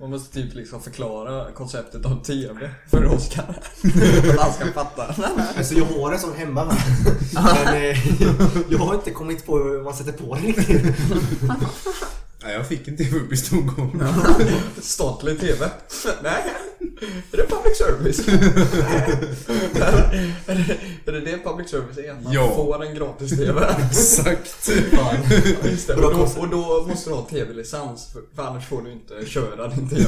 Man måste typ liksom förklara konceptet av TV för Oskar. För att han ska fatta. Alltså jag har en sån hemma va? Men eh, jag har inte kommit på hur man sätter på den riktigt. Nej, jag fick en TV upp i Stockholm. Statlig TV. Nej. Är det public service? är, det, är det det public service är? Man Ja. får en gratis TV. Exakt. Ja, just det. Och, då, och då måste du ha TV-licens för, för annars får du inte köra din TV.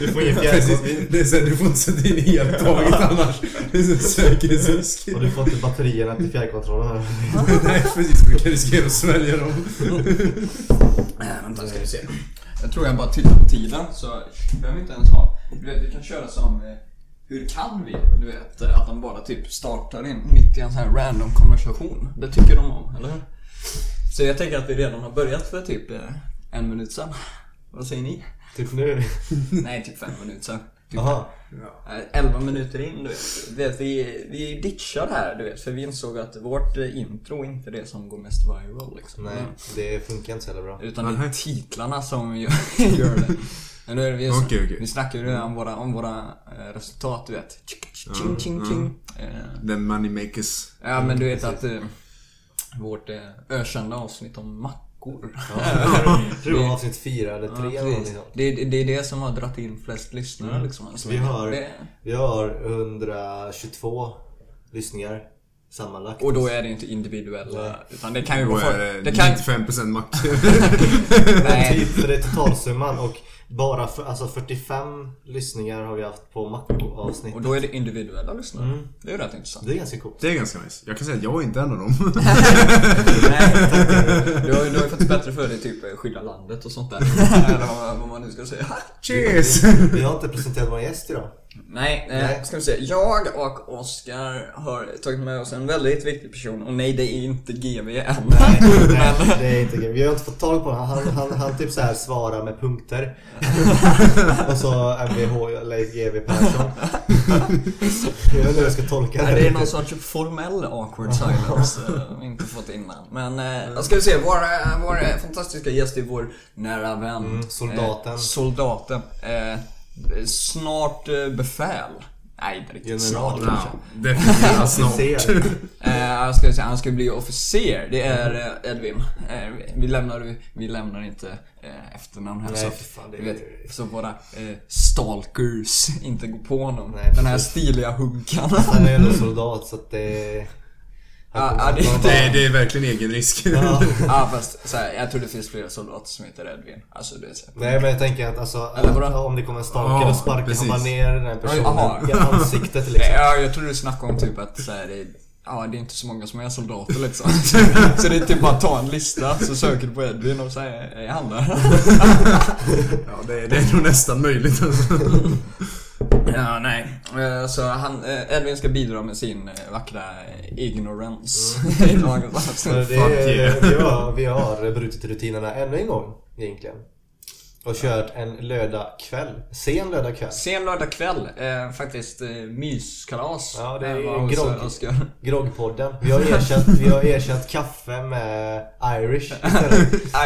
Du får ingen fjärrkontroll. Det är så här, du får inte sätta in eltaget annars. Det är så säkerhetsrisk. Och du får inte batterierna till fjärrkontrollen här. Nej precis, du kan riskera att svälja dem. Vänta ska vi se. Jag tror jag bara tittar på tiden så behöver vi inte ens ha. Du vet, vi kan köra som eh, Hur kan vi? Du vet, eh, att de bara typ startar in mitt i en sån här random konversation. Det tycker de om, eller hur? Så jag tänker att vi redan har börjat för typ eh, en minut sedan. Vad säger ni? Typ nu. Nej, typ fem minuter sedan. Typ Jaha. Eh, 11 minuter in, du vet. Du vet vi, vi ditchar här, du vet. För vi insåg att vårt eh, intro inte är det som går mest viral liksom. Nej, det funkar inte så bra. Utan det är titlarna som gör, gör det. Men nu är det, vi, Okej, okej. vi snackar ju om våra, om våra eh, resultat, du vet. Ching, ching, ching, ching. Eh, The money makers. ja, men du vet att eh, vårt eh, ökända avsnitt om mackor. Jag tror det var avsnitt fyra eller tre Ja, det, det det är det som har dragit in flest lyssnare liksom. Alltså, Vi har- det, Vi har 122 lyssningar sammanlagt. och då är det inte individuella, utan det kan ju vara... det det kan, 95% mack. nej, för det är totalsumman och bara för, alltså 45 lyssningar har vi haft på Macko-avsnitt. och då är det individuella lyssnare. Mm. Det är ju rätt intressant. Det är ganska coolt. Det är ganska nice. Jag kan säga att jag är inte en av dem. Nej, du har ju du har ju fått bättre för dig typ skydda landet och sånt där. Eller vad man nu ska säga. Cheers! Vi har inte presenterat vår gäst idag. Nej, eh, Nej. ska vi se. Jag och Oskar har tagit med oss en väldigt viktig person. Och nej, det är inte GV än. Nej, nej, det är inte Vi har inte fått tag på honom. Han, han, han typ så här svarar med punkter. och så MVH Leif GW Persson. Jag vet inte hur jag ska tolka Nej, det är någon sorts formell awkward silence eh, vi inte fått innan. Men eh, ska vi se, vår, vår fantastiska gäst är vår nära vän. Mm, soldaten. Eh, soldaten. Eh, snart eh, befäl. Nej, inte riktigt General. snart kanske. Ja, definitivt snart. Eh, jag ska säga, han ska bli officer. Det är eh, Edvin. Eh, vi- lämnar, vi lämnar inte eh, efternamn här. Nej, så, för fan, det vet, så våra eh, stalkers inte går på honom. Nej, Den här stiliga hunkan. Han är ändå soldat så att det... Ja, ja, det- Det, det är verkligen egen risk. Ja. Ja fast så här, jag tror det finns flera soldater som heter Edvin. Alltså det är så. Nej men jag tänker att alltså, Eller vadå? att om det kommer en stalker Ja, då sparkar precis. han bara ner den här personen i ansiktet liksom. Ja, jag tror du snackade om typ att så här, det, ja, det är inte så många som är soldater liksom. Så det är typ bara att ta en lista, så söker du på Edvin och säger är han där? Ja, det, är- det är nog nästan möjligt alltså. Ja, nej. Eh, Så han, eh, Edvin ska bidra med sin eh, vackra ignorance avsnitt. det, vi, har, vi har brutit rutinerna ännu en gång egentligen. Och kört en lördagkväll. Sen lördagkväll. Sen lördag kväll, eh, faktiskt eh, myskalas. Ja, det är grogg. Groggpodden. Vi har ersatt, vi har ersatt kaffe med Irish.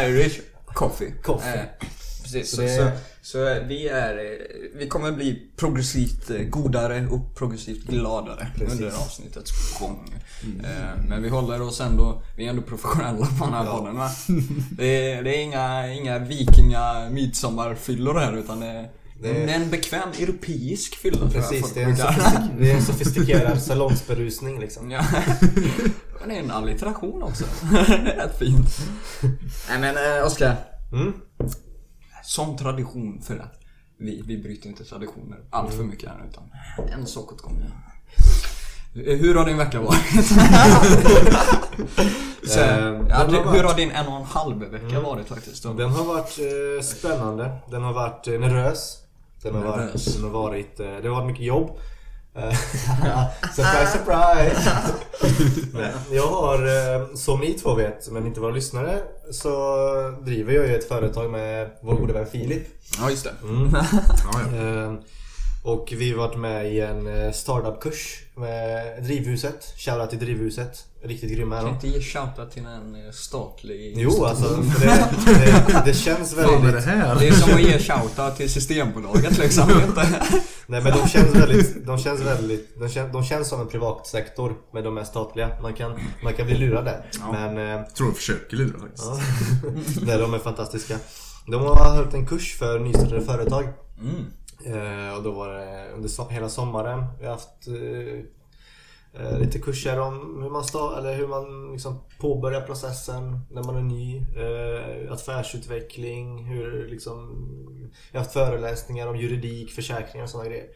Irish coffee. Coffee. Eh, precis, så, det- så, så, eh, vi är, eh, vi kommer bli progressivt eh, godare och progressivt gladare Precis. under avsnittets gång. Eh, men vi håller oss ändå, vi är ändå professionella på den här Ja. podden va? Det är, det är inga, inga vikinga midsommarfyllor här utan det är, Det är- en bekväm europeisk fylla Precis, det är, en sofistik- det är en sofistikerad salongsberusning liksom. Ja. Men det är en allitteration också. rätt fint. Nej men Oskar. Mm. Som tradition för att vi, vi bryter inte traditioner allt för mycket här utan en sak åt gången. Hur har din vecka varit? Så, Eh, har hur varit- har din en och en halv vecka varit faktiskt? Den har varit eh, spännande. Den har varit eh, nervös. Den har, varit, Nervös. den har varit... Eh, det har varit mycket jobb. Eh, surprise, surprise! Jag har, eh, som ni två vet, men inte våra lyssnare, så driver jag ju ett företag med vår gode vän Filip. Ja just det. Mm. Ja, ja. Eh, Och vi har varit med i en eh, startup-kurs med Drivhuset. Shoutout till Drivhuset. Riktigt grymma är Kan de. inte ge shoutout till en eh, statlig Jo, alltså för det, det, det känns Fan är det väldigt... här? Det är som att ge shoutout till Systembolaget liksom. inte? Nej men de känns väldigt... De känns väldigt... De känns, de känns som en privat sektor, men de är statliga. Man kan, man kan bli lurad där. Ja. Men... eh, Jag tror de försöker lura faktiskt. Ja. Nej, de är fantastiska. De har hållit en kurs för nystartade företag. Mm. Eh, och då var det under so- hela sommaren. Vi har haft eh, eh, lite kurser om hur man, sta- eller hur man liksom påbörjar processen när man är ny. Eh, affärsutveckling, hur liksom... Jag har haft föreläsningar om juridik, försäkringar och sådana grejer.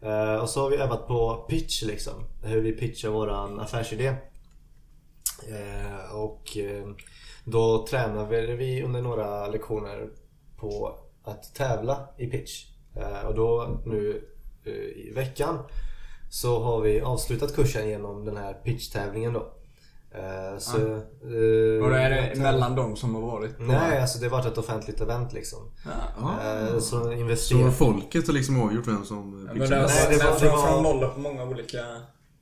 Eh, och så har vi övat på pitch liksom. Hur vi pitchar våran affärsidé. Eh, och eh, då tränade vi under några lektioner på att tävla i pitch. Eh, och då nu eh, i veckan så har vi avslutat kursen genom den här pitchtävlingen då. Eh, så, eh, Och då är det mellan de som har varit på... Nej, alltså det har varit ett offentligt event liksom. Ja. Eh, så Så investera... folket har liksom avgjort vem som Men pitchar det, bäst? Nej, det var- men från, var- från många, många olika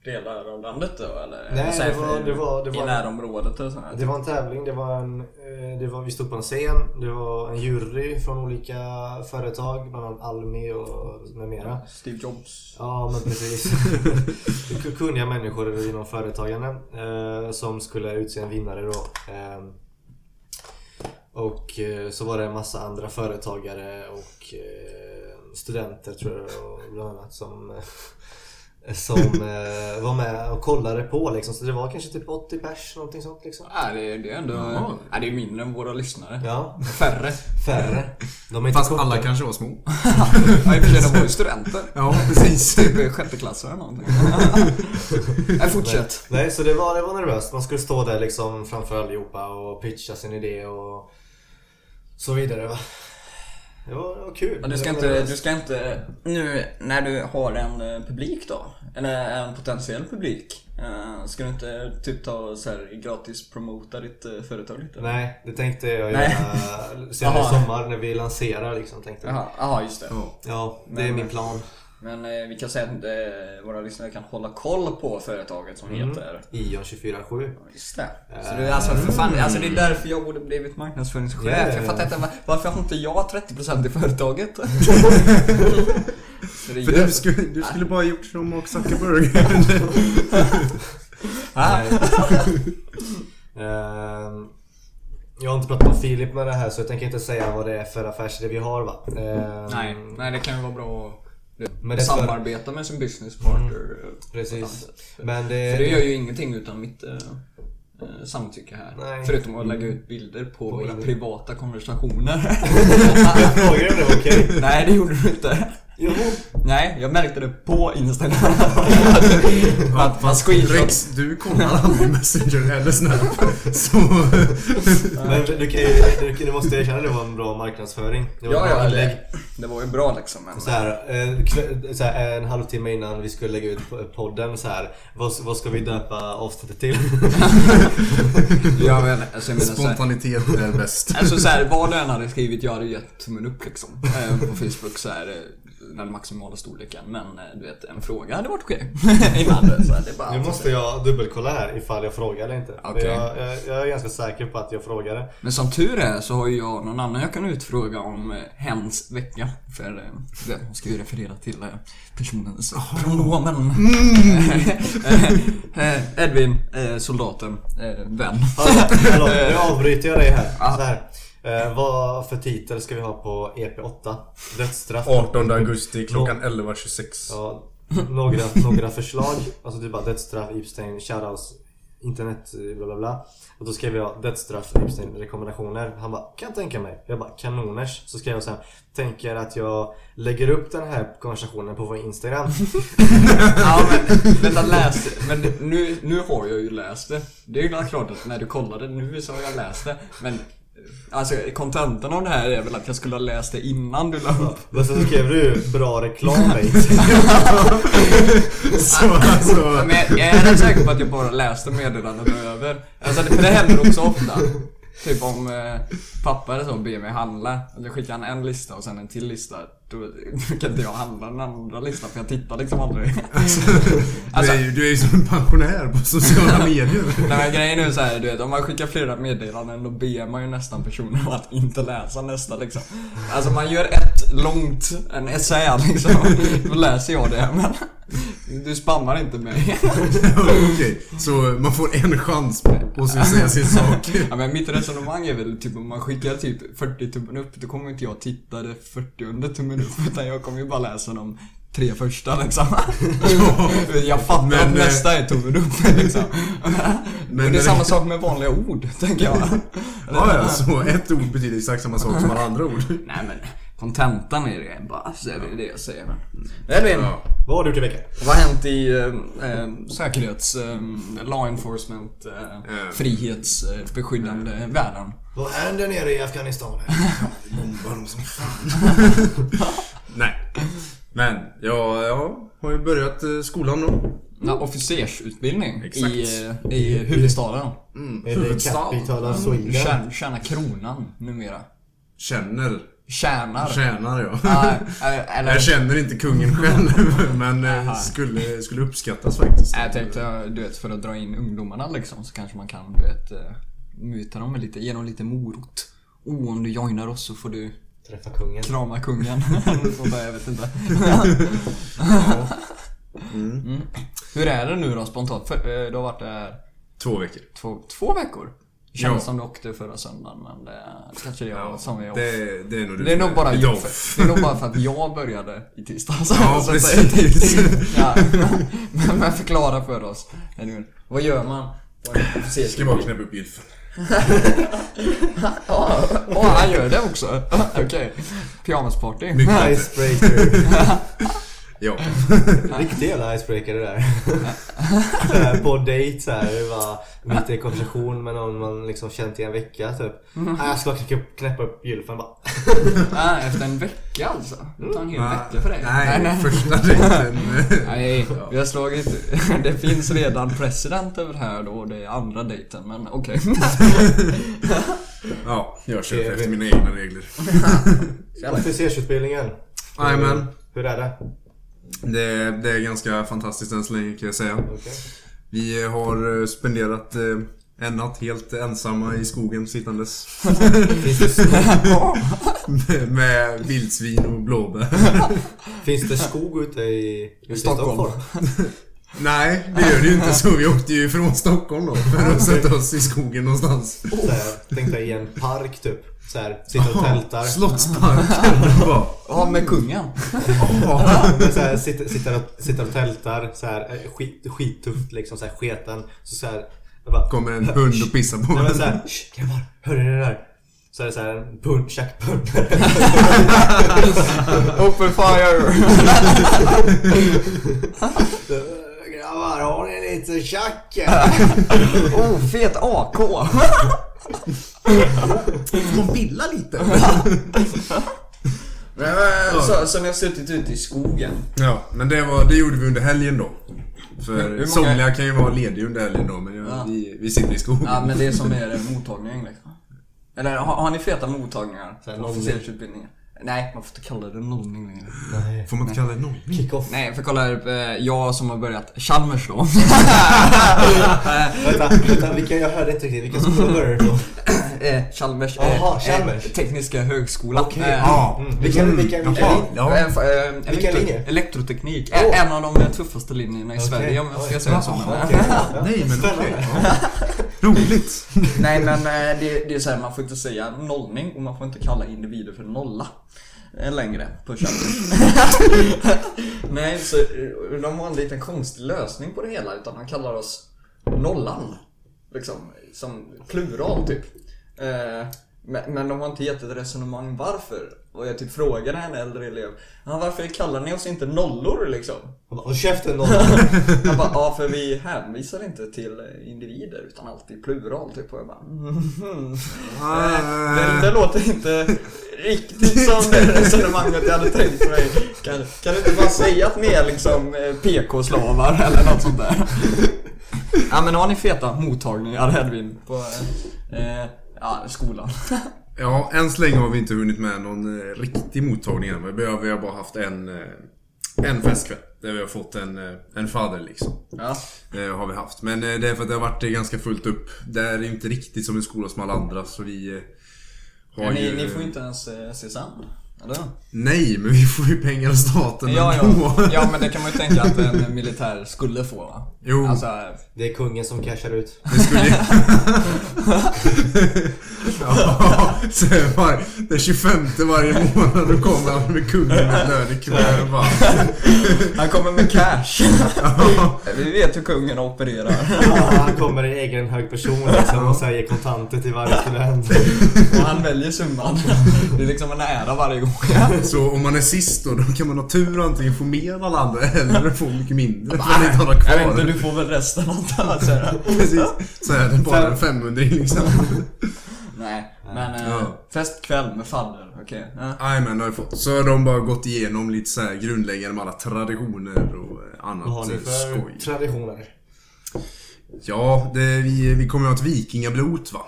delar av landet då eller? Nej, det var- det var- det I var- närområdet eller sånt? Det var en tävling, det var en, eh, det var, vi stod på en scen, det var en jury från olika företag, bland annat Almi och med mera. Steve Jobs. Ja men precis. Kunniga människor inom företagande eh, som skulle utse en vinnare då. Eh, och eh, så var det en massa andra företagare och studenter tror jag och bland annat som som eh, var med och kollade på liksom. Så det var kanske typ 80 pers någonting sånt liksom. Ja, det, det är ändå... Ja. Ja, det är mindre än våra lyssnare. Ja, Färre. färre. De är Fast korta. alla kanske var små. Ja, i och för sig, de var ju studenter. Ja, precis. Typ sjätteklassare eller någonting. Nej, fortsätt. Nej, så det var, det var nervöst. Man skulle stå där liksom framför allihopa och pitcha sin idé och så vidare. Va? Det var, det var kul. Men du ska inte, du ska inte, nu när du har en eh, publik då, eller en potentiell publik, eh, ska du inte typ ta och så här gratis promota ditt eh, företag lite? Nej, det tänkte jag göra senare i sommar när vi lanserar liksom. Tänkte aha, just det. Ja. Det är min plan. Men eh, vi kan säga att eh, våra lyssnare kan hålla koll på företaget som Mm. heter Ion 24-7. Ja, Just det. Så det är alltså för fan, alltså det är därför jag borde blivit marknadsföringschef. Ja. Jag fattar inte, var- varför har inte jag 30% i företaget? Det För gör- du skulle, du skulle bara gjort som Mark Zuckerberg. Ah. Ehm, jag har inte pratat med Filip med det här så jag tänker inte säga vad det är för affärsidé vi har va. Ehm, Nej, nej det kan ju vara bra att Men det är för- samarbeta med sin business partner. eh, Precis. på. Men det, För det gör ju ingenting utan mitt eh, eh, samtycke här. Nej. Förutom att lägga ut bilder på, våra bilder. privata konversationer. frågade om det var okej. nej, det gjorde du inte. Jo. Nej, jag märkte det på Instagram. att man screenshot. Rex, du kollar aldrig Messenger eller Snap. Så... Men du, du, du måste erkänna att det var en bra marknadsföring. Det var Ja, bra ja, det, det var ju bra liksom. Men, Så här, eh, så här, en halvtimme innan vi skulle lägga ut po- podden så här. Vad, vad ska vi döpa avsnittet till? ja, men, alltså, jag menar, så här, Spontanitet är bäst. Alltså såhär, vad du än hade skrivit, jag hade gett tummen upp liksom. Eh, på Facebook så här, eh, den maximala storleken. Men eh, du vet, en fråga hade varit okej. Ibland. Så här, det är bara Nu måste jag dubbelkolla här ifall jag frågar eller inte. Okej. Jag, jag, jag är ganska säker på att jag frågade. Men som tur är så har jag någon annan jag kan utfråga om eh, hens vecka. För eh, det ska ju referera till personens pronomen. Eh, Edvin, soldaten, vän. Hallå, hallå, nu avbryter jag dig här. Så här. Eh, vad för titel ska vi ha på EP8? Dödsstraff? 18 augusti klockan 11.26. Ja, några, några förslag. Alltså typ bara dödsstraff, Epstein, shoutouts, internet, eh, bla bla bla. Och då skrev jag dödsstraff, Epstein, rekommendationer. Han bara, kan tänka mig. Jag bara, kanoners. Så skrev jag sen, tänker att jag lägger upp den här konversationen på vår Instagram. Ja men vänta läs. Men nu, nu har jag ju läst det. Det är ju klart att när du kollade nu så har jag läst det. Men alltså kontentan av det här är väl att jag skulle ha läst det innan du la upp. Men sen skrev du, bra reklam. Så alltså... Men jag är rätt säker på att jag bara läste meddelandet över. Alltså det, för det händer också ofta. Typ om eh, pappa eller så ber mig handla, eller skickar han en lista och sen en till lista. Då, kan inte jag handla den andra listan för jag tittar liksom aldrig. Alltså- du, är ju, du är ju som en pensionär på sociala medier. Nej men grejen är ju såhär, du vet om man skickar flera meddelanden då ber man ju nästan personen att inte läsa nästa liksom. Alltså man gör ett långt, en essä liksom. Då läser jag det men du spammar inte mig. Okej, så man får en chans på att säga sin sak. Ja, men mitt resonemang är väl typ om man skickar typ 40 tummen upp då kommer inte jag titta det 40 under tummen upp utan jag kommer ju bara läsa de tre första liksom. jag fattar Men, att eh, nästa är tummen upp liksom. Men och det är samma sak med vanliga ord, tänker jag. Ja, ja, så ett ord betyder exakt samma sak som alla andra ord. Nej men kontentan är det bara, så är det det jag säger. Edvin, Ja. Vad har du gjort i veckan? vad har hänt i eh, eh, säkerhets, eh, law enforcement, eh, Eh. frihetsbeskyddande världen? Vad händer nere i Afghanistan? Bombar dem som fan. Nej. Men, ja, jag har ju börjat eh, skolan då. Ja, officersutbildning Exakt. i, eh, i huvudstaden. Mm, Är det huvudstad. Capital of Sweden? Tjäna, tjäna kronan numera. Känner. Tjänar. Tjänar jag. Ja, eh, eller, Jag känner inte kungen själv, men eh, Aha. skulle, skulle uppskattas faktiskt. jag tänkte, du vet, för att dra in ungdomarna liksom så kanske man kan, du vet, eh, muta dem med lite, ge dem lite morot. Oh, om du joinar oss så får du Träffa kungen. krama kungen. Jag vet inte. Mm. Hur är det nu då spontant? För, du har varit där Två veckor. två, två veckor? Det kändes Ja. som du åkte förra söndagen men det kanske det är som är off. Det, det är nog Det är nog bara, jag, off. det är nog bara för att jag började i tisdags. Ja, precis. ja, men, men förklara för oss. Vad gör man? officer- Ska bara knäppa upp gylfen. Ja, ja, han gör det också. Okej. Pyjamasparty. Mycket bättre. Icebreaker. Ja. Riktig jävla icebreaker det där. Så på dejt så här, det var mitt i en konversation med någon man liksom känt i en vecka typ. Mm. Ah, jag ska knäppa, knäppa upp gylfen bara. Ja, efter en vecka alltså. Det tar en hel vecka för dig. Nej, första dejten. Nej, vi har slagit... Det finns redan president över här då det är andra dejten, men okej. Ja, jag kör efter mina egna regler. Officersutbildningen. Jajamän. Hur är det? Det, det är ganska fantastiskt än så länge kan jag säga. Okej. Vi har eh, spenderat eh, en natt helt ensamma i skogen sittandes. Med, med vildsvin och blåbär. finns det skog ute i, ute i Stockholm. Nej, det gör det ju inte så. Vi åkte ju från Stockholm då för att sätta oss i skogen någonstans. Så här, tänkte i en park typ. Så här, sitter och tältar. Slottsparken. Ja, med kungen. Men så här, sitter, sitter, och, sitter och tältar. Så här, eh, skit, skittufft liksom. Så här, sketen. Så, så här, bara, Kommer en hund och pissar på mig. shh, grabbar, hör ni det där? Så är det såhär en pund, tjackpund. Open fire! grabbar, har ni lite tjack? Oh, fet AK! Får man pilla lite? Men, men, så, ni har suttit ute i skogen? Ja, men det, var, det gjorde vi under helgen då. För många- somliga kan ju vara lediga under helgen då, men jag, Ja. vi, vi sitter i skogen. Ja, men det är som er mottagning liksom. Eller har, har ni feta mottagningar? Så på? Nej, man får inte kalla det nollning längre. Nej. Får man inte kalla det nollning? Kick-off. Nej, för kolla här, eh, jag som har börjat Chalmers då. Vänta, vänta, vilka, jag hörde inte riktigt. Vilka skolor började du då? eh, Chalmers, eh, Jaha, Chalmers. Eh, tekniska högskolan. Okej. Eh, Ja. Mm. Vilka, vilka, vilka, Jaha. lin- Ja. Eh, eh, Vilka linjer? Elektroteknik. En av de tuffaste linjerna i. Sverige om jag ska säga så. Nej, men okej. Roligt. Nej men eh, det, det är så här, man får inte säga nollning och man får inte kalla individer för nolla. eh, Längre på. Nej, så eh, de har en liten konstig lösning på det hela utan de kallar oss nollan. Liksom, som plural typ. Eh, men, men de har inte gett ett resonemang varför. Och jag typ frågade en äldre elev, varför kallar ni oss inte nollor liksom? Han bara, Håll käften då. Han bara, ja för vi hänvisar inte till eh, individer utan alltid plural typ. Och jag bara. Eh, det, det låter inte riktigt som det resonemanget jag hade tänkt mig. Kan, kan du inte bara säga att ni är liksom eh, PK-slavar eller något sånt där? Ja men har ni feta mottagningar Edvin? På, eh, Ja, skolan. Ja, än så länge har vi inte hunnit med någon eh, riktig mottagning än. Vi har, bara haft en, eh, en festkväll. Där vi har fått en, eh, en fadder liksom. Ja. Eh, har vi haft. Men det är för att det har varit ganska fullt upp. Det är inte riktigt som en skola som alla andra. Så vi har Men ni, ju... ni får inte ens se sand. Eller? Nej, men vi får ju pengar av staten Ja, ändå. ja. ja, men det kan man ju tänka att en militär skulle få va? Jo. Alltså, Det är kungen som cashar ut. Det skulle ju... ja, bara, den 25 varje månad då kommer han med kungen med lönekuvert och bara... han kommer med cash. Vi vet hur kungen opererar. Ja, han kommer i egen hög person liksom och säger kontanter till varje student. Och han väljer summan. Det är liksom en ära varje gång. Så om man är sist då, då kan man ha tur och antingen få mer än alla andra eller få mycket mindre för inte kvar. Jag vet inte, du får väl resten jag. säger jag. Precis. Så är det bara en 500 liksom. Nej, men eh, Ja. festkväll med fadder. Okej. Ja. Jajamän, det har jag fått. Så har de bara gått igenom lite så här grundläggande med alla traditioner och eh, annat Vad har ni eh, för skoj. traditioner? Ja, det, vi, vi kommer ju ha ett vikingablot va?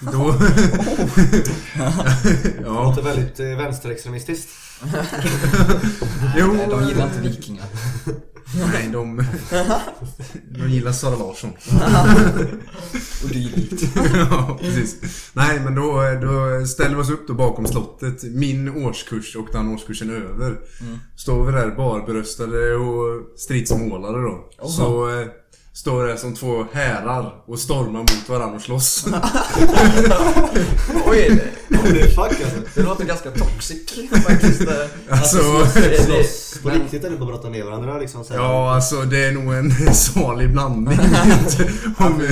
Då... Det ja, låter väldigt eh, vänsterextremistiskt. jo. Nej, de gillar inte vikingar. Nej, de... De gillar Sara Larsson. Och dylikt. ja, precis. Nej, men då, då ställer vi oss upp då bakom slottet. Min årskurs och den årskursen över. Står vi där barbröstade och stridsmålade då. Så eh, står det som två härar och stormar mot varandra och slåss. Oj, är fuck alltså. det låter ganska toxic faktiskt. eh. Alltså, Det- Slåss på riktigt eller bara brotta ner varandra liksom? Så här. Ja, alltså det är nog en salig blandning. om,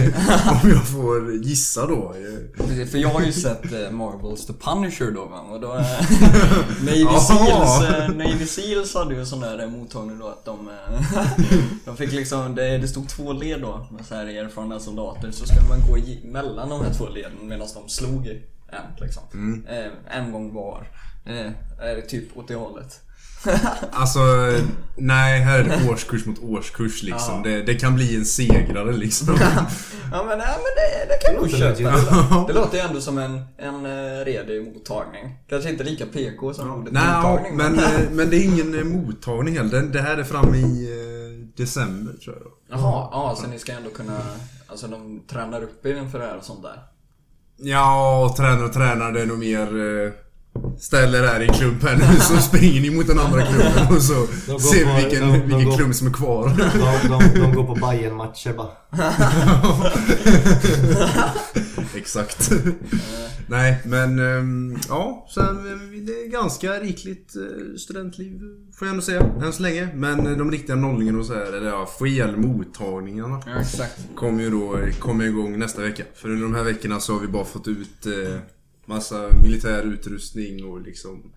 om jag får gissa då. Precis, För jag har ju sett eh, Marvels The Punisher då va? Och då, eh, Navy. Seals, Navy Seals hade ju en sån där mottagning då att de, de fick liksom, det, det stod två led då med så här erfarna soldater så skulle man gå mellan de här två leden medan de slog en liksom. Eh, en gång var. Eh, är det typ åt det hållet. Alltså, nej, här är det årskurs mot årskurs liksom. Det, det kan bli en segrare liksom. Ja men, nej, men det, det kan nog köpa. Det, det låter ju ändå som en, en eh, redig mottagning. Kanske inte lika PK som ordet Nej, mottagning. men, eh, men det är ingen mottagning heller. Det, här är framme i december tror jag. Jaha, ja, så ni ska ändå kunna... Alltså de tränar upp er inför det här och sånt där? Ja, och tränar och tränar. Det är nog mer... Eh, ställer där i en klump här nu så springer ni mot den andra klubben och så ser vi vilken, de- de vilken går- klump som är kvar. De, de, de går på bayern matcher bara. Exakt. Nej, men ehm, ja, eh, det är ganska rikligt eh, studentliv får jag ändå säga, än så länge. Men eh, de riktiga nollningarna och så här, eller ja, FL-mottagningarna Ja, exakt. kommer ju då kommer igång nästa vecka. För under de här veckorna så har vi bara fått ut eh, massa militär utrustning och liksom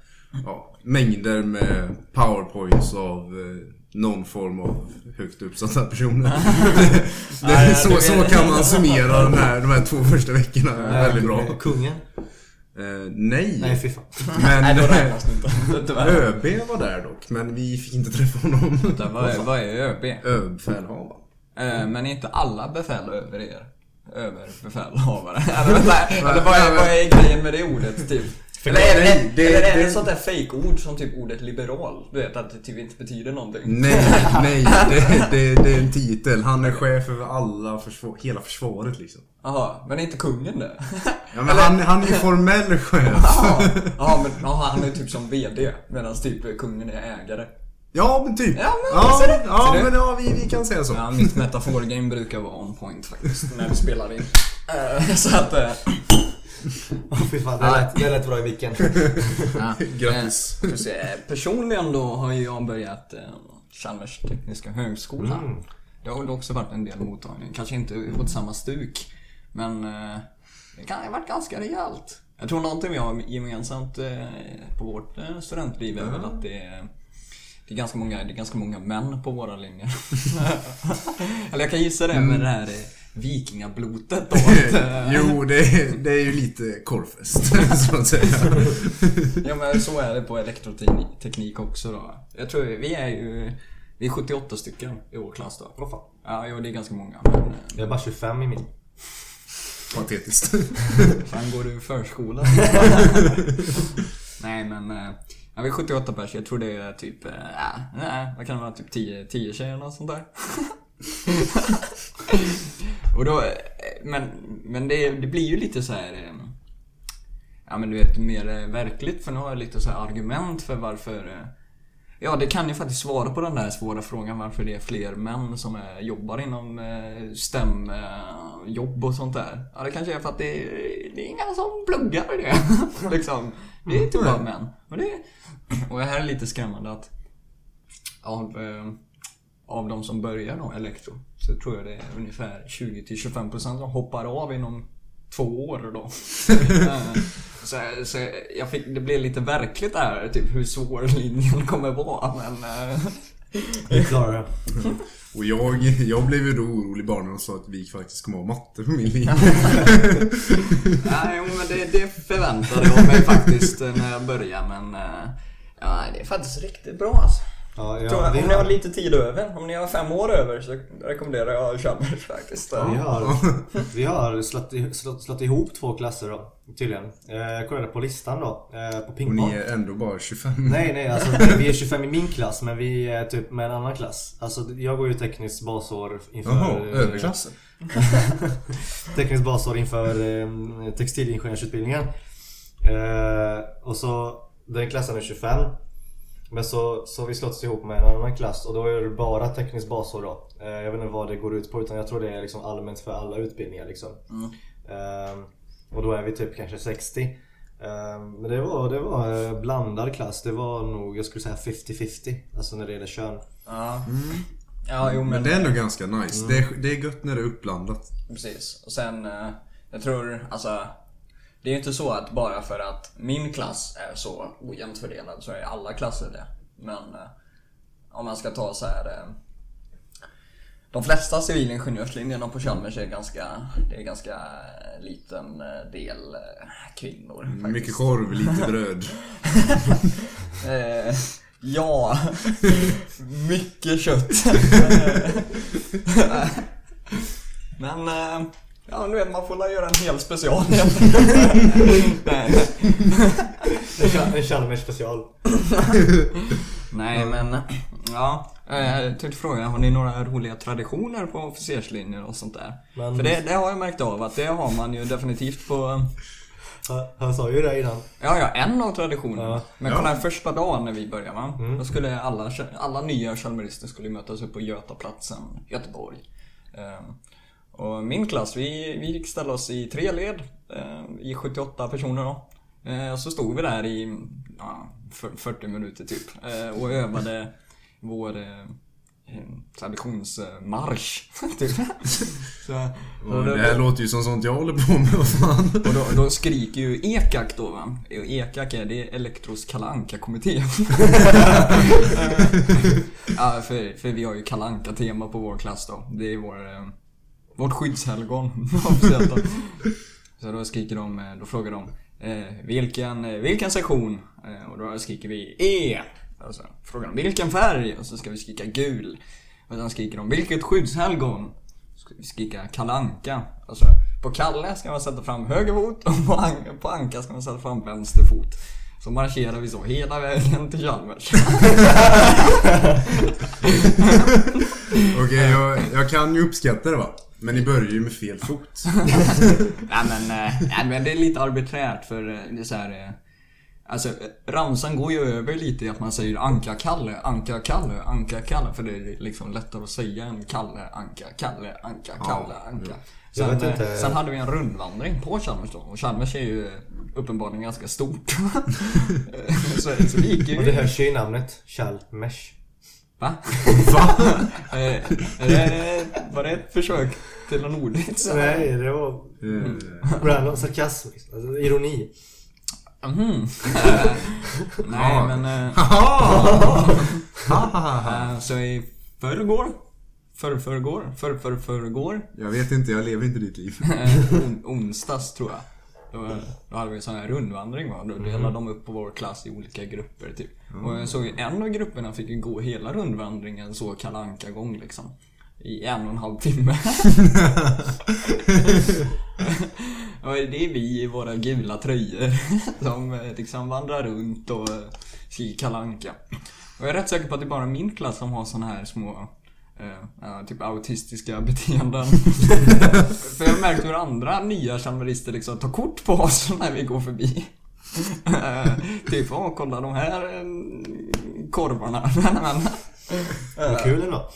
ja, mängder med powerpoints av eh, någon form av högt uppsatta personer. det, så, så kan man summera den här, de här två första veckorna väldigt bra. Eh, Kungen? Eh, nej. Nej fy fan. men Nej, inte. ÖB var där dock, men vi fick inte träffa honom. Vänta, Vad är, vad är ÖB? Överbefälhavaren. Eh, men är inte alla befäl över er? Överbefälhavare? eller, vänta, eller vad, är, vad är grejen med det ordet typ? Eller är det, det- eller är det det- ett sånt där fake-ord som typ ordet liberal? Du vet att det typ inte betyder någonting. Nej, nej, det, det, det är en titel. Han är chef över alla försvar, hela försvaret liksom. Jaha, men är inte kungen det? Ja, men han, han är ju formell chef. Jaha, Jaha, men jaha, han är typ som VD medan typ kungen är ägare. Ja, men typ. Ja, men ja, ser du? ja men ja, vi, vi kan säga så. Ja, mitt metaforgame brukar vara on point faktiskt när vi spelar in. Eh, Så att... Åh fy fan, det lät, det lät bra i viken. ja. Grattis. Eh, Personligen då har ju jag börjat eh, Chalmers tekniska högskola. Mm. Det har väl också varit en del mottagning. Kanske inte åt samma stuk. Men eh, det kan ha varit ganska rejält. Jag tror någonting vi har gemensamt eh, på vårt eh, studentliv är väl att det är det är, ganska många, det är ganska många män på våra linjer. Eller jag kan gissa det med det här vikingablotet då. Att, Jo, det, är- det är ju lite korvfest, så att säga. Ja men så är det på elektroteknik också då. Jag tror vi är ju... Vi är 78 stycken i vår klass då. Åh fan. Ja, jo, det är ganska många. Men, eh, Jag är bara 25 i min. Patetiskt. Fan går du i förskolan? Nej men, eh, jag är 78 pers, jag tror det är typ, ja, nej, vad kan det vara, typ 10, 10 tjejer eller något sånt där. Och då, eh, men, men det, det blir ju lite så här. eh, Ja men du vet, mer eh, verkligt för nu har jag lite så argument för varför Ja, det kan ju faktiskt svara på den där svåra frågan varför det är fler män som är, jobbar inom STEM-jobb och sånt där. Ja, det kanske är för att det det är inga som pluggar det. liksom. Det är inte bara män. Och, det, och det här är lite skrämmande att av, av de som börjar då, elektro, så tror jag det är ungefär 20-25% som hoppar av inom två år då. Så, så jag fick, det blev lite verkligt där, typ hur svår linjen kommer vara. Men, eh, Vi klarar det. Och jag, jag blev ju då orolig bara när de sa att vi faktiskt kommer ha matte på min linje. nej, men det, det förväntade jag mig faktiskt när jag började. Men eh, ja, det är faktiskt riktigt bra alltså. Ja, Tror ja, jag, vi, om ni har lite tid över, om ni har fem år över så rekommenderar jag Chalmers faktiskt. vi har, vi har slått, slått, slått ihop två klasser då, tydligen. Eh, Jag kollade på listan då, eh, på Och pingpong. ni är ändå bara 25. Nej, nej, alltså vi är 25 i min klass men vi är typ med en annan klass. Alltså jag går ju tekniskt basår inför... Jaha, överklassen. tekniskt basår inför eh, textilingenjörsutbildningen. Eh, och så, den klassen är 25. Men så, så har vi slått ihop med en annan klass och då är det bara tekniskt basår då. Eh, jag vet inte vad det går ut på utan jag tror det är liksom allmänt för alla utbildningar liksom. Eh, och då är vi typ kanske 60. Eh, men det var, det var eh, blandad klass. Det var nog, jag skulle säga 50-50. Alltså när det gäller kön. Ja. Ja, jo men, Men det är ändå ganska nice. Det, är, det är gött när det är uppblandat. precis. Och sen, eh, jag tror alltså det är ju inte så att bara för att min klass är så ojämnt fördelad så är alla klasser det. Men eh, om man ska ta så här. eh, De flesta civilingenjörslinjerna på Chalmers är ganska, det är ganska eh, liten del kvinnor. faktiskt. Mycket korv, lite bröd. Eh, ja, mycket kött. Men, eh, ja du vet man får göra en hel special igen. Nej, En Chal- En Chalmers special. Nej men, ja. eh, Jag tänkte fråga, har ni några roliga traditioner på officerslinjer och sånt där? Men- För det, det har jag märkt av att det har man ju definitivt på Han, han sa ju det innan. Ja, ja, en av traditionerna. Ja. Men kolla första dagen när vi började va? Mm. Då skulle alla, alla nya chalmerister skulle mötas upp på Götaplatsen, Göteborg. Ehm, och min klass, vi, vi fick ställa oss i tre led, eh, i 78 personer då. Eh, och så stod vi där i ja, för- 40 minuter typ eh, och övade vår traditionsmarsch. typ. så, Och det här låter ju som sånt jag håller på med. Fan. och då, då skriker ju EKAK då va. EKAK är det Elektros Kalle Anka-kommitté. ja, för, för vi har ju Kalle Anka-tema på vår klass då. Det är vår, vårt skyddshelgon. officiellt då. Så då skriker de, eh, då frågar de eh, vilken, eh, vilken sektion? Eh, och då skriker vi E. Och så frågar de vilken färg? Och så ska vi skrika gul. Och sen skriker de vilket skyddshelgon? Ska vi skrika Kalle Anka. Alltså, på Kalle ska man sätta fram höger fot och på, An på Anka ska man sätta fram vänster fot. Så marscherar vi så hela vägen till Chalmers. Okej, jag, jag kan ju uppskatta det va. Men ni börjar ju med fel fot. nej, men, eh, nej men det är lite arbiträrt för eh, det är så här. eh, Alltså eh, ramsan går ju över lite i att man säger Anka-Kalle, Anka-Kalle, Anka-Kalle. För det är liksom lättare att säga än Kalle, Anka, Kalle, Anka, Kalle, Anka. Jag Sen, vet eh, inte. sen hade vi en rundvandring på Chalmers då. Och Chalmers är ju eh, uppenbarligen ganska stort. Eh, så, så vi gick ju... Och det hörs ju i namnet. Chalmers. Va? Va? Eh, det, var det ett försök till någon ordvits? Nej, det var Eh, random sarkasm. liksom. Alltså, ironi. Eh, nej men... eh, eh, så i förrgår? För förrgår? För för förrgår? Jag vet inte, jag lever inte ditt liv. Eh, on, onsdags tror jag. Då, då hade vi en sån här rundvandring va. Då delade de upp på vår klass i olika grupper typ. Och jag såg ju en av grupperna fick ju gå hela rundvandringen så kalanka gång liksom. i en och en halv timme. det är vi i våra gula tröjor som eh, liksom vandrar runt och skriker Kalle Anka. Och jag är rätt säker på att det är bara min klass som har såna här små ja, typ autistiska beteenden. För jag märkt hur andra nya samarister liksom tar kort på oss när vi går förbi. Eh, typ, åh kolla de här eh, korvarna. Vad kul ändå.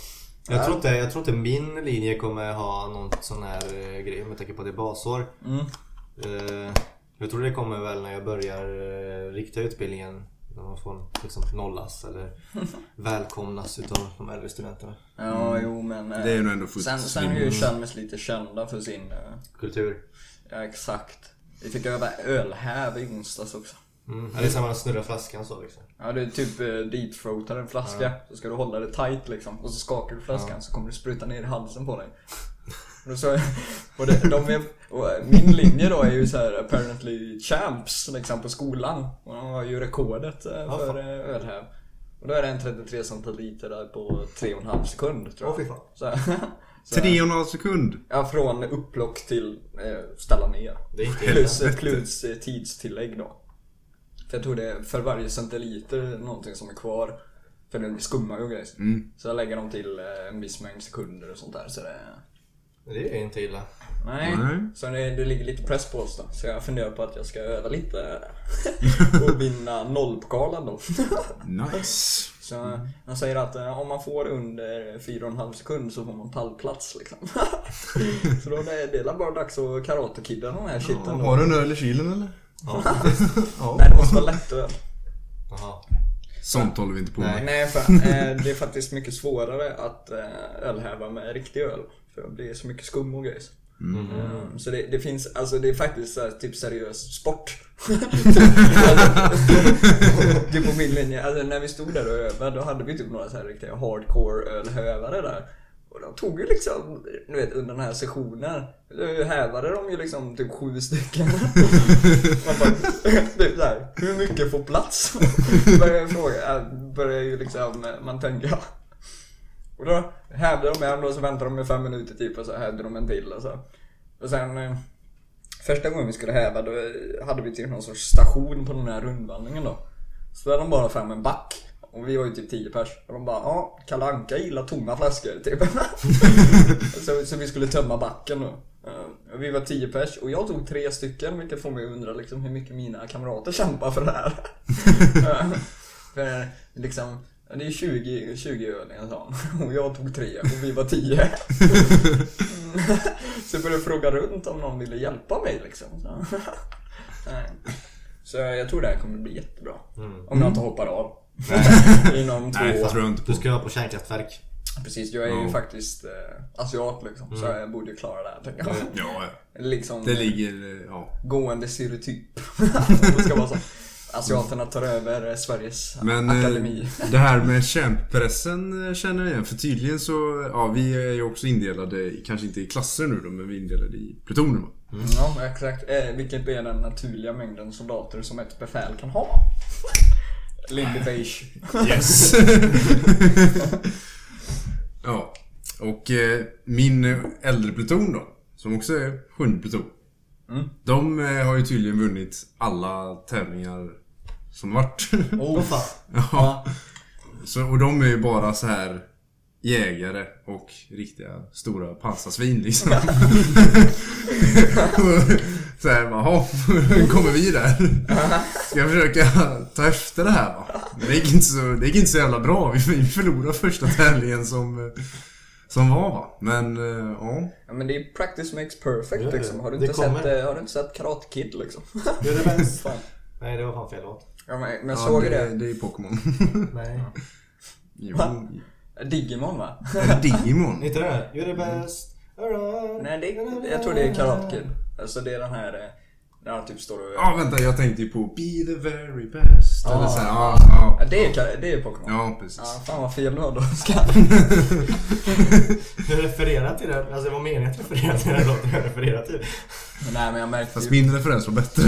Jag tror, inte, jag tror inte min linje kommer ha någon sån här grej med tanke på att det är basår. mm. Eh, jag tror det kommer väl när jag börjar riktiga utbildningen. När man får liksom nollas eller välkomnas utav de äldre studenterna. Ja, jo men... eh, Det är ju nog ändå fullt Sen, sen är ju Chalmers lite kända för sin... eh, Kultur. Ja, exakt. Vi fick öva ölhäv i onsdags också. Mm. Ja, det är samma man snurrar flaskan så liksom. Ja, du typ eh, deepthroatar en flaska. Så ska du hålla det tight liksom. Och så skakar du flaskan så kommer det spruta ner i halsen på dig. Och så, och det, de är, och min linje då är ju så här apparently champs liksom på skolan. Och de har ju rekordet eh, Ja, för fan. eh, ölhäv. Och då är det en 33 centiliter där på 3,5 sekund tror jag. Åh, fy fan. Så, så, Tre och en halv sekund. Ja, från upplock till eh, ställa ner. Det är inte. Plus, plus eh, tidstillägg då. För jag tror det är för varje centiliter någonting som är kvar. För den skummar ju och grejer. Mm. Så jag lägger dem till eh, en viss mängd sekunder och sånt där. Så det, Det är inte illa. nej. Nej. Så det, det ligger lite press på oss då. Så jag funderar på att jag ska öva lite och vinna nollpokalen då. Nice. Så han säger att eh, om man får under 4,5 sekund så får man pallplats liksom. så då är det, bara dags att karatekidda den här shiten då. Har du en öl i kylen eller? Ja. Ja. Nej, det måste vara lättöl. Jaha. Sånt håller vi inte på med. Nej, för eh, det är faktiskt mycket svårare att eh, ölhäva med riktig öl. För det är så mycket skum och grejer. Mm. Mm, så det, det finns, alltså det är faktiskt så här, typ seriös sport. typ på min linje, alltså när vi stod där och övade då hade vi typ några så här riktiga hardcore ölhävare där. Och de tog ju liksom, du vet under den här sessionen, hävade de ju liksom typ sju stycken. Man bara, typ såhär, hur mycket får plats? Börjar jag fråga, börjar ju liksom man tänka. Och då hävde de en och så väntade de i fem minuter typ och så hävde de en till och så. Och sen eh, Första gången vi skulle häva då hade vi typ någon sorts station på den här rundvandringen då. Så där de bara fram en back. Och vi var ju typ 10 pers. Och de bara ja, Kalle Anka gillar tomma flaskor typ. så, så vi skulle tömma backen då. Eh, och vi var 10 pers och jag tog tre stycken vilket får mig att undra liksom hur mycket mina kamrater kämpar för det här. Eh, för liksom, det är 20, 20 öl i en sån. Och jag tog tre och vi var 10. Så jag började fråga runt om någon ville hjälpa mig liksom. Så, Nej. så jag tror det här kommer bli jättebra. Om jag inte hoppar av. Inom två Nej, år. inte. Du ska vara på kärnkraftverk. Precis, jag är ju Ja. faktiskt eh, asiat liksom. Så jag borde ju klara det här tänker jag. Ja, ja. Liksom Det ligger, eh, ja. gående stereotyp. det ska vara så. Asiaterna tar över eh, Sveriges Men eh, akademi. det här med kämppressen eh, känner jag igen. För tydligen så, ja vi är ju också indelade, kanske inte i klasser nu då, men vi är indelade i plutoner va? Ja, exakt. Eh, vilket är den naturliga mängden soldater som ett befäl kan ha. Lindy Beige. Yes! ja. Och eh, min äldre pluton då, som också är sjunde pluton. Mm. De har ju tydligen vunnit alla tävlingar som varit. Åh fan. ja. Så, och de är ju bara så här jägare och riktiga stora pansarsvin liksom. så här, nu kommer vi där. Ska jag försöka ta efter det här va? Men det gick inte så, det gick inte så jävla bra. Vi förlorade första tävlingen som, som var va. Men eh, ja. Ja men det är practice makes perfect Ja, ja. liksom. Har du Det inte sett, eh, har du inte sett Karate Kid liksom? Det. Fan. Nej, det var fan fel låt. Ja, men, men jag ja såg det, det. det är Pokémon. Nej. jo. Va? Digimon va? Digimon? Inte det det bäst. Alright. Nej, det, jag tror det är Karate Kid. Alltså det är den här... eh, När han typ står och... Ja vänta, jag tänkte ju på Be the very best. Ah. Eller så här, ja, ja. Ja, det är, det är Pokémon. Ja, precis. Ja, fan vad fel du har då. Du refererar till det. Alltså det var meningen att referera till den låten jag refererar till. Nej men jag märkte Fast ju... min referens var bättre.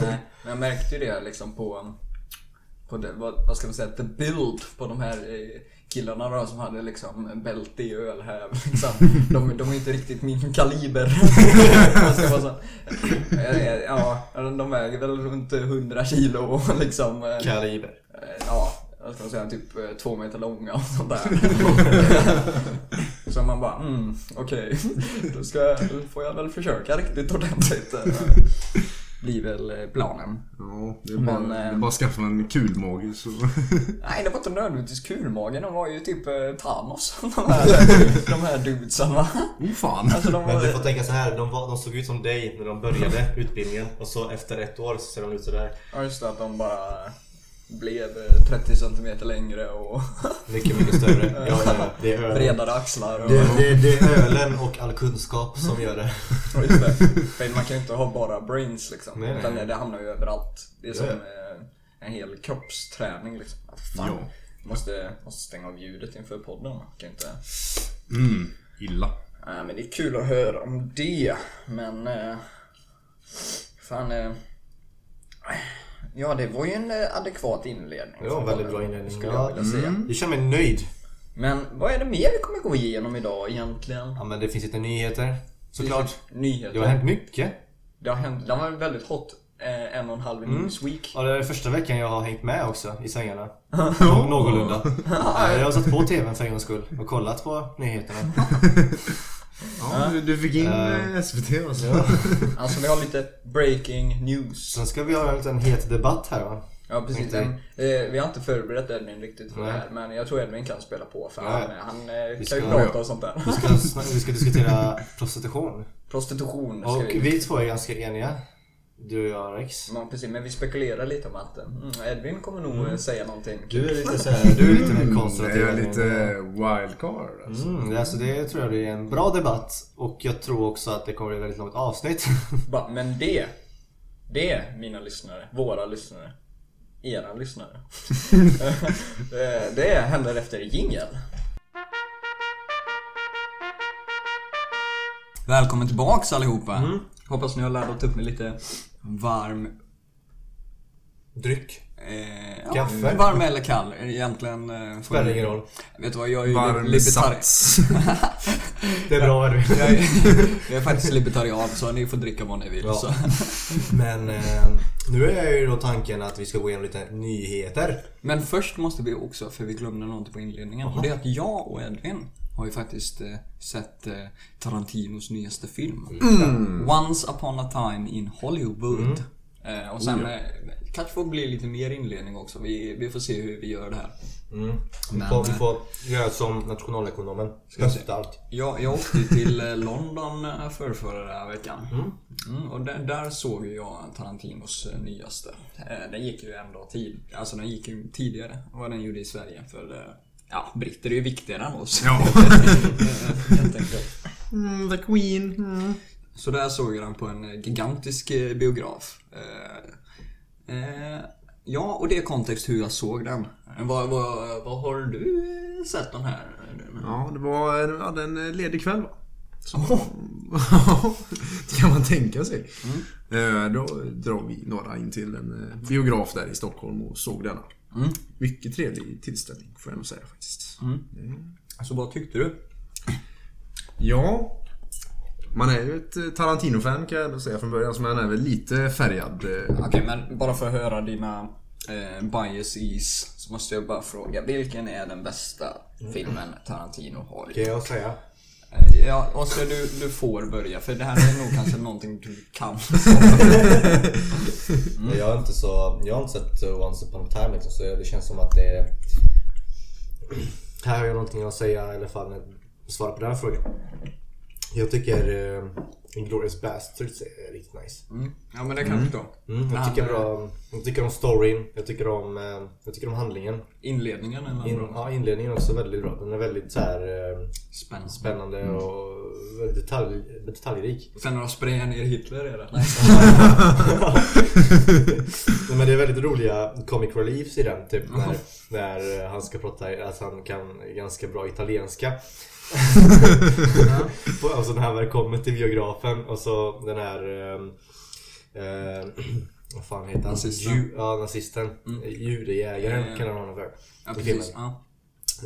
Nej, men jag märkte ju det liksom på... På det, vad, vad ska man säga? The build på de här eh, killarna då som hade liksom en bälte i ölhäv. Liksom. De, de är inte riktigt min kaliber. Eh, Ja, de väger väl runt 100 kilo liksom... Kaliber. Eh, Ja, jag ska säga typ två meter långa och sånt där. Så man bara, mm, okej. Då, ska, då får jag väl försöka riktigt ordentligt. Eh, Blir väl eh, planen. Ja, det är bara, Men, det är eh, bara att skaffa en kulmage så... Nej, det var inte nödvändigtvis kulmagen. De var ju typ eh, Thanos. De här, de här dudesarna. Oh fan. Alltså de Men var... du får tänka så här, de, var, de såg ut som dig när de började utbildningen och så efter ett år så ser de ut sådär. Ja, just det. Att de bara blev eh, 30 centimeter längre och Mycket, mycket större. Ja, det är ölen. bredare axlar. Och... Det, det, det är ölen och all kunskap som gör det. Ja, just det. För man kan ju inte ha bara brains liksom. Nej, nej. Utan det, det hamnar ju överallt. Det är som Ja, eh, en hel kroppsträning liksom. Fan. Ja. Måste, måste stänga av ljudet inför podden. Man kan inte... Mm, illa. Nej men det är kul att höra om det. Men... Eh, fan... Eh, ja det var ju en eh, adekvat inledning. Det var en väldigt bra inledning. Skulle Ja, jag vilja säga. Jag känner mig nöjd. Men vad är det mer vi kommer gå igenom idag egentligen? Ja men det finns lite nyheter. Såklart. Nyheter. Det har hänt mycket. Det har hänt. Det var väldigt hot eh, en och en halv newsweek. Ja, det är första veckan jag har hängt med också i svängarna. Nå- Någorlunda. Ja, Jag har satt på TVn för en gångs skull och kollat på nyheterna. Ja, du, du fick in Eh, eh, SVT alltså. Ja. Alltså vi har lite breaking news. Sen ska vi ha en liten het debatt här va? Ja precis. Inte- En, eh, vi har inte förberett Edvin riktigt för det Nej. här. Men jag tror Edvin kan spela på för Ja, han, eh, Vi kan ju ska- prata och sånt där. Vi ska, vi ska diskutera prostitution. Prostitution ska Och vi. vi två är ganska eniga. Du och jag Rex. Ja, precis, men vi spekulerar lite om att mm, Edvin kommer nog eh, säga någonting. Du är lite så här, du är lite mer Mm, konservativ. jag är lite wildcard alltså. Mm, alltså det tror jag blir en bra debatt. Och jag tror också att det kommer bli ett väldigt långt avsnitt. Men det, det mina lyssnare, våra lyssnare, era lyssnare. Eh, det händer efter jingel. Välkommen tillbaks allihopa. Hoppas ni har laddat upp med lite varm Dryck. Eh, ja, Kaffe. Varm eller kall egentligen. Eh, Spelar ingen roll. Vet du vad, jag är ju Varm libertarian. Det är bra Edvin. Jag är, jag är faktiskt libertarian så ni får dricka vad ni vill. Ja. Men eh, nu är ju då tanken att vi ska gå igenom lite nyheter. Men först måste vi också, för vi glömde någonting på inledningen. Och det är att jag och Edvin har ju faktiskt eh, sett eh, Tarantinos nyaste film. Once upon a time in Hollywood. Eh, och sen eh, kanske får bli lite mer inledning också. Vi, vi får se hur vi gör det här. Mm. Vi, Men, får, vi får göra som nationalekonomen. Ska vi allt. Jag, jag åkte till eh, London eh, för förra veckan. Mm, och där, där såg jag Tarantinos nyaste. Den gick ju en dag tid. Alltså den gick ju tidigare än vad den gjorde i Sverige. För ja, britter är ju viktigare än oss. Ja. Eh, Helt enkelt. Mm, the Queen. Mm. Så där såg jag den på en eh, gigantisk eh, biograf. Eh, eh, Ja, och det är kontext hur jag såg den. Eh, Vad, vad, vad har du eh, sett den här? Ja, det var du hade en ledig kväll va? Så, det kan man tänka sig. Eh, Då drar vi några in till en eh, biograf där i Stockholm och såg denna. Mm. Mycket trevlig tillställning får jag nog säga faktiskt. Alltså vad tyckte du? Ja, man är ju ett eh, Tarantino-fan kan jag säga från början, så man är väl lite färgad. eh, Okej, men bara för att höra dina eh, biases så måste jag bara fråga. Vilken är den bästa filmen Tarantino har Kan gjort? jag säga? Eh, Ja, Oskar du, du får börja för det här är nog kanske någonting du kan. Men Jag har inte så, jag har inte sett uh, Once upon a time liksom, så det känns som att det är... Här har jag någonting att säga i alla fall svarar på den här frågan. Jag tycker uh, Inglourious Basterds är riktigt nice. Mm. Ja men det kan jag förstå. Mm, jag, tycker eh, bra, jag tycker om storyn, jag tycker om, eh, jag tycker om handlingen. Inledningen är In, bra. ja, inledningen är också väldigt bra. Den är väldigt så här, eh, Spännande. spännande och väldigt detalj, detaljrik. Sen när de sprayar ner Hitler är det. Nej. Men det är väldigt roliga comic reliefs i den. Typ när, när han ska prata, att han kan ganska bra italienska. Och så när han väl kommer till biografen och så den här... Eh, vad fan heter han? Nazisten. Ju, ja, nazisten. Judejägaren Eh, kallar han honom för. Ja, precis. filmen. Ja.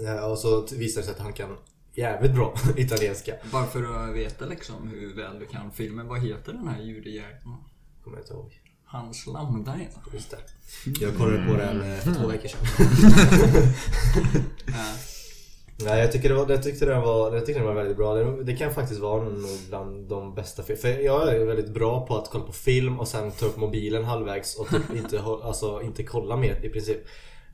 Ja, och så visar det sig att han kan jävligt bra italienska. Bara för att veta liksom hur väl du kan filmen. Vad heter den här judejägaren? Kommer jag inte ihåg. Hans Landberg. Just det. Jag kollade på den eh, för två veckor sedan. Ja. Nej, jag, tycker det var, jag, tyckte den var, jag tyckte den var väldigt bra. Det, det kan faktiskt vara nog bland de bästa filmerna. För jag är väldigt bra på att kolla på film och sen ta upp mobilen halvvägs och typ inte, alltså, inte kolla mer i princip.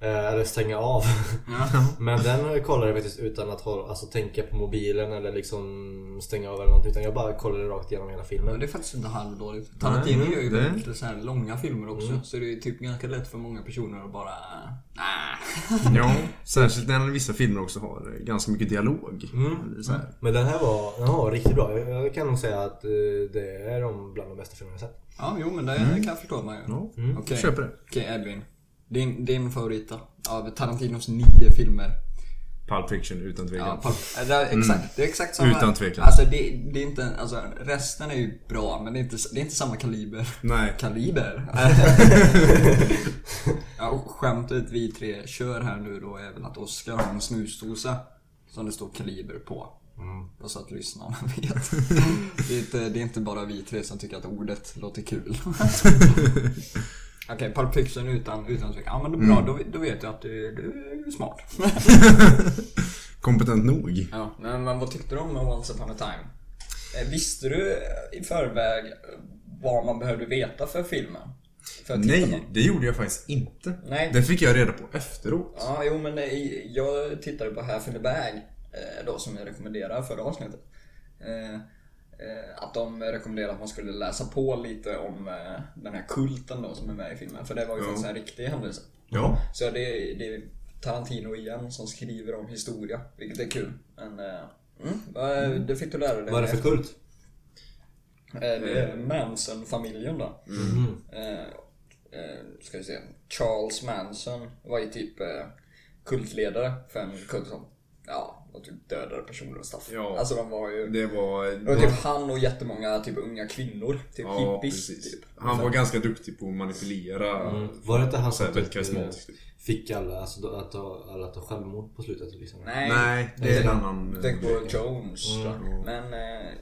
Eh, Eller stänga av. Ja. Men den kollade jag faktiskt utan att hålla, alltså, tänka på mobilen eller liksom stänga av eller någonting. Utan jag bara kollade rakt igenom hela Men filmen. det är faktiskt inte halvdåligt. Tarantino gör ju väldigt så här långa filmer också. Mm. Så det är typ ganska lätt för många personer att bara... Nah. Ja, särskilt när vissa filmer också har ganska mycket dialog. Mm. Så här. Men den här var, den var riktigt bra. Jag, kan nog säga att eh, det är de bland de bästa filmerna jag sett. Ja, jo men det kan jag förstå man ju. Ja, Mm. Jag köper det. Okej Edvin. Din, din favorit då? Av Tarantinos nio filmer. Pulp Fiction utan tvekan. Ja, Pulp- det är exakt, det är exakt samma. Mm. Utan tvekan. Alltså det, det är inte, alltså resten är ju bra men det är inte, det är inte samma kaliber. Nej. Kaliber? ja, och skämtet vi tre kör här nu då är väl att Oscar har en snusdosa som det står kaliber på. Bara så att lyssnarna vet. Det är, inte, det är inte bara vi tre som tycker att ordet låter kul. Okej, Pulp Fiction utan, utan tvekan. Ja men det är bra, då, då vet jag att du, du är smart. Kompetent nog. Ja, men, men vad tyckte du om Once upon a time? Eh, Visste du i förväg vad man behövde veta för filmen? För Nej, det gjorde jag faktiskt inte. Nej. Det fick jag reda på efteråt. Ja, jo men eh, jag tittade på Half in the Bag eh, då som jag rekommenderade förra avsnittet. Eh, Att de rekommenderade att man skulle läsa på lite om eh, den här kulten då som är med i filmen. För det var ju Ja. faktiskt en riktig händelse. Ja. Så det, det är Tarantino igen som skriver om historia, vilket är kul. Men, eh, mm, eh, det fick du lära dig. Vad är det för kult? Eh, Det är Manson-familjen då. Mm. Eh, ska vi se. Charles Manson var ju typ kultledare för en kult som ja, var typ dödade personer och stuff. Ja. Alltså de var ju... Det var... Det var typ han och jättemånga typ unga kvinnor. Typ Ja, hippies typ. Han var ganska duktig på att manipulera. Var det inte han som typ, karismatisk. typ. fick alla, alltså, att, ta- alla att ta självmord på slutet? Liksom? Nej. Nej, det är en annan... Tänk på Jones. Mm. Men eh,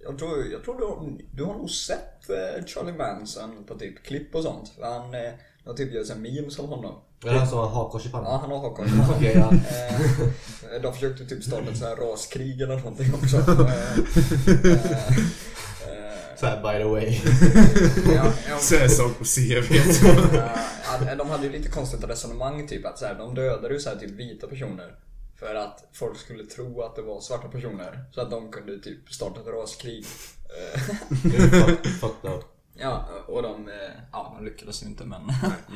jag tror, jag tror du, har, du har nog sett eh, Charlie Manson på typ klipp och sånt. Han, eh, typ gör såhär memes om honom. Är det han som har hakkors i pannan? Ja, han har hakkors. Okej, ja. Eh, de försökte typ starta ett sånt här raskrig eller någonting också. Eh, eh, eh, Såhär by the way. ja, ja, Säg sak på CV. De hade ju lite konstigt resonemang typ att så här, de dödade ju så här, typ vita personer. För att folk skulle tro att det var svarta personer. Så att de kunde typ starta ett raskrig. Eh, fucked up. Ja, och de, eh, ja, de lyckades ju inte men...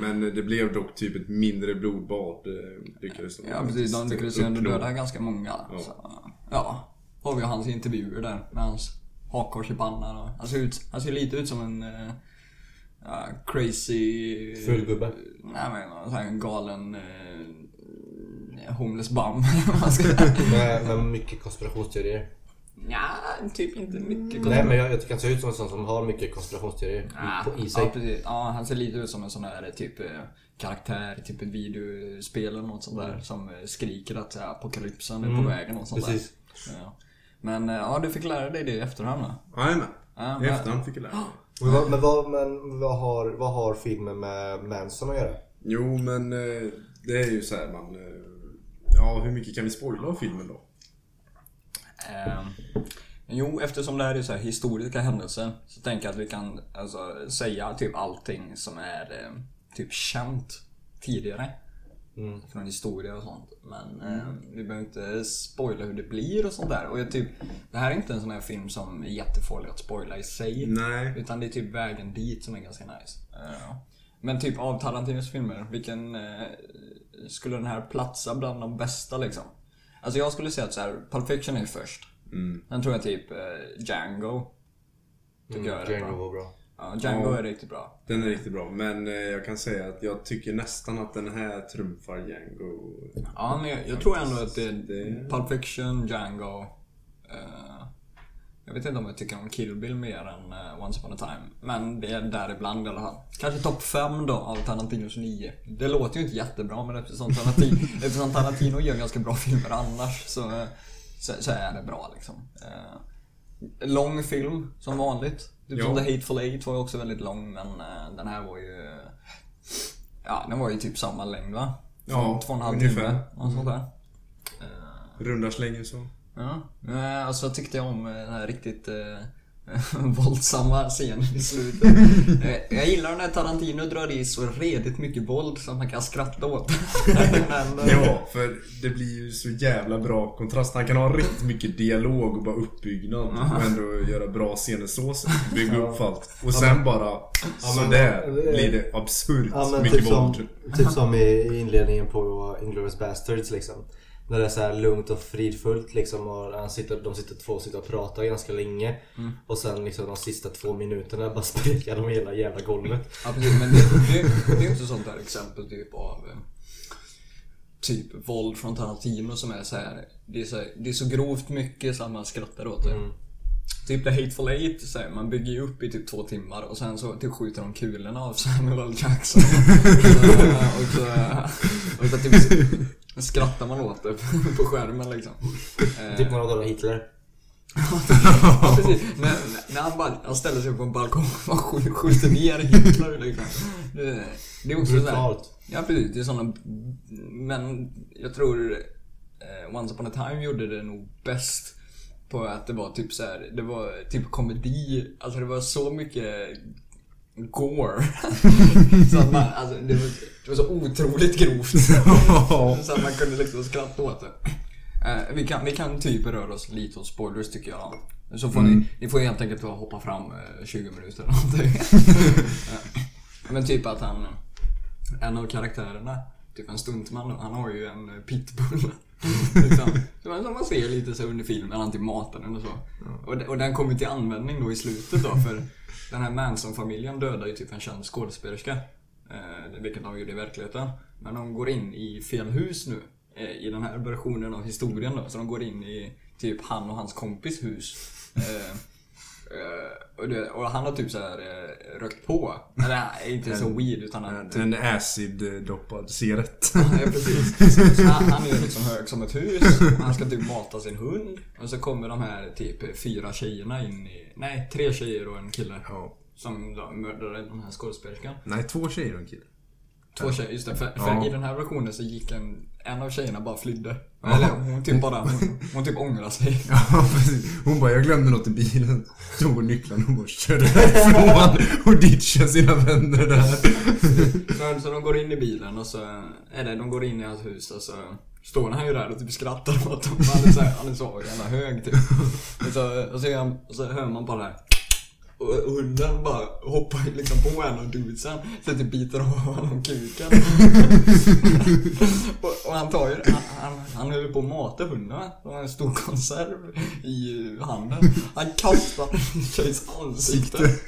Men det blev dock typ ett mindre blodbad. eh, Lyckades de Ja precis, de lyckades ju ändå döda ganska många. Ja. Så, ja, har vi hans intervjuer där med hans hakkors i pannan. Och, han, ser ut, han ser lite ut som en eh, ja, crazy... Full gubbe. Nej men en sån här galen eh, homeless bum. man ska säga. Med, med mycket konspirationsteorier. Nja, typ inte mycket. Nej men jag, jag tycker han ser ut som en sån som har mycket konspirationsteorier Ah, i, på, i sig. Ja, precis. ja, han ser lite ut som en sån där typ eh, karaktär i typ ett videospel eller något sånt där som eh, skriker att eh, apokalypsen är på Mm, vägen och sånt precis. där. Ja. Men ja, du fick lära dig det i efterhand va? Jajamän. Ja, I men- efterhand fick jag lära mig. Men, vad, men, vad, men vad, har, vad har filmen med Manson att göra? Jo, men det är ju så här man... Ja, hur mycket kan vi spoila av filmen då? Ehm, jo, eftersom det här är så här historiska händelser så tänker jag att vi kan alltså, säga typ allting som är eh, typ känt tidigare. Mm. Från historia och sånt. Men eh, vi behöver inte spoila hur det blir och sånt där. Och jag typ, det här är inte en sån här film som är jättefarlig att spoila i sig. Nej. Utan det är typ vägen dit som är ganska nice. Eh, men typ av Tarantinos filmer, vilken eh, skulle den här platsa bland de bästa liksom? Alltså jag skulle säga att så här, Pulp Fiction är först. Mm. Sen tror jag typ eh, Django. Tycker jag är Django bra. var bra. Ja, Django Ja. är riktigt bra. Den är riktigt bra, men eh, jag kan säga att jag tycker nästan att den här trumfar Django. Ja, men jag, jag tror ändå att det är Det- Pulp Fiction, Django. Eh, Jag vet inte om jag tycker om Kill Bill mer än eh, Once upon a time. Men det är där ibland i alla fall. Kanske topp 5 då av Tarantinos 9. Det låter ju inte jättebra men eftersom Tarantino, eftersom Tarantino gör ganska bra filmer annars så, så, så är det bra liksom. Eh, lång film som vanligt. Typ som The Hateful Eight var ju också väldigt lång men eh, den här var ju... Ja, den var ju typ samma längd va? Ja, Två och en halv timme. Och sånt där. Eh, Runda slängen så. Ja, alltså tyckte jag om eh, den här riktigt eh, våldsamma scenen i slutet. Eh, jag gillar när Tarantino drar i så redigt mycket våld som man kan skratta åt. Men, eh, Ja, för det blir ju så jävla bra kontrast. Han kan ha riktigt mycket dialog och bara uppbyggnad. Och ändå göra bra scener så. Bygga upp allt. Och sen bara men- sådär det- blir det absurt Ja mycket typ som, våld. typ som i inledningen på Inglourious Basterds liksom. När det är så här lugnt och fridfullt liksom och han sitter, de sitter två sitter och pratar ganska länge. Och sen liksom de sista två minuterna bara spräcker de hela jävla golvet. Ja precis, men det, det, det är ju inte sånt där exempel typ av eh, Typ våld från Tarantino som är så här. Det är så, här, det är så grovt mycket så att man skrattar åt det. Typ The Hateful Eight, så här, man bygger ju upp i typ två timmar och sen så typ skjuter de kulorna av Samuel L. Jackson. Eh, och så, och så typ skrattar man åt det på skärmen liksom. Eh, Typ de kollar Hitler. Ja precis. När, när han bara han ställer sig på en balkong och skjuter ner Hitler liksom. Det, det är också. Brutalt. Ja precis, det är såna... Men jag tror eh, Once upon a time gjorde det nog bäst. På att det var typ så här, det var typ komedi. Alltså det var så mycket gore. så att man, alltså det var, det var så otroligt grovt. så att man kunde liksom skratta åt det. Eh, vi, kan, vi kan typ röra oss lite åt spoilers tycker jag. Så får ni, ni får helt enkelt hoppa fram eh, 20 minuter eller någonting. Eh, Men typ att han, en av karaktärerna, typ en stuntman, han har ju en eh, pitbull. liksom. Som man ser lite så under filmen, han typ matar den och så. Och, och den kommer till användning då i slutet då för den här Manson-familjen dödar ju typ en känd skådespelerska. Eh, vilket de gjorde i verkligheten. Men de går in i fel hus nu. Eh, I den här versionen av historien då. Så de går in i typ han och hans kompis hus. Eh, eh, och, det, och han har typ så här eh, rökt på. Eller inte så weed utan han typ En acid-doppad cigarett. Ja, precis. Så han, han är liksom hög som ett hus. Han ska typ mata sin hund. Och så kommer de här typ fyra tjejerna in i... Nej, tre tjejer och en kille. Ja. Som mördade den här skådespelerskan. Nej, två tjejer och en kille. Två tjejer, just det. För, för Ja. i den här versionen så gick en... En av tjejerna bara flydde. Eller hon typ bara... Hon, hon typ ångrar sig. Ja, precis. Hon bara, jag glömde något i bilen. Tog hon nycklarna och bara körde därifrån och ditchade sina vänner där. Så, så de går in i bilen och så... Eller de går in i hans hus och så... Står han ju där och typ skrattar åt dem. Han är så, här, han är så jävla hög typ. Och så, och så, han, och så hör man bara det här. Och hunden bara hoppar liksom på en av dudesen. Så typ biter av honom kuken. och, och han tar ju han, han, han höll på att mata hunden va? Har en stor konserv i handen. Han kastar den i tjejs ansikte.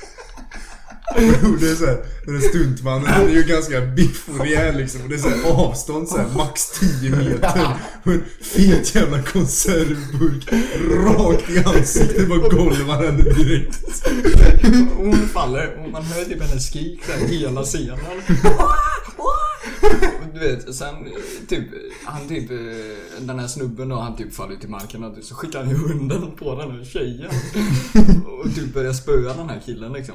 Det är såhär, den där stuntmannen, han är ju ganska biff och rejäl liksom. Och det är såhär avstånd såhär, max 10 meter. Och en fet jävla konservburk rakt i ansiktet. Bara golvar henne direkt. Hon faller och man hör typ hennes skrik där hela scenen. Du vet, sen typ, han typ, den här snubben då, han typ faller till marken och så skickar han ju hunden på den här tjejen. Och typ börjar spöa den här killen liksom.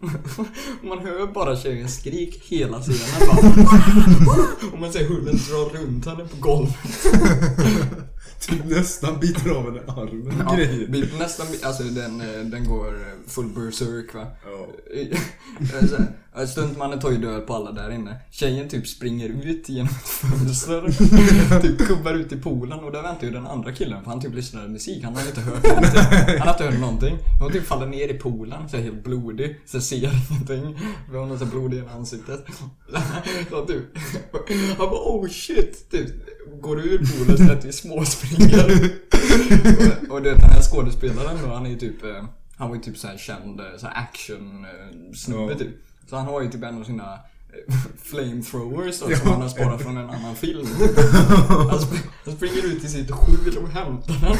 Man hör bara tjejens skrik hela scenen bara. Och man ser hunden dra runt henne på golvet. Typ nästan biter av henne armen Ja, grejer. nästan, alltså den, eh, den går full berserk va. Ja. Eh, så här, Stuntmannen tar ju död på alla där inne. Tjejen typ springer ut genom ett fönster. typ kubbar ut i poolen och där väntar ju den andra killen för han typ lyssnar på musik. Han har inte hört någonting. Han har inte hört någonting. Hon typ faller ner i poolen, så är helt blodig. Så ser ingenting. För hon har så blodig i ansiktet. Så typ, han bara oh shit. Typ, går ur poolen så att vi småspringer. och, och det, den här skådespelaren då, han är ju typ eh, han var ju typ såhär känd eh, så här action eh, snubbe Ja. typ. Så han har ju typ en av sina flamethrowers då, som han har sparat från en annan film. Han, sp han springer ut i sitt skjul och hämtar den.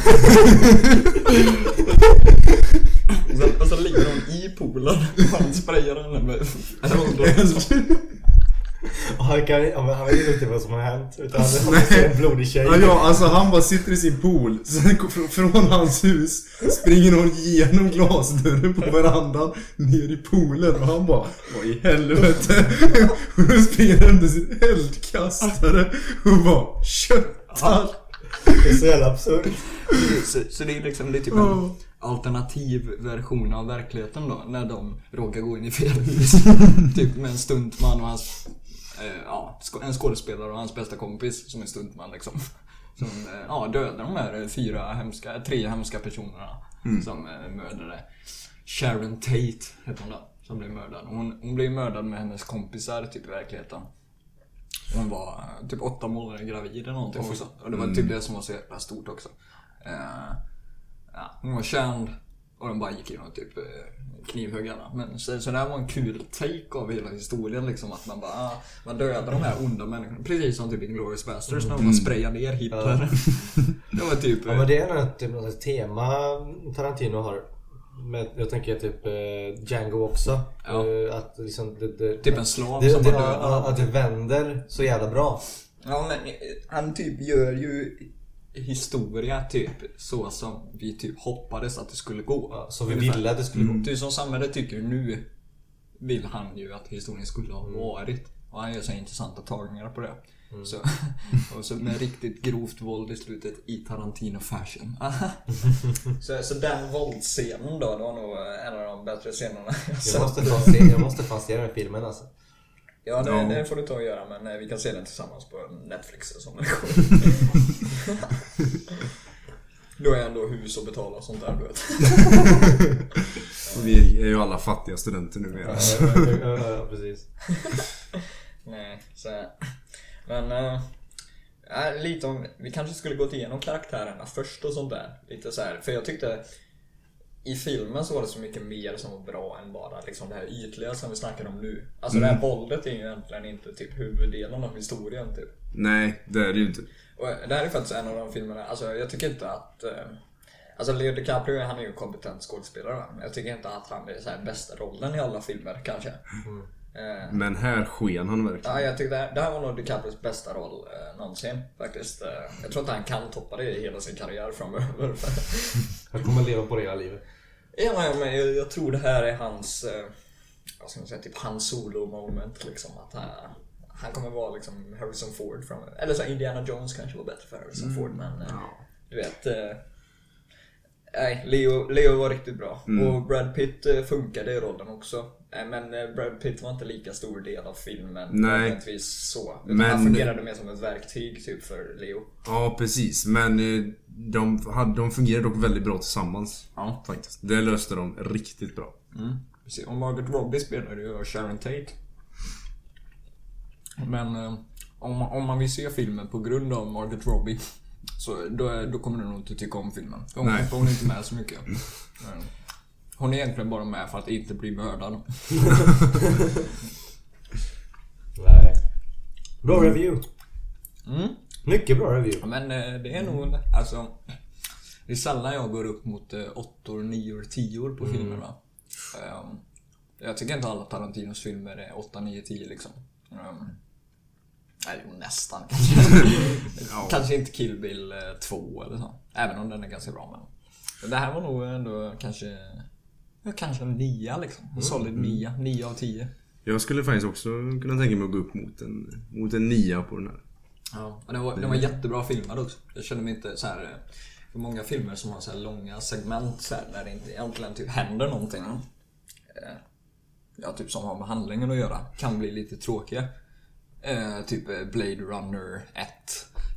Och sen, och så ligger hon i poolen och han sprayar henne med han, kan, han vet inte vad som har hänt. Utan han ser en blodig tjej. Ja, ja, alltså han bara sitter i sin pool. Sen från hans hus springer hon genom glasdörren på verandan ner i poolen och han bara Vad i helvete? Då springer han under sin eldkastare och bara köttar. Det är så jävla absurt. Så, så det är liksom det är typ en alternativ version av verkligheten då. När de råkar gå in i fel hus. typ med en stuntman och hans... Eh, ja, en skådespelare och hans bästa kompis som är stuntman liksom. Som eh, ja, dödar de här fyra hemska, tre hemska personerna. Som eh, mördade Sharon Tate, heter hon då. Som blev mördad. Hon, hon blev mördad med hennes kompisar typ i verkligheten. Hon var typ åtta månader gravid eller någonting också. Och det var typ det som var så jävla stort också. Eh, ja, hon var känd och de bara gick och typ eh, knivhögg alla. Men så, så det här var en kul take av hela historien liksom. Att man bara, ah, man dödar de här onda människorna. Precis som typ Inglourious Basterds när man sprayar ner Hitler. det var typ... Ja men det är nog typ något tema Tarantino har. Men jag tänker typ eh, Django också. Ja. Eh, att liksom det, det, Typ en slav det, som det, bara dödar. Att det vänder så jävla bra. Ja men eh, han typ gör ju historia typ så som vi typ hoppades att det skulle gå. Ja, så vi Ungefär. ville att det skulle gå. Typ som samhället tycker nu vill han ju att historien skulle ha Mm. varit. Och han gör så intressanta tagningar på det. Så, och så med riktigt grovt våld i slutet i Tarantino fashion. så, så den våldsscenen då, det var nog en av de bättre scenerna jag måste fan se, jag måste fan se den filmen alltså. Ja, det, Ja. det får du ta och göra men eh, vi kan se den tillsammans på Netflix den kommer. Då är ändå hus och betala och sånt där du vet. Vi är ju alla fattiga studenter numera. Ja, ja, ja, ja, precis. Nej, så... Men... äh, lite om... Vi kanske skulle gått igenom karaktärerna först och sånt där. Lite så här, För jag tyckte... I filmen så var det så mycket mer som var bra än bara liksom det här ytliga som vi snackar om nu. Alltså det här våldet är ju egentligen inte typ huvuddelen av historien typ. Nej, det är det ju inte. Och det här är faktiskt en av de filmerna, alltså jag tycker inte att... Eh, alltså Leo DiCaprio han är ju en kompetent skådespelare men jag tycker inte att han är så här bästa rollen i alla filmer kanske. Eh, Men här sken han verkligen. ja, jag tycker det här, det här var nog DiCaprios bästa roll eh, någonsin faktiskt. Eh, jag tror inte han kan toppa det i hela sin karriär framöver. Jag kommer leva på det hela livet. ja, men jag, jag tror det här är hans... Eh, vad ska man säga, typ hans solo moment liksom. Att han, han kommer vara liksom Harrison Ford framöver. Eller så Indiana Jones kanske var bättre för Harrison Ford men... Eh, Du vet... Eh, nej, Leo, Leo var riktigt bra. Och Brad Pitt eh, funkade i rollen också. Eh, men eh, Brad Pitt var inte lika stor del av filmen. Nej. så. Utan Men- han fungerade mer som ett verktyg typ för Leo. Ja, precis. Men eh, de, de fungerar dock väldigt bra tillsammans. Ja. Faktiskt. Det löste de riktigt bra. Mm. Precis. Och Margaret Robbie spelade ju Sharon Tate. Men om, man, om man vill se filmen på grund av Margaret Robbie så då, då kommer du nog inte tycka om filmen. Hon är inte med så mycket. Men Hon är egentligen bara med för att inte bli mördad. Nej. Bra review. Mm. Mycket bra review. Men eh, det är nog, alltså... Det är sällan jag går upp mot eh, åttor, nior, tior på filmer va. Ehm, jag tycker inte alla Tarantinos filmer är 8, 9, 10 liksom. Um, nej, jo, nästan kanske. Kanske inte Kill Bill 2 eller så. Även om den är ganska bra men. men Det här var nog ändå kanske... Ja, kanske en nia liksom. En solid nia. 9 av 10. Jag skulle faktiskt också kunna tänka mig att gå upp mot en, mot en nia på den här. Ja, och den var, den var jättebra filmad också. Jag kände mig inte så här. eh, För många filmer som har så här långa segment så här, när det inte egentligen typ händer någonting. eh, Ja, typ som har med handlingen att göra. Kan bli lite tråkiga. Eh, typ eh, Blade Runner 1.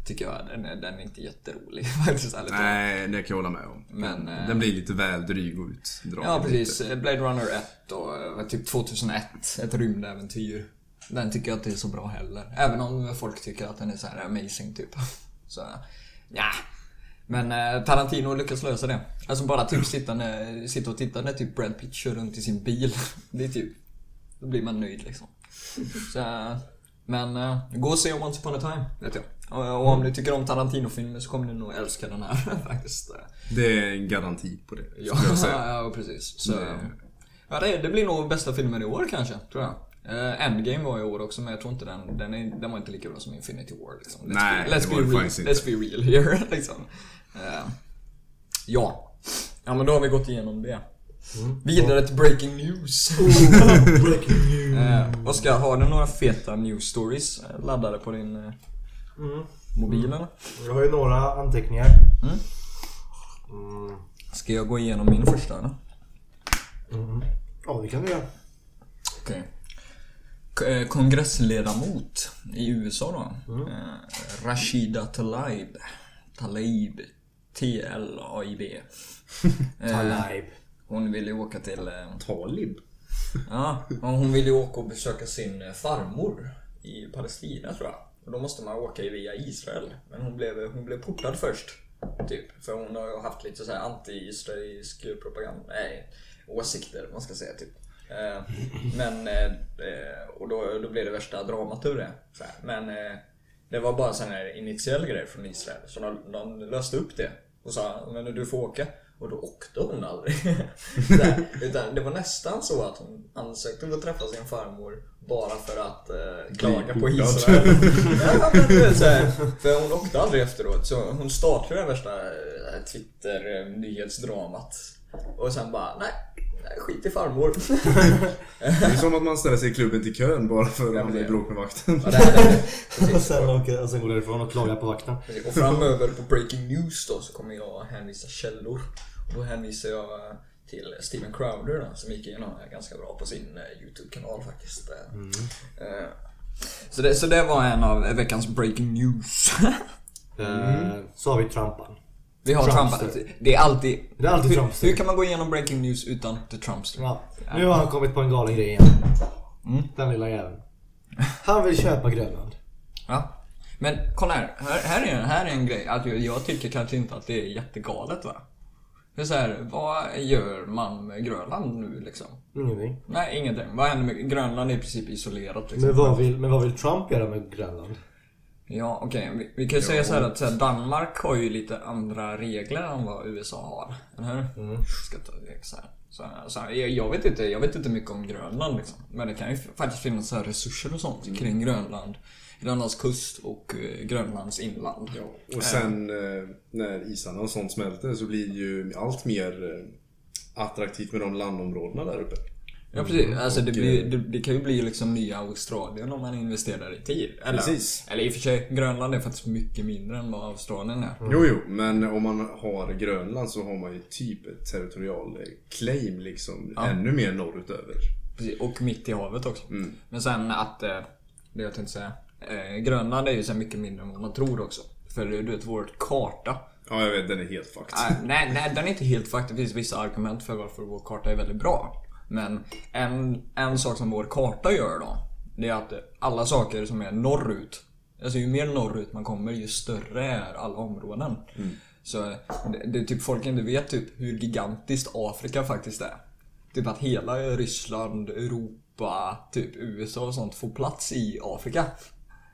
Tycker jag, den är, den är inte jätterolig faktiskt. Nej, det kan jag hålla med om. Men, eh, Den blir lite väl dryg och utdragen. Ja, precis. Eh, Blade Runner 1 och eh, typ 2001. Ett rymdäventyr. Den tycker jag inte är så bra heller. Även om folk tycker att den är så här amazing typ. Så, ja. Men eh, Tarantino lyckas lösa det. Alltså bara typ sitta, när, sitta och titta när typ Brad Pitt kör runt i sin bil. Det är typ... Då blir man nöjd liksom. Så, men uh, gå och se Once upon a time, vet jag. Och, och om ni tycker om Tarantino-filmer så kommer ni nog älska den här faktiskt. Det är en garanti på det. Ja, skulle jag säga. ja precis. Så, Det- ja, det, det blir nog bästa filmen i år kanske, tror jag. Eh, Endgame var i år också, men jag tror inte den, den, är, den var inte lika bra som Infinity War. Liksom. Let's Nej, be, let's, be real, let's be real here. liksom. Eh, ja. Ja, men då har vi gått igenom det. Vidare till breaking news. Breaking news. Eh, Oskar, har du några feta news stories eh, laddade på din eh, Mm. mobil eller? Jag har ju några anteckningar. Mm. Mm. Ska jag gå igenom min första eller? Mm. Ja, det kan du göra. Okej. K- eh, Kongressledamot i USA då. Eh, Rashida Tlaib. Tlaib. T-L-A-I-B. Eh, Talib. Hon ville ju åka till... eh, Talib. Ja, hon ville ju åka och besöka sin eh, farmor i Palestina tror jag. Och då måste man åka via Israel. Men hon blev, hon blev portad först. Typ. För hon har ju haft lite så här anti-israelisk propaganda. Nej, åsikter man ska säga typ. Eh, Men, eh, eh, och då, då blev det värsta dramat ur det. Men eh, det var bara här initiell grej från Israel. Så de, de löste upp det. Och sa, men du får åka. Och då åkte hon aldrig. Här, Utan det var nästan så att hon ansökte om att träffa sin farmor bara för att eh, klaga på. Israel. ja, men du vet, så här, för hon åkte aldrig efteråt. Så hon startade det värsta eh, Twitter-nyhetsdramat. Och sen bara, nej, skit i farmor. Det är som att man ställer sig i klubben till kön bara för Ja, att är det- bråk med vakten. Ja, det här, det, Och sen, åker, och sen går därifrån och klagar på vakten. Och framöver på Breaking News då så kommer jag hänvisa källor. Och då hänvisar jag till Steven Crowder då, som gick igenom det ganska bra på sin eh, YouTube-kanal faktiskt. Eh, eh, Så det, så det var en av veckans Breaking News. Eh, Så har vi Trumpan. Vi har Trumpster. Trump. Det är alltid... Det är alltid hur, Trumpster. hur kan man gå igenom Breaking News utan The Trumpster? Ja. Nu har han kommit på en galen grej igen. Den lilla jäveln. Han vill köpa Grönland. Ja. Men kolla här. Här, här, är, här är en grej. Att jag, jag tycker kanske inte att det är jättegalet va. Det är så här, vad gör man med Grönland nu liksom? Ingenting. Nej, ingenting. Vad händer med Grönland är i princip isolerat liksom. Men vad vill, men vad vill Trump göra med Grönland? Ja, okej. Vi, vi kan ju säga så här att så här, Danmark har ju lite andra regler än vad USA har. Eller hur? Ska ta så här. Så, så här, jag, vet inte, jag vet inte mycket om Grönland liksom. Men det kan ju faktiskt finnas så här resurser och sånt kring Grönland. Grönlands kust och eh, Grönlands inland. Och sen eh, när isarna och sånt smälter så blir det ju allt mer eh, attraktivt med de landområdena där uppe. Ja precis, alltså det, Och, blir, eh, det, det kan ju bli liksom nya Australien om man investerar i tid. Eller, Precis. eller i och för sig, Grönland är faktiskt mycket mindre än vad Australien är. Jo, jo, men om man har Grönland så har man ju typ ett territorial eh, claim liksom ännu mer norrutöver. Precis, och mitt i havet också. Mm. Men sen att, eh, det jag tänkte säga. Grönland är ju så mycket mindre än vad man tror också. För du vet, vår karta. Ja, jag vet, den är helt fucked. Nej, nej, nej, den är inte helt faktiskt. Det finns vissa argument för varför vår karta är väldigt bra. Men en, en sak som vår karta gör då. Det är att alla saker som är norrut. Alltså ju mer norrut man kommer ju större är alla områden. Så det, det är typ folk inte vet typ hur gigantiskt Afrika faktiskt är. Typ att hela Ryssland, Europa, typ USA och sånt får plats i Afrika.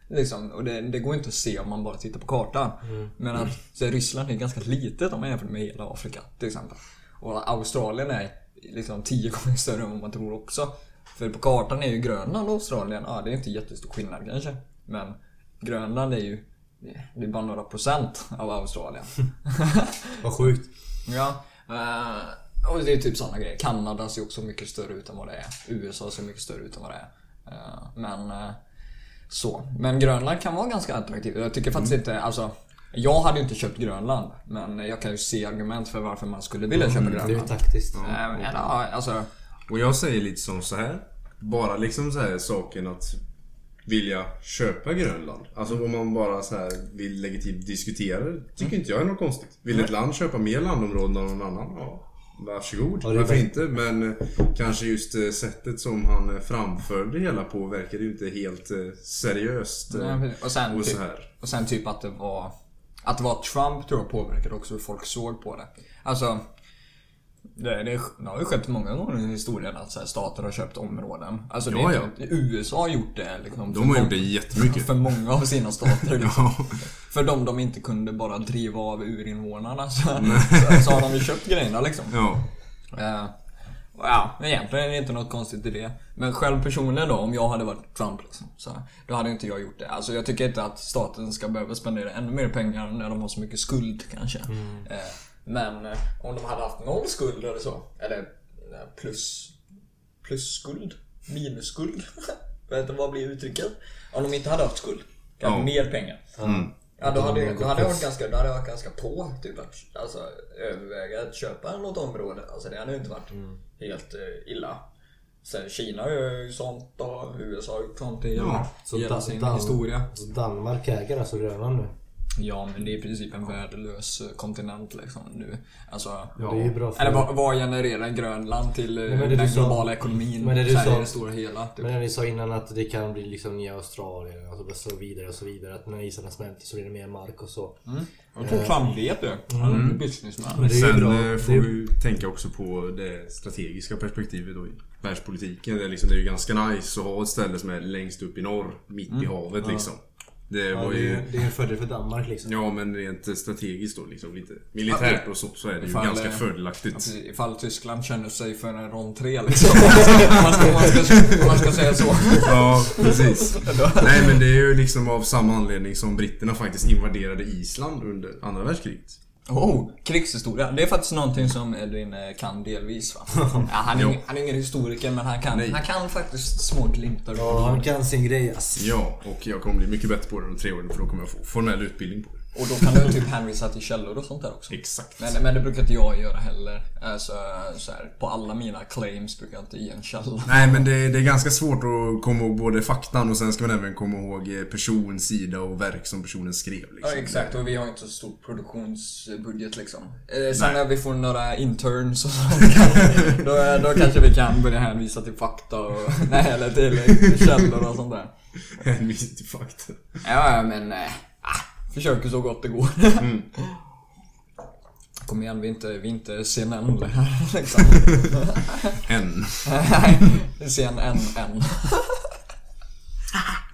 Liksom, och det, det går inte att se om man bara tittar på kartan. Men att så Ryssland är ganska litet om man jämför med hela Afrika till exempel. Och Australien är liksom tio gånger större än vad man tror också. För på kartan är ju Grönland och Australien, ja det är inte jättestor skillnad kanske. Men Grönland är ju, det är bara några procent av Australien. Vad sjukt. Ja. eh, och det är typ sådana grejer. Kanada ser också mycket större ut än vad det är. USA ser mycket större ut än vad det är. Eh, men eh, så. Men Grönland kan vara ganska attraktivt. Jag tycker faktiskt inte, alltså. Jag hade ju inte köpt Grönland. Men jag kan ju se argument för varför man skulle vilja köpa Det är ju Grönland. taktiskt. Eh, men, ja, alltså. Och jag säger lite som så här. Bara liksom så här saken att vilja köpa Grönland. Alltså om man bara så här vill legitimt diskutera det. Tycker inte jag är något konstigt. Vill ett land köpa mer landområden än någon annan? Ja. Varsågod. Ja, det är Varför inte? Men eh, kanske just eh, sättet som han framförde det hela på verkade ju inte helt seriöst. nej, och, sen, och typ, så här. och sen typ att det var Att det var Trump tror jag påverkade också hur folk såg på det. Alltså Det, det, det har ju skett många gånger i historien att så här, stater har köpt områden. Alltså Ja, ja. inte, USA har gjort det liksom. De har gjort det jättemycket. För många av sina stater. Liksom. Ja. För de de inte kunde bara driva av urinvånarna så, så, så har de ju köpt grejerna liksom. Ja. Eh, ja, men egentligen är det inte något konstigt i det. Men själv personligen då, om jag hade varit Trump liksom, så, då hade inte jag gjort det. Alltså jag tycker inte att staten ska behöva spendera ännu mer pengar när de har så mycket skuld kanske. Eh, men eh, om de hade haft noll skuld eller så, eller eh, plus, plusskuld, minusskuld. Jag vet inte vad blir uttrycket? Om de inte hade haft skuld, kanske Ja. mer pengar. Mm. Ja, då hade, Mm, då hade jag varit plus. ganska, då hade jag varit ganska på typ att alltså, överväga att köpa något område. Alltså det hade ju inte varit Mm. Helt eh, illa. Sen Kina gör ju sånt och USA gjort sånt i Ja, hela sin Dan- historia. Så Danmark äger alltså Grönland nu. Ja, men det är i princip en värdelös eh, kontinent liksom nu. Alltså, Ja. Det är ju bra för... eller vad, vad genererar Grönland till eh, Nej, men det den du sa- globala ekonomin? men det du sa- i det stora hela. Typ. Men när ni sa innan att det kan bli liksom nya Australien och så vidare och så vidare. Att när isarna smälter så blir det mer mark och så. Jag tror Trump vet det. Han är en businessman. Men det Sen bra. eh, får Det vi tänka också på det strategiska perspektivet då i världspolitiken. Det är, liksom, det är ju ganska nice att ha ett ställe som är längst upp i norr, mitt i havet liksom. Det Ja, var det, är, ju... ju- det är en fördel för Danmark liksom. Ja men rent strategiskt då liksom, lite militärt och så, så är det ju Ifall, ganska eh, fördelaktigt. Alltså, ifall Tyskland känner sig för en rond 3 liksom. om, man ska, om, man ska, om man ska säga så. Ja, precis. Nej men det är ju liksom av samma anledning som britterna faktiskt invaderade Island under andra världskriget. Oh, krigshistoria. Det är faktiskt någonting som Edvin eh, kan delvis va? Ja, han, är, ingen- han är ingen historiker men han kan, Nej. han kan faktiskt små glimtar Ja, han kan sin grej ass. Ja, och jag kommer bli mycket bättre på det om tre år för då kommer jag få formell utbildning på det. Och då kan du typ hänvisa till källor och sånt där också. Exakt. Men, men det brukar inte jag göra heller. Alltså, så här, på alla mina claims brukar jag inte ge en källa. Nej men det, det är ganska svårt att komma ihåg både faktan och sen ska man även komma ihåg eh, person, sida och verk som personen skrev. Ja Liksom. exakt och vi har inte så stor produktionsbudget liksom. Eh, sen när vi får några interns och så, då, då kanske vi kan börja hänvisa till fakta och, nej eller till källor och sånt där. Hänvisning till fakta. Ja, ja, men... Eh, ah, försöker så gott det går. Kom igen, vi är inte, vi är inte CNN här liksom. En. Nej, CNN än.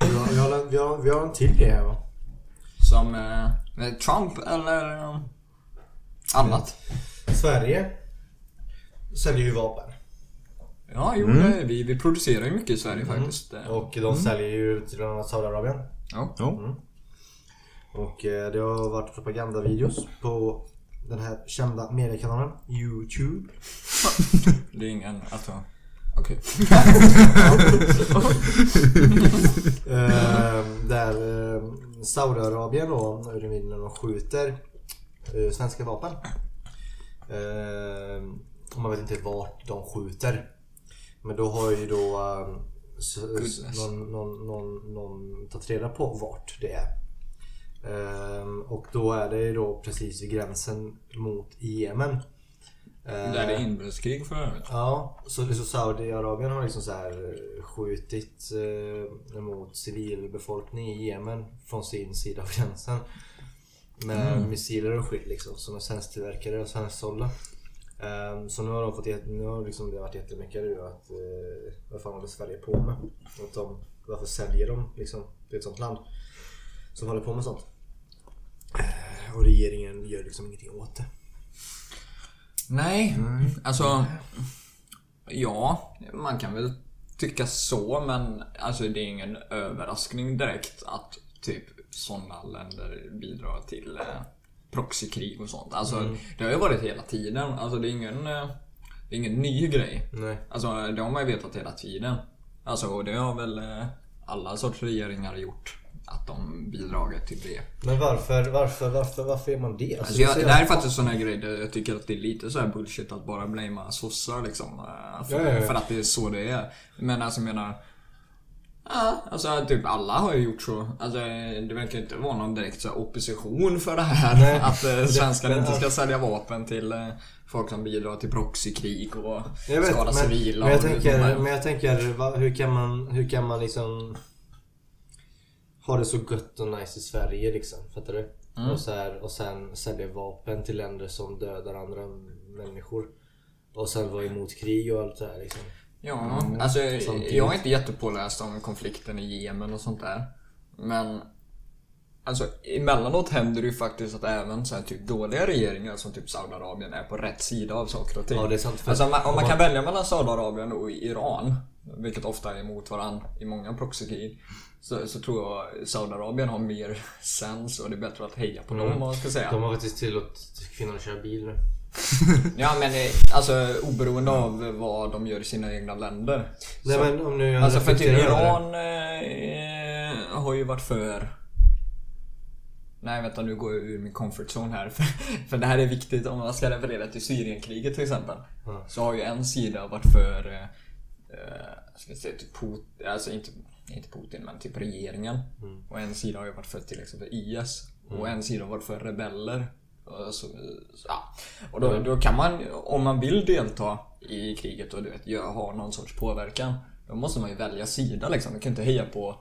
Vi har, vi, har, vi, har, vi har en till grej här va? Som eh, Trump eller eh, annat. Sverige säljer ju vapen. Ja, jo, det, vi, vi producerar ju mycket i Sverige faktiskt. Eh, Och de säljer ju till bland annat Saudiarabien. Ja. Ja. Och eh, det har varit propagandavideos på den här kända mediekanalen Youtube. Det är ingen, alltså... Okej. Eh, där eh, Saudiarabien huruvida de skjuter eh, svenska vapen. Eh, och man vet inte vart de skjuter. Men då har ju då någon, någon, någon, någon tagit reda på vart det är. Eh, och då är det då precis vid gränsen mot Jemen. Där det är inbördeskrig för övrigt. Ja, så, så Saudiarabien har liksom så här eh, skjutit eh, mot civilbefolkning i Jemen från sin sida av gränsen. Med missiler och skit liksom som är svensktillverkade och svensksålda. Um, så nu har de fått nu har liksom det varit jättemycket nu att uh, vad fan håller Sverige på med? Att de, varför säljer de liksom till ett sånt land som håller på med sånt? Eh, och regeringen gör liksom ingenting åt det. Nej, alltså... Ja, man kan väl tycka så, men alltså det är ingen överraskning direkt att typ sådana länder bidrar till eh, proxykrig och sånt. Alltså det har ju varit hela tiden. Alltså det är ingen, eh, det är ingen ny grej. Nej. Alltså det har man ju vetat hela tiden. Alltså och det har väl eh, alla sorts regeringar gjort. Att de bidragit till det. Men varför, varför, varför, varför är man det? Alltså jag, det här är faktiskt sån här grej där jag tycker att det är lite så här bullshit att bara blamea sossar liksom. eh, För, Ja, ja, ja. för att det är så det är. Men alltså jag menar... Ja, alltså typ alla har ju gjort så. Alltså det verkar inte vara någon direkt så opposition för det här. Nej. Att eh, svenskar Det- inte ska sälja vapen till eh, folk som bidrar till proxykrig och Jag vet, skada men, civila. men jag tänker, där. men jag tänker hur, kan man, hur kan man liksom ha det så gött och nice i Sverige liksom? Fattar du? Mm. Och, så här, och sen sälja vapen till länder som dödar andra människor. Och sen vara emot krig och allt det här liksom. Ja, alltså samtidigt. jag är inte jättepåläst om konflikten i Jemen och sånt där. Men Alltså emellanåt händer det ju faktiskt att även så här, typ dåliga regeringar som typ Saudiarabien är på rätt sida av saker och ting. Ja, det är sant. För- Alltså om man, om man kan välja mellan Saudiarabien och Iran, vilket ofta är emot varandra i många proxykrig. Så, så tror jag Saudiarabien har mer sens och det är bättre att heja på dem om man ska säga. De har faktiskt tillåtit kvinnor att köra bil nu. Ja men eh, alltså oberoende av vad de gör i sina egna länder. Nej Så- men om nu Alltså för typ Iran eh, har ju varit för... Nej vänta nu går jag ur min comfort zone här. För, för det här är viktigt om man ska referera till Syrienkriget till exempel. Ja. Så har ju en sida varit för... Eh, eh, ska jag säga typ Putin, alltså inte, inte Putin men typ regeringen. Mm. Och en sida har ju varit för till exempel IS. Och en sida har varit för rebeller. Och, så, så, ja. och då, då kan man, om man vill delta i kriget och du vet, göra- ha någon sorts påverkan. Då måste man ju välja sida liksom. Du kan inte heja på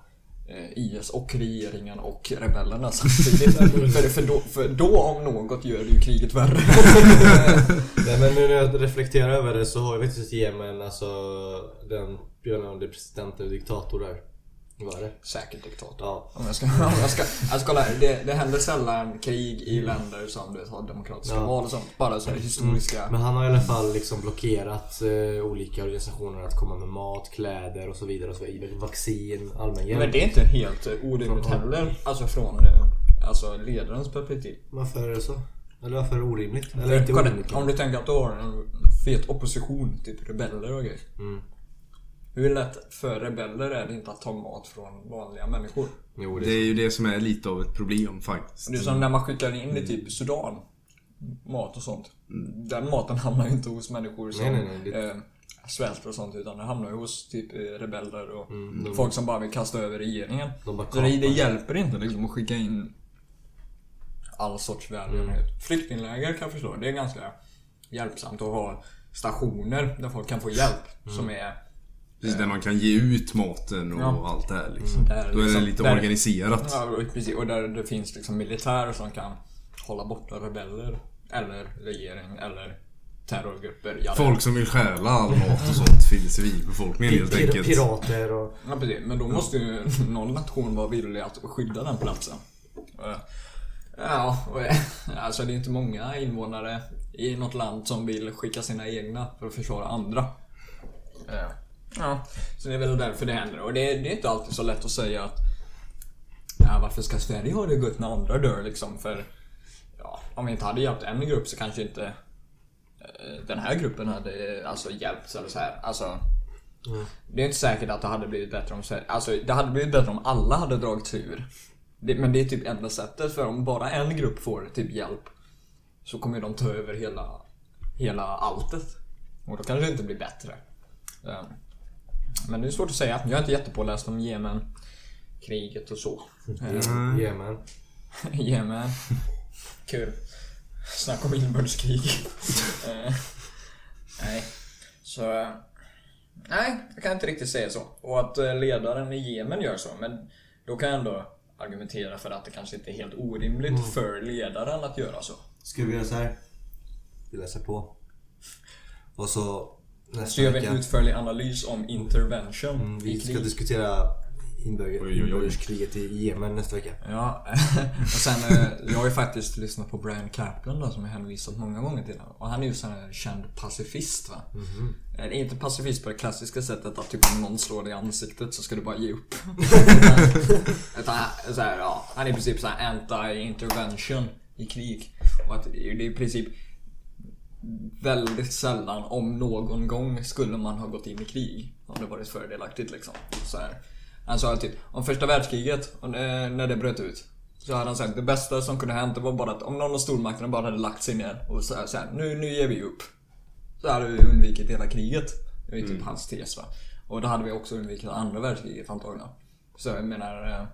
eh, IS och regeringen och rebellerna samtidigt. för, för, då, för då om något gör det ju kriget värre. Nej men nu när jag reflekterar över det så har ju faktiskt Jemen alltså den björnande presidenten och diktator där. Vad är det? Säkert diktator. Ja. Om jag ska, om jag ska, alltså kolla det, det händer sällan krig i länder som du vet, har demokratiska Ja. val och sånt. Bara så här historiska. Men han har i alla fall liksom blockerat eh, olika organisationer att komma med mat, kläder och så vidare. Och så vidare. Vaccin, allmän hjälp. Men det är inte helt eh, orimligt heller. Alltså från eh, alltså ledarens perspektiv. Varför är det så? Eller varför är det orimligt? Eller inte orimligt? om du tänker att du har en fet opposition, typ rebeller och grejer. Mm. Hur lätt för rebeller är det inte att ta mat från vanliga människor? Jo, det är ju det som är lite av ett problem faktiskt. Det är som när man skickar in i typ Sudan. Mat och sånt. Den maten hamnar ju inte hos människor som Nej, nej, nej, det- eh, svälter och sånt. Utan det hamnar ju hos typ eh, rebeller och Mm, folk som bara vill kasta över regeringen. De Så det, det hjälper inte liksom att skicka in all sorts välgörenhet. Flyktingläger kan jag förstå. Det är ganska hjälpsamt att ha stationer där folk kan få hjälp. Mm. Som är Precis, där man kan ge ut maten och Ja. allt det här liksom. Där Då är liksom- det lite där- organiserat. Ja, och precis. Och där det finns liksom militär som kan hålla borta rebeller. Eller regering eller terrorgrupper. jada. Folk som vill stjäla all mat och sånt till civilbefolkningen helt Pir- enkelt. Pirater och... Ja, precis. Men då måste ju någon nation vara villig att skydda den platsen. Eh, Ja, och, eh, alltså det är inte många invånare i något land som vill skicka sina egna för att försvara andra. Ja, så det är väl därför det händer. Och det, det är inte alltid så lätt att säga att ja, varför ska Sverige ha det gott när andra dör liksom? För ja, om vi inte hade hjälpt en grupp så kanske inte eh, den här gruppen hade alltså hjälpts eller så här. Alltså, det är inte säkert att det hade blivit bättre om Sverige... Alltså det hade blivit bättre om alla hade dragit sig ur. Det, men det är typ enda sättet för om bara en grupp får typ hjälp så kommer de ta över hela, hela alltet. Och då kanske det inte blir bättre. Eh, Men det är svårt att säga. Jag är inte jättepåläst om Jemen, kriget och så. Eh, Jemen. Jemen. Kul. Snacka om inbördeskrig. Eh, nej. Så... Nej, jag kan inte riktigt säga så. Och att eh, ledaren i Jemen gör så. Men då kan jag ändå argumentera för att det kanske inte är helt orimligt för ledaren att göra så. Ska vi göra så här? Vi läser på. Och så Så nästa gör vi en utförlig analys om intervention Mm, vi ska diskutera inbördeskriget i Jemen nästa vecka. Ja, och sen eh, jag har ju faktiskt lyssnat på Brian Kaplan då, som jag hänvisat många gånger till. Och han är ju sån här känd pacifist va. Eh, Inte pacifist på det klassiska sättet att typ om någon slår dig i ansiktet så ska du bara ge upp. Utan så här, ja, han är i princip så här anti-intervention i krig. Och att det är i princip väldigt sällan, om någon gång, skulle man ha gått in i krig. Om det varit fördelaktigt liksom. Så här. Han sa typ, om första världskriget, det, när det bröt ut. Så hade han sagt det bästa som kunde hänt det var bara att om någon av stormakterna bara hade lagt sig ner och så här, så här nu, nu ger vi upp. Så hade vi undvikit hela kriget. Det är typ hans tes va. Och då hade vi också undvikit andra världskriget antagligen. Så jag menar... Eh,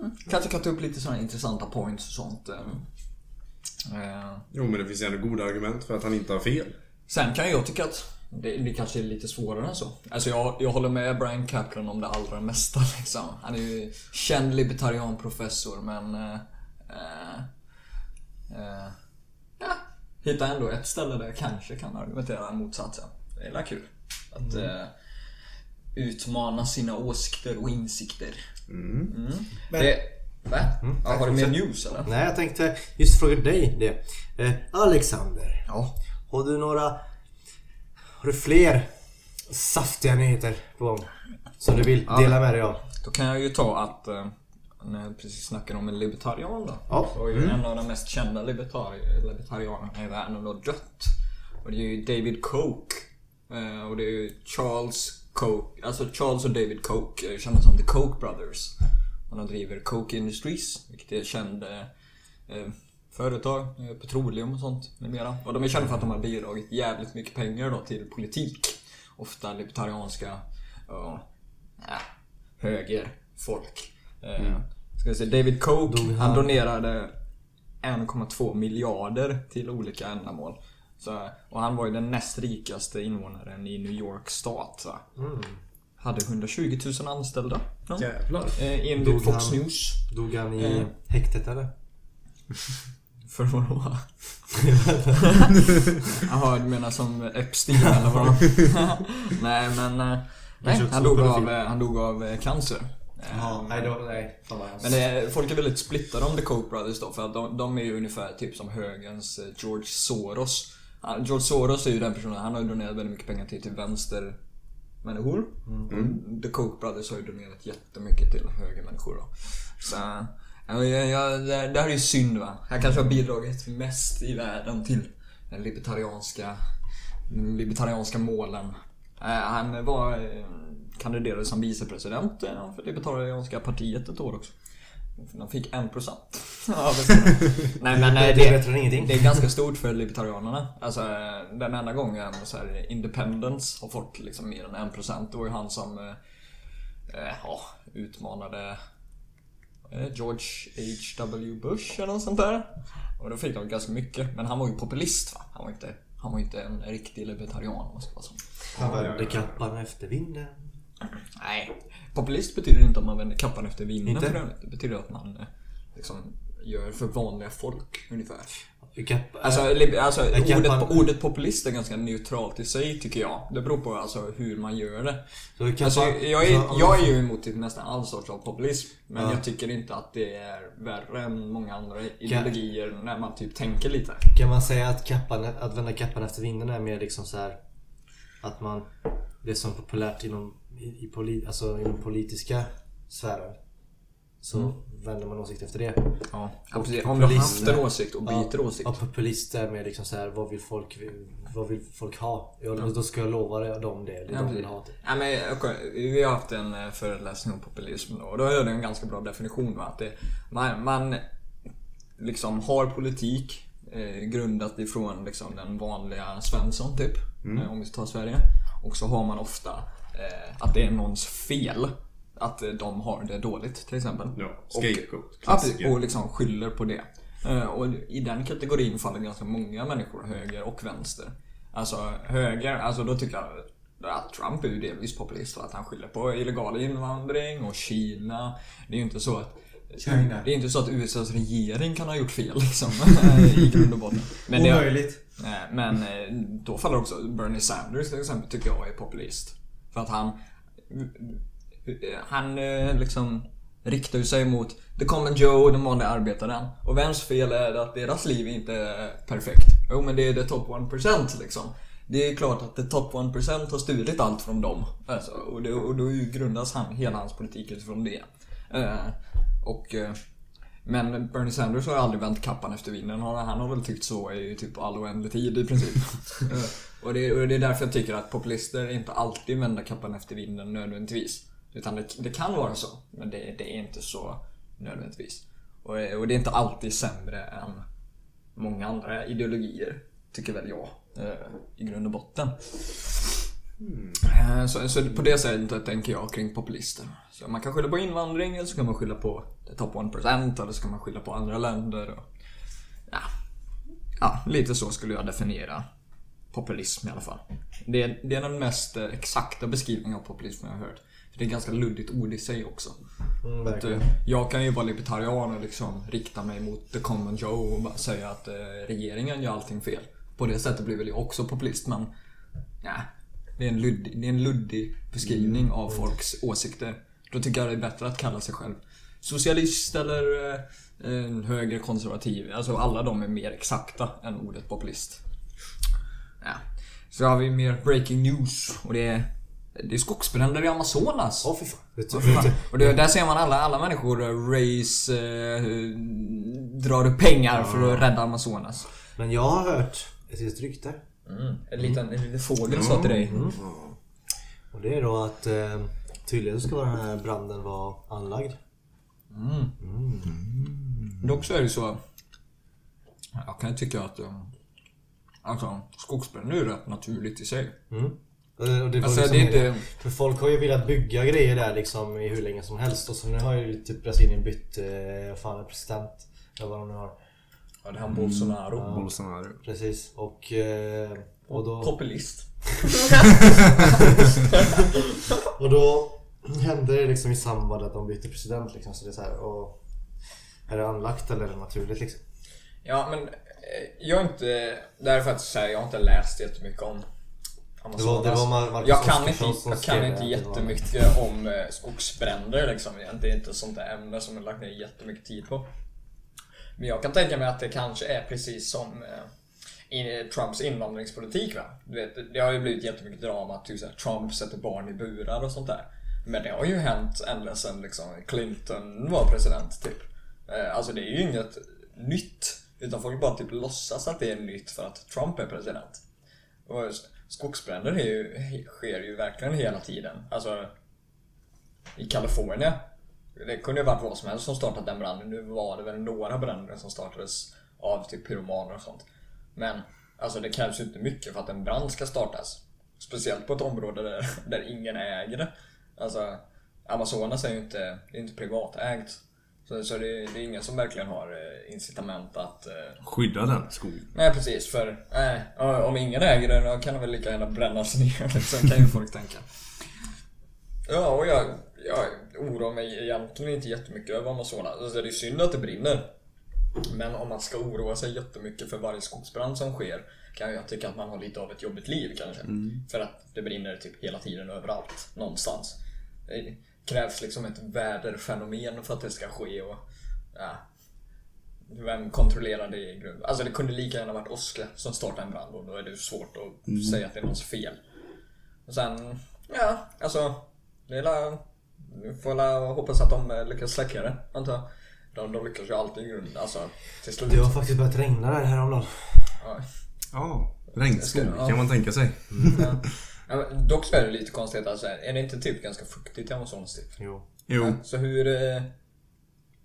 mm, kanske kan ta upp lite sådana intressanta points och sånt. Eh, eh, Jo men det finns ändå goda argument för att han inte har fel. Sen kan jag tycka att det, det kanske är lite svårare än så. Alltså jag, jag håller med Brian Kaplan om det allra mesta liksom. Han är ju känd libertarianprofessor men... Eh, eh, eh, ja, hittar ändå ett ställe där jag kanske kan argumentera motsatsen. Det är kul. Att Mm. eh, utmana sina åsikter och insikter. Mm. Men- Det, va? Mm, ja, har du mer news eller? Nej, jag tänkte just fråga dig det. Eh, Alexander, Ja. har du några... Har du fler saftiga nyheter på gång? Som du vill Ja. dela med dig av? Då kan jag ju ta att eh, när jag precis snackade om en libertarian då. Ja. Så har ju en av de mest kända libertari- libertarianerna i världen då dött. Och det är ju David Koch. Eh, och det är ju Charles Koch. Alltså Charles och David Koch är ju kända som The Koch Brothers. Och de driver Koch Industries, vilket är känd eh, eh, företag, eh, petroleum och sånt med mera. Och de är kända för att de har bidragit jävligt mycket pengar då till politik. Ofta libertarianska och ja, högerfolk. Eh, ska jag säga, David Koch, Dog han donerade 1,2 miljarder till olika ändamål. Så, och han var ju den näst rikaste invånaren i New York stat. Så. Hade 120 000 anställda. Ja. Jävlar. Eh, enligt Fox han? News. Dog han i Eh. häktet eller? För vadå? Jaha, du menar som Epstein eller vad? nej men... eh, Nej, också han dog, av, eh, han dog av eh, cancer. Eh, Ja, nej, då, nej. Men det folk är väldigt splittade om The Koch Brothers då, för att de, de är ju ungefär typ som högens eh, George Soros. George Soros är ju den personen, han har ju donerat väldigt mycket pengar till, till vänster människor. Och The Koch Brothers har ju donerat jättemycket till högermänniskor då. Så, ja, jag, jag, det, det här är ju synd va. Han kanske har bidragit mest i världen till den libertarianska, de libertarianska målen. Eh, Han var eh, kandiderade som vicepresident eh, för Libertarianska partiet ett år också. De fick 1% av rösterna. Nej men eh, Det är det, bättre än ingenting. det är ganska stort för Libertarianerna. Alltså eh, den enda gången så här, Independence har fått liksom mer än 1% det var ju han som eh, eh, ja, utmanade George H.W. Bush eller något sånt där. Och då fick de ganska mycket. Men han var ju populist va? Han var inte, han var inte en riktig libertarian om man ska vara. Han vände kappan efter vinden. Nej, populist betyder inte att man vänder kappan efter vinden Inte? för övrigt. Det betyder att man eh, liksom gör för vanliga folk ungefär. Alltså, alltså ordet, ordet populist är ganska neutralt i sig tycker jag. Det beror på alltså hur man gör det. så kappan, Alltså, jag, är, jag är ju emot typ nästan all sorts av populism. Men Ja. jag tycker inte att det är värre än många andra ideologier när man typ tänker lite. Kan man säga att, kappan, att vända kappan efter vinden är mer liksom så här Att man... Det som är populärt inom, i, i poli, alltså inom politiska sfären. Så Mm. vänder man åsikt efter det. Ja. Om du har haft en åsikt och byter ja, åsikt. Ja, populist är mer liksom så här, vad vill folk, vad vill folk ha? Ja, Då ska jag lova det- dem det, det Ja, de vill ha. Typ. Ja, men, vi har haft en eh, föreläsning om populism då, och då är det en ganska bra definition. Va? Att det, man, man liksom har politik eh, grundat ifrån liksom, den vanliga Svensson typ. Eh, om vi tar Sverige. Och så har man ofta eh, att det är någons fel. Att eh, de har det dåligt till exempel. Ja, Och- scapegoat. Klassiker. och liksom skyller på det. Eh, Och i den kategorin faller ganska många människor, höger och vänster. Alltså höger, alltså då tycker jag att Trump är ju delvis populist för att han skyller på illegal invandring och Kina. Det är ju inte så att China. Det är inte så att USAs regering kan ha gjort fel liksom. I grund och botten. Men det, Omöjligt. Eh, Men eh, då faller också Bernie Sanders till exempel tycker jag är populist. För att han... Han eh, liksom riktar ju sig mot the common Joe, och den vanliga arbetaren. Och vems fel är det att deras liv inte är perfekt? Jo men det är the top 1% liksom. Det är klart att the top 1% har stulit allt från dem. Alltså, och, det, och då grundas han, hela hans politik utifrån det. Eh, och... Eh, men Bernie Sanders har ju aldrig vänt kappan efter vinden. Han, han har väl tyckt så i typ all oändlig tid i princip. Eh, och, det, och det är därför jag tycker att populister inte alltid vänder kappan efter vinden nödvändigtvis. Utan det, det kan vara så, men det, det är inte så nödvändigtvis. Och, och det är inte alltid sämre än många andra ideologier, tycker väl jag. eh, I grund och botten. Eh, Så, så på det sättet tänker jag kring populister. Så man kan skylla på invandring eller så kan man skylla på the top 1% eller så kan man skylla på andra länder. Och, ja. ja, lite så skulle jag definiera populism i alla fall. Det är, det är den mest eh, exakta beskrivningen av populism jag har hört. För det är ett ganska luddigt ord i sig också. Mm, Att, eh, jag kan ju vara libertarian och liksom rikta mig mot the common Joe och bara säga att eh, regeringen gör allting fel. på det sättet blir väl jag också populist men ja, det, är en luddig, det är en luddig beskrivning av folks åsikter. Då tycker jag det är bättre att kalla sig själv socialist eller eh, högerkonservativ. Alltså alla de är mer exakta än ordet populist. Ja. Så har vi mer breaking news och det är, det är skogsbränder i Amazonas. Åh fan. Fan. du, Och det, där ser man alla, alla människor eh, race, eh, drar pengar för att rädda Amazonas. men jag har hört ett litet rykte. Mm. En, liten, en liten fågel sa till dig. Och det är då att eh, tydligen ska den här branden vara anlagd. Dock så är det så. Jag kan tycka att eh, alltså, skogsbränder är rätt naturligt i sig. Mm. Och det, det Alltså, liksom det är inte- För folk har ju velat bygga grejer där liksom i hur länge som helst. Och så nu har ju typ Brasilien bytt, eh, fan, president. Eller vad de nu har. Ja, det är han Bolsonaro. Bolsonaro. Precis. Och, eh, och då... Populist. Och då hände det liksom i samband att de bytte president liksom. Så det är så här, och är det anlagt eller är det naturligt liksom? Ja, men eh, jag är inte... Är faktiskt så här, jag har inte läst jättemycket om Det var, det var Marcus jag kan inte, Oskarsson jag kan inte jättemycket om eh, skogsbränder liksom. Det är inte ett sånt där ämne som jag lagt ner jättemycket tid på. Men jag kan tänka mig att det kanske är precis som eh, i Trumps invandringspolitik va. Du vet, det har ju blivit jättemycket drama att typ, Trump sätter barn i burar och sånt där. Men det har ju hänt ända sedan liksom, Clinton var president typ. Eh, alltså det är ju inget nytt. Utan folk bara typ låtsas att det är nytt för att Trump är president. Och skogsbränder är ju, sker ju verkligen hela tiden. Alltså i Kalifornien. Det kunde ju varit vad som helst som startat den branden. Nu var det väl några bränder som startades av typ pyromaner och sånt. Men alltså det krävs ju inte mycket för att en brand ska startas. Speciellt på ett område där, där ingen äger det. Alltså Amazonas är ju inte, det är inte privatägt. Så, så det, det är ingen som verkligen har eh, incitament att eh, Skydda den skogen. Nej precis, för nej, om ingen äger den då kan den väl lika gärna brännas ner. Liksom, kan ju folk tänka. Ja, och jag, jag oroar mig egentligen inte jättemycket över Amazonas. Alltså, det är synd att det brinner. Men om man ska oroa sig jättemycket för varje skogsbrand som sker kan jag tycka att man har lite av ett jobbigt liv kanske. För att det brinner typ hela tiden överallt, någonstans. Det krävs liksom ett väderfenomen för att det ska ske och ja, vem kontrollerar det i grund? Alltså det kunde lika gärna varit Oskar som startade en brand och då är det svårt att säga att det är någons fel. Och sen, ja, alltså. Det är vi får hoppas att de eh, lyckas släcka det, antar jag. De, de lyckas ju alltid i grunden, alltså till slut. Det har faktiskt börjat regna där häromdagen. Ja. Ja, regnskog Ja. kan man tänka sig. Ja. Ja, men dock så är det lite konstigt, alltså, är det inte typ ganska fuktigt i Amazonas typ? Jo. Jo, Så hur, eh,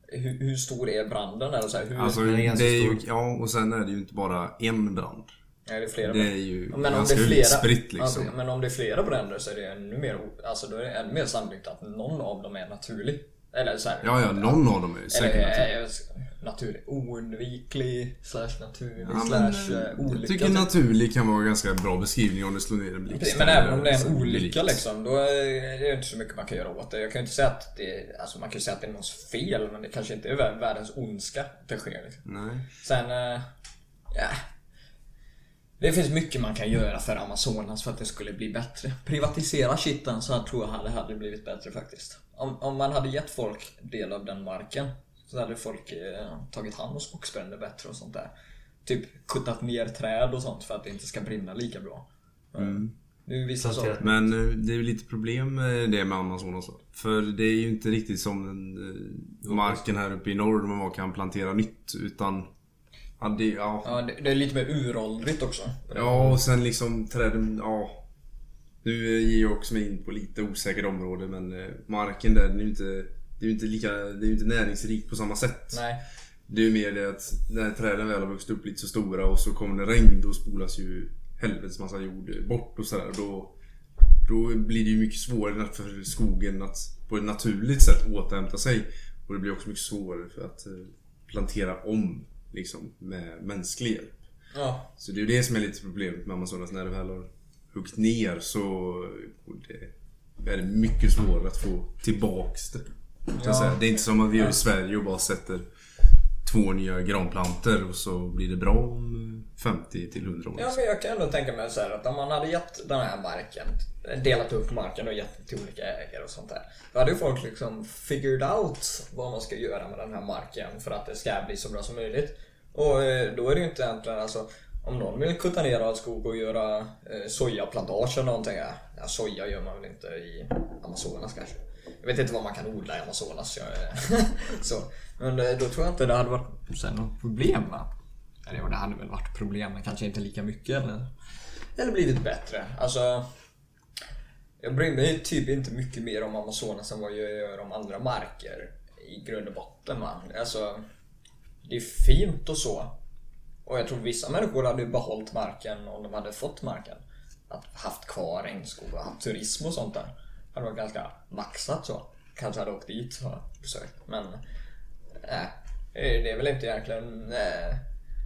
hur, hur stor är branden? Eller så här, hur, alltså är det ganska är ju, ja och sen är det ju inte bara en brand. Är det flera Det är ju Men om det ganska är flera, utspritt liksom. alltså, men om det är flera bränder så är det ännu mer, alltså då är det ännu mer sannolikt att någon av dem är naturlig. Eller så här, Ja, ja, någon av dem är säkert eller, naturlig. eh, naturlig. Oundviklig, slash naturlig, Ja, men, slash eh, jag olycka. tycker typ. naturlig kan vara en ganska bra beskrivning om du slår ner en blixt. Men även om det är en eller olycka liksom, då är det inte så mycket man kan göra åt det. Jag kan ju inte säga att det, alltså man kan ju säga att det är någons fel, men det kanske inte är vär- världens ondska att det sker. Liksom. Nej. Sen, eh, ja. Det finns mycket man kan göra för Amazonas för att det skulle bli bättre. Privatisera skiten så jag tror jag det hade blivit bättre faktiskt. Om, om man hade gett folk del av den marken så hade folk eh, tagit hand om skogsbränder bättre och sånt där. Typ kuttat ner träd och sånt för att det inte ska brinna lika bra. Mm. Men eh, det är ju lite problem med det med Amazonas. För det är ju inte riktigt som den, eh, marken här uppe i norr där man kan plantera nytt. Utan... Ja, det, ja. Ja, det, det är lite mer uråldrigt också. ja, och sen liksom träden... Ja. Nu ger jag också mig in på lite osäkert område men eh, marken där den är ju inte... Det är ju inte lika... Det är inte näringsrikt på samma sätt. Nej. Det är ju mer det att när träden väl har vuxit upp lite så stora och så kommer det regn då spolas ju helvetes massa jord bort och sådär. Då, då blir det ju mycket svårare för skogen att på ett naturligt sätt återhämta sig. Och det blir också mycket svårare för att eh, plantera om liksom med mänsklig hjälp. Ja. Så det är ju det som är lite problemet med Amazonas. När det väl har huggit ner så det är det mycket svårare att få tillbaks det. Ja. Det är inte som att vi gör i Sverige och bara sätter två nya granplanter och så blir det bra om 50 till 100 år. Ja, men jag kan ändå tänka mig så här att om man hade gett den här marken, delat upp marken och gett den till olika ägare och sånt där. Då hade ju folk liksom figured out vad man ska göra med den här marken för att det ska bli så bra som möjligt. Och eh, då är det ju inte egentligen alltså om någon vill kutta ner all skog och göra eh, sojaplantage eller någonting. Ja, soja gör man väl inte i Amazonas kanske. Jag vet inte vad man kan odla i Amazonas. Jag, eh, så. Men eh, då tror jag inte det hade varit sen något problem va? Eller det hade väl varit problem men kanske inte lika mycket eller, eller blivit bättre. Alltså jag bryr mig typ inte mycket mer om Amazonas än vad jag gör om andra marker i grund och botten. Va? Alltså, det är fint och så. Och jag tror vissa människor hade behållit marken om de hade fått marken. Att haft kvar regnskog och haft turism och sånt där. Det hade varit ganska maxat så. Kanske hade åkt dit och besökt. Men äh, det är väl inte egentligen äh,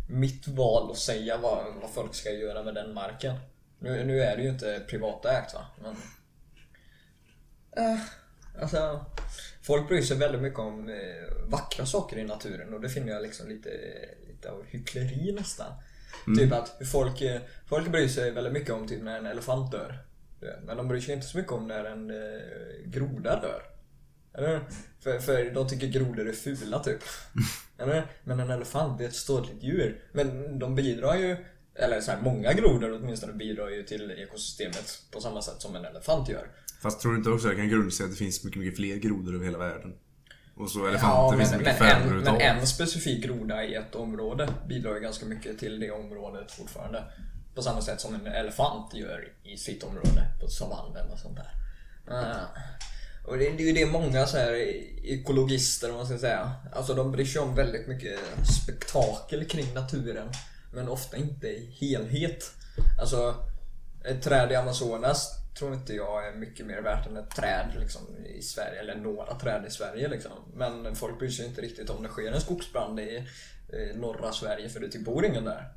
mitt val att säga vad, vad folk ska göra med den marken. Nu, nu är det ju inte privatägt va. Men, äh, alltså, folk bryr sig väldigt mycket om eh, vackra saker i naturen och det finner jag liksom lite, lite av hyckleri nästan. Mm. Typ att folk, eh, folk bryr sig väldigt mycket om typ när en elefant dör. Men de bryr sig inte så mycket om när en eh, groda dör. Eller? För, för de tycker grodor är fula typ. Eller? Men en elefant är ett ståtligt djur. Men de bidrar ju, eller så här, många grodor åtminstone bidrar ju till ekosystemet på samma sätt som en elefant gör. Fast tror du inte också jag kan grundsäga att det finns mycket, mycket fler grodor över hela världen? Och så elefanter ja, finns det mycket men färre en, men en specifik groda i ett område bidrar ju ganska mycket till det området fortfarande. På samma sätt som en elefant gör i sitt område, på savannen och sånt där. Uh, och det, det är ju det många så här ekologister, om man ska säga. Alltså de bryr sig om väldigt mycket spektakel kring naturen. Men ofta inte i helhet. Alltså, ett träd i Amazonas tror inte jag är mycket mer värt än ett träd liksom, i Sverige, eller några träd i Sverige. Liksom. Men folk bryr sig inte riktigt om det sker en skogsbrand i, i norra Sverige för det typ bor ingen där.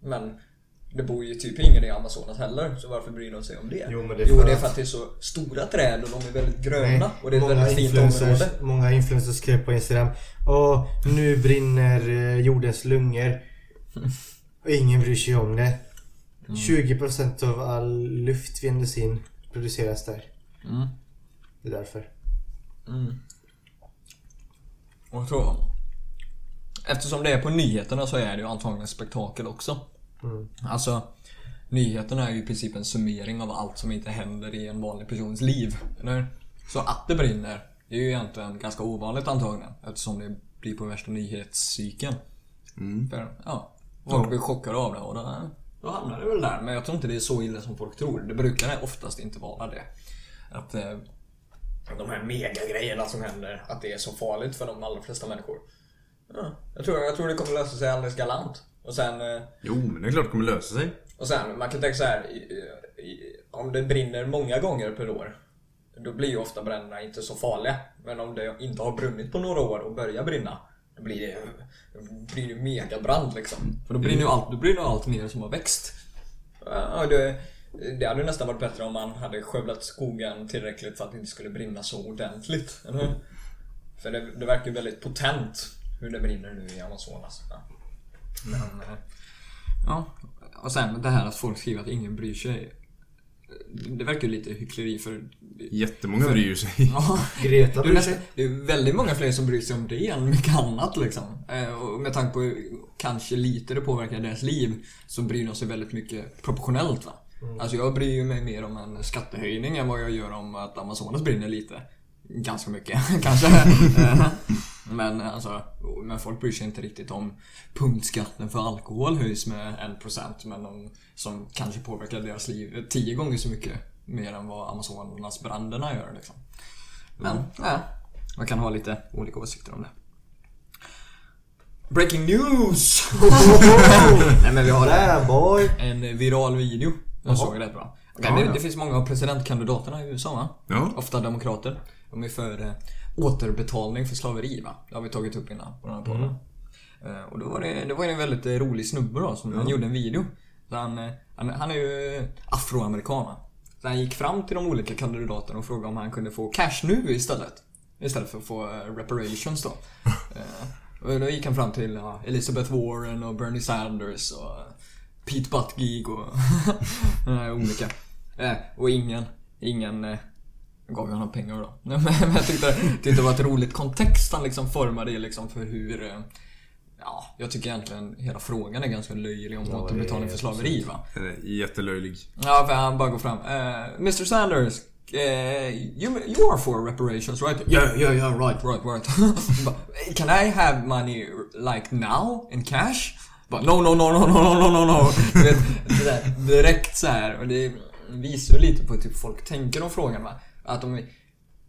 Men det bor ju typ ingen i Amazonas heller, så varför bryr de sig om det? Jo, men det är jo, för det är att- för att det är så stora träd och de är väldigt gröna Nej, och det är ett väldigt fint område. Många influencers skrev på Instagram Åh, nu brinner eh, jordens lungor. Och ingen bryr sig om det. Mm. 20% av all luft vi andas in produceras där. Mm. Det är därför. Mm. Och så... Eftersom det är på nyheterna så är det ju antagligen spektakel också. Mm. Alltså, nyheterna är ju i princip en summering av allt som inte händer i en vanlig persons liv. Eller? Så att det brinner, det är ju egentligen ganska ovanligt antagligen. Eftersom det blir på värsta nyhetscykeln. Mm. För, ja, folk blir chockade av det och då, då hamnar det väl där. Men jag tror inte det är så illa som folk tror. Det brukar oftast inte vara det. Att eh, de här megagrejerna som händer, att det är så farligt för de allra flesta människor. Ja, jag, tror, jag tror det kommer lösa sig alldeles galant. Och sen, eh, Jo, men det är klart det kommer lösa sig. och sen man kan tänka så här. Om det brinner många gånger per år. Då blir ju ofta bränderna inte så farliga. Men om det inte har brunnit på några år och börjar brinna. Då blir det, då blir det megabrand liksom. För då brinner ju allt, då brinner allt ner som har växt. Ja, det, det hade ju nästan varit bättre om man hade skövlat skogen tillräckligt för att det inte skulle brinna så ordentligt. Eller hur? För det, det verkar ju väldigt potent hur det brinner nu i Amazonas. Ja. Men, eh, ja. Och sen det här att folk skriver att ingen bryr sig. Det verkar ju lite hyckleri för... Jättemånga bryr ju sig. Ja, Greta bryr sig. det är väldigt många fler som bryr sig om det än mycket annat liksom. Eh, Och med tanke på hur kanske lite det påverkar deras liv så bryr de sig väldigt mycket proportionellt va. Alltså jag bryr mig mer om en skattehöjning än vad jag gör om att Amazonas brinner lite. Ganska mycket kanske. Men alltså, men folk bryr sig inte riktigt om punktskatten för alkohol höjs med 1% men de, som kanske påverkar deras liv tio gånger så mycket mer än vad Amazonas bränderna gör liksom. Men, ja. Man kan ha lite olika åsikter om det. Breaking news! Nej men vi har boy! en viral video. Jag såg rätt bra. Ja, det, ja. det finns många av presidentkandidaterna i USA va? Ja. Ofta demokrater. De är för eh, återbetalning för slaveri va? Det har vi tagit upp innan på den här podden. Eh, och då var det, det var en väldigt eh, rolig snubbe då som han gjorde en video. Så han, eh, han, han är ju afroamerikan? Så han gick fram till de olika kandidaterna och frågade om han kunde få cash nu istället. Istället för att få reparations då. Och då gick han fram till ja, Elizabeth Warren och Bernie Sanders och Pete Buttigieg och olika. Och ingen, ingen gav ju honom pengar då. Men jag tyckte, tyckte det var ett roligt kontext han liksom formade det liksom för hur eh, Ja, jag tycker egentligen hela frågan är ganska löjlig om Ja, återbetalning för slaveri va. Jättelöjlig. Ja, för han bara går fram. Uh, Mr Sanders, uh, you, you are for reparations right? Yeah, yeah, yeah, right, right, right. Bara, Can I have money like now in cash? Bara, no, no, no, no, no, no, no, no. Det där, direkt så här och det visar lite på hur typ folk tänker om frågan va. Att om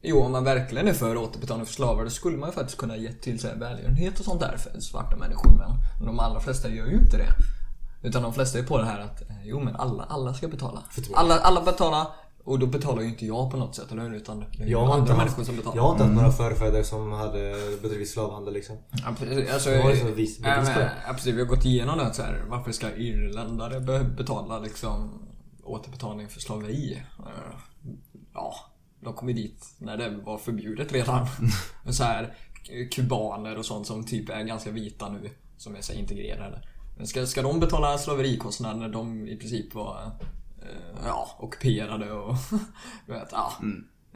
Jo, om man verkligen är för återbetalning för slavar, då skulle man ju faktiskt kunna ge till sig välgörenhet och sånt där för svarta människor. Men de allra flesta gör ju inte det. Utan de flesta är på det här att, eh, jo men alla, alla ska betala. Alla, alla betalar, och då betalar ju inte jag på något sätt, eller hur? Utan det är Jag andra haft, människor som betalar. jag har inte haft några förfäder som hade bedrivit slavhandel liksom. Alltså, Det var liksom vis- på men, precis. Vi har gått igenom det så här. Varför ska irländare be- betala liksom återbetalning för slaveri? Eh, Ja, de kom ju dit när det var förbjudet redan. Men så här, kubaner och sånt som typ är ganska vita nu, som är så integrerade. Men ska, ska de betala slaverikostnader när de i princip var eh, ja, ockuperade och vet, ja.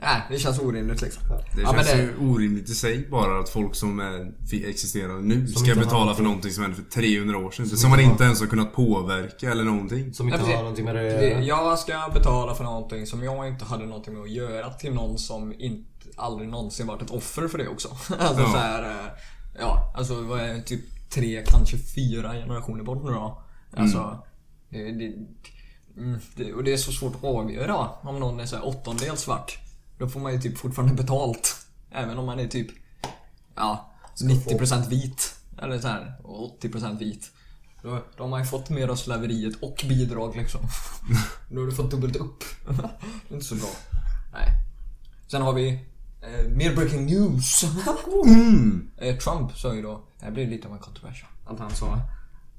Nej, det känns orimligt liksom. Det ja, känns det, ju orimligt i sig bara att folk som är, existerar nu Som ska betala för någonting. som hände för 300 år sedan. Som, man inte ens har kunnat påverka eller någonting. Som inte Ja, precis. har någonting med det att göra. Jag ska betala för någonting som jag inte hade någonting med att göra till någon som inte, aldrig någonsin varit ett offer för det också. Alltså Ja. så här, eh, Ja, alltså vad är typ tre, kanske fyra generationer bort nu då. Alltså, det, det, mm, det, och det är så svårt att avgöra om någon är så här åttondel svart. Då får man ju typ fortfarande betalt. Även om man är typ, ja, 90% vit. Eller så här, och 80% vit. Då, då har man ju fått mer av slaveriet och bidrag liksom. Då har du fått dubbelt upp. det är inte så bra. Nej. Sen har vi eh, mer breaking news. eh, Trump sa ju då, det här blir lite av en kontrovers. Att han sa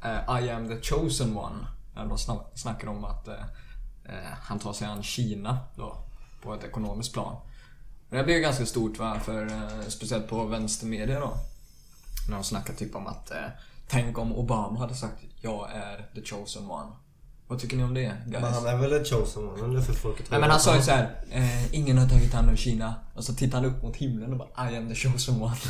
eh, I am the chosen one. När de snack, snackar om att eh, eh, han tar sig an Kina då, på ett ekonomiskt plan. Det blir ju ganska stort va, för, eh, speciellt på vänstermedia då. När de snackar typ om att eh, Tänk om Obama hade sagt jag är the chosen one. Vad tycker ni om det guys? Men han är väl en chosen one, eller för folket Nej men han sa ju så här, eh, ingen har tagit hand om Kina. Och så tittade han upp mot himlen och bara I am the chosen one.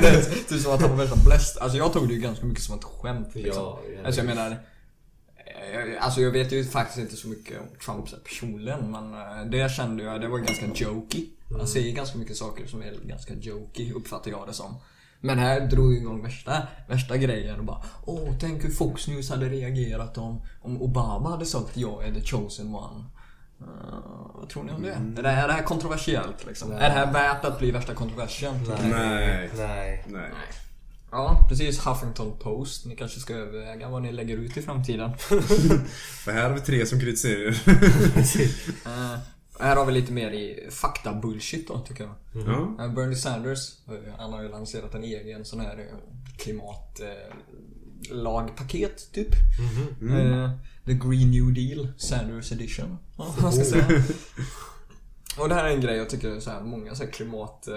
Det är typ som att han var värsta blessed. Alltså jag tog det ju ganska mycket som ett skämt liksom. Ja, alltså jag menar, alltså jag vet ju faktiskt inte så mycket om Trump personligen. Men eh, det kände jag, det var ganska jokey. Han säger ganska mycket saker som är ganska jokey, uppfattar jag det som. Men här drog igång värsta, värsta grejen och bara Åh, tänk hur Fox News hade reagerat om, om Obama hade sagt jag är the chosen one. Uh, vad tror ni om det? Är, det här, är det här kontroversiellt liksom? Nej. Är det här värt att bli värsta kontroversen? Nej. Nej. Nej. Ja, precis. Huffington Post. Ni kanske ska överväga vad ni lägger ut i framtiden. För här har vi tre som kritiserar. Eh, här har vi lite mer i fakta-bullshit då, tycker jag. Ja. Eh, Bernie Sanders, eh, han har ju lanserat en egen sån här klimatlagpaket lagpaket, typ. Eh, The Green New Deal, Sanders edition. Man ska säga. Och det här är en grej jag tycker så här, många så här, klimat...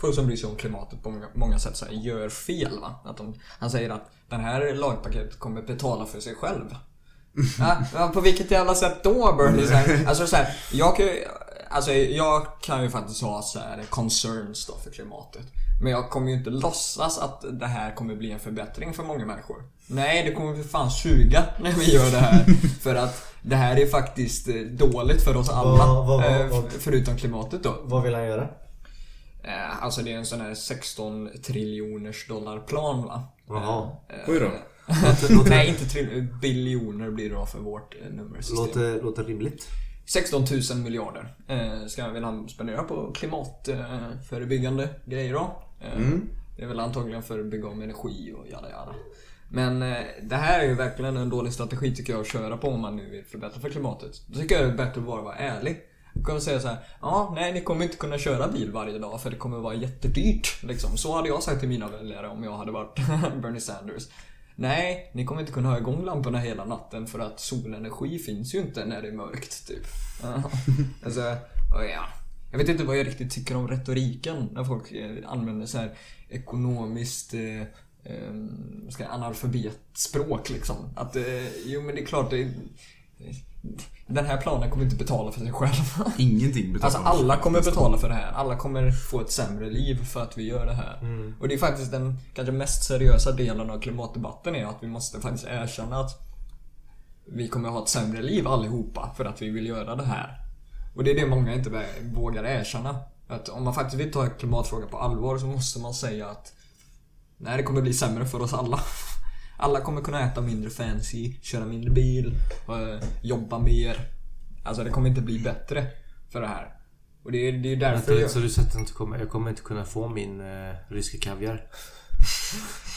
Folk som bryr sig om klimatet på många, många sätt så här, gör fel. Va? Att de, han säger att den här lagpaketet kommer betala för sig själv. Ja, på vilket jävla sätt då Bernie? Så här, alltså så här, jag kan ju, alltså jag kan ju faktiskt ha så här concerns då för klimatet. Men jag kommer ju inte låtsas att det här kommer bli en förbättring för många människor. Nej, det kommer för fan suga när vi gör det här. För att det här är faktiskt eh, dåligt för oss alla. Vad- vad- vad- eh, vad- Förutom klimatet då. Vad vill han göra? Eh, Alltså det är en sån här 16 triljoners dollar plan va? Jaha. Eh, Oj då. eh, Nej, inte trill- biljoner blir det då för vårt eh, nummersystem. Låter, låter rimligt. 16 000 miljarder eh, ska vill han spendera på klimatförebyggande grejer då. Eh, Det är väl antagligen för att bygga om energi och jada jada. Men eh, det här är ju verkligen en dålig strategi tycker jag att köra på om man nu vill förbättra för klimatet. Då tycker jag det är bättre att bara vara ärlig. Du kan säga så här, ja, nej ni kommer inte kunna köra bil varje dag för det kommer vara jättedyrt. Liksom. Så hade jag sagt till mina väljare om jag hade varit Bernie Sanders. Nej, ni kommer inte kunna ha igång lamporna hela natten för att solenergi finns ju inte när det är mörkt, typ. Alltså, och ja. Jag vet inte vad jag riktigt tycker om retoriken när folk eh, använder så här ekonomiskt eh, eh, ska jag, analfabetspråk liksom. Att, eh, jo men det är klart, det, den här planen kommer inte betala för sig själv. Ingenting betalas. Alltså alla kommer betala för det här. Alla kommer få ett sämre liv för att vi gör det här. Och det är faktiskt den kanske mest seriösa delen av klimatdebatten är att vi måste faktiskt erkänna att vi kommer ha ett sämre liv allihopa för att vi vill göra det här. Och det är det många inte vågar erkänna. Att om man faktiskt vill ta klimatfrågan på allvar så måste man säga att Nej, det kommer bli sämre för oss alla. Alla kommer kunna äta mindre fancy, köra mindre bil, eh, jobba mer. Alltså det kommer inte bli bättre för det här. Och det är, är därför Vänta, jag... så du säger att jag inte kommer, jag kommer inte kunna få min eh, ryska kaviar?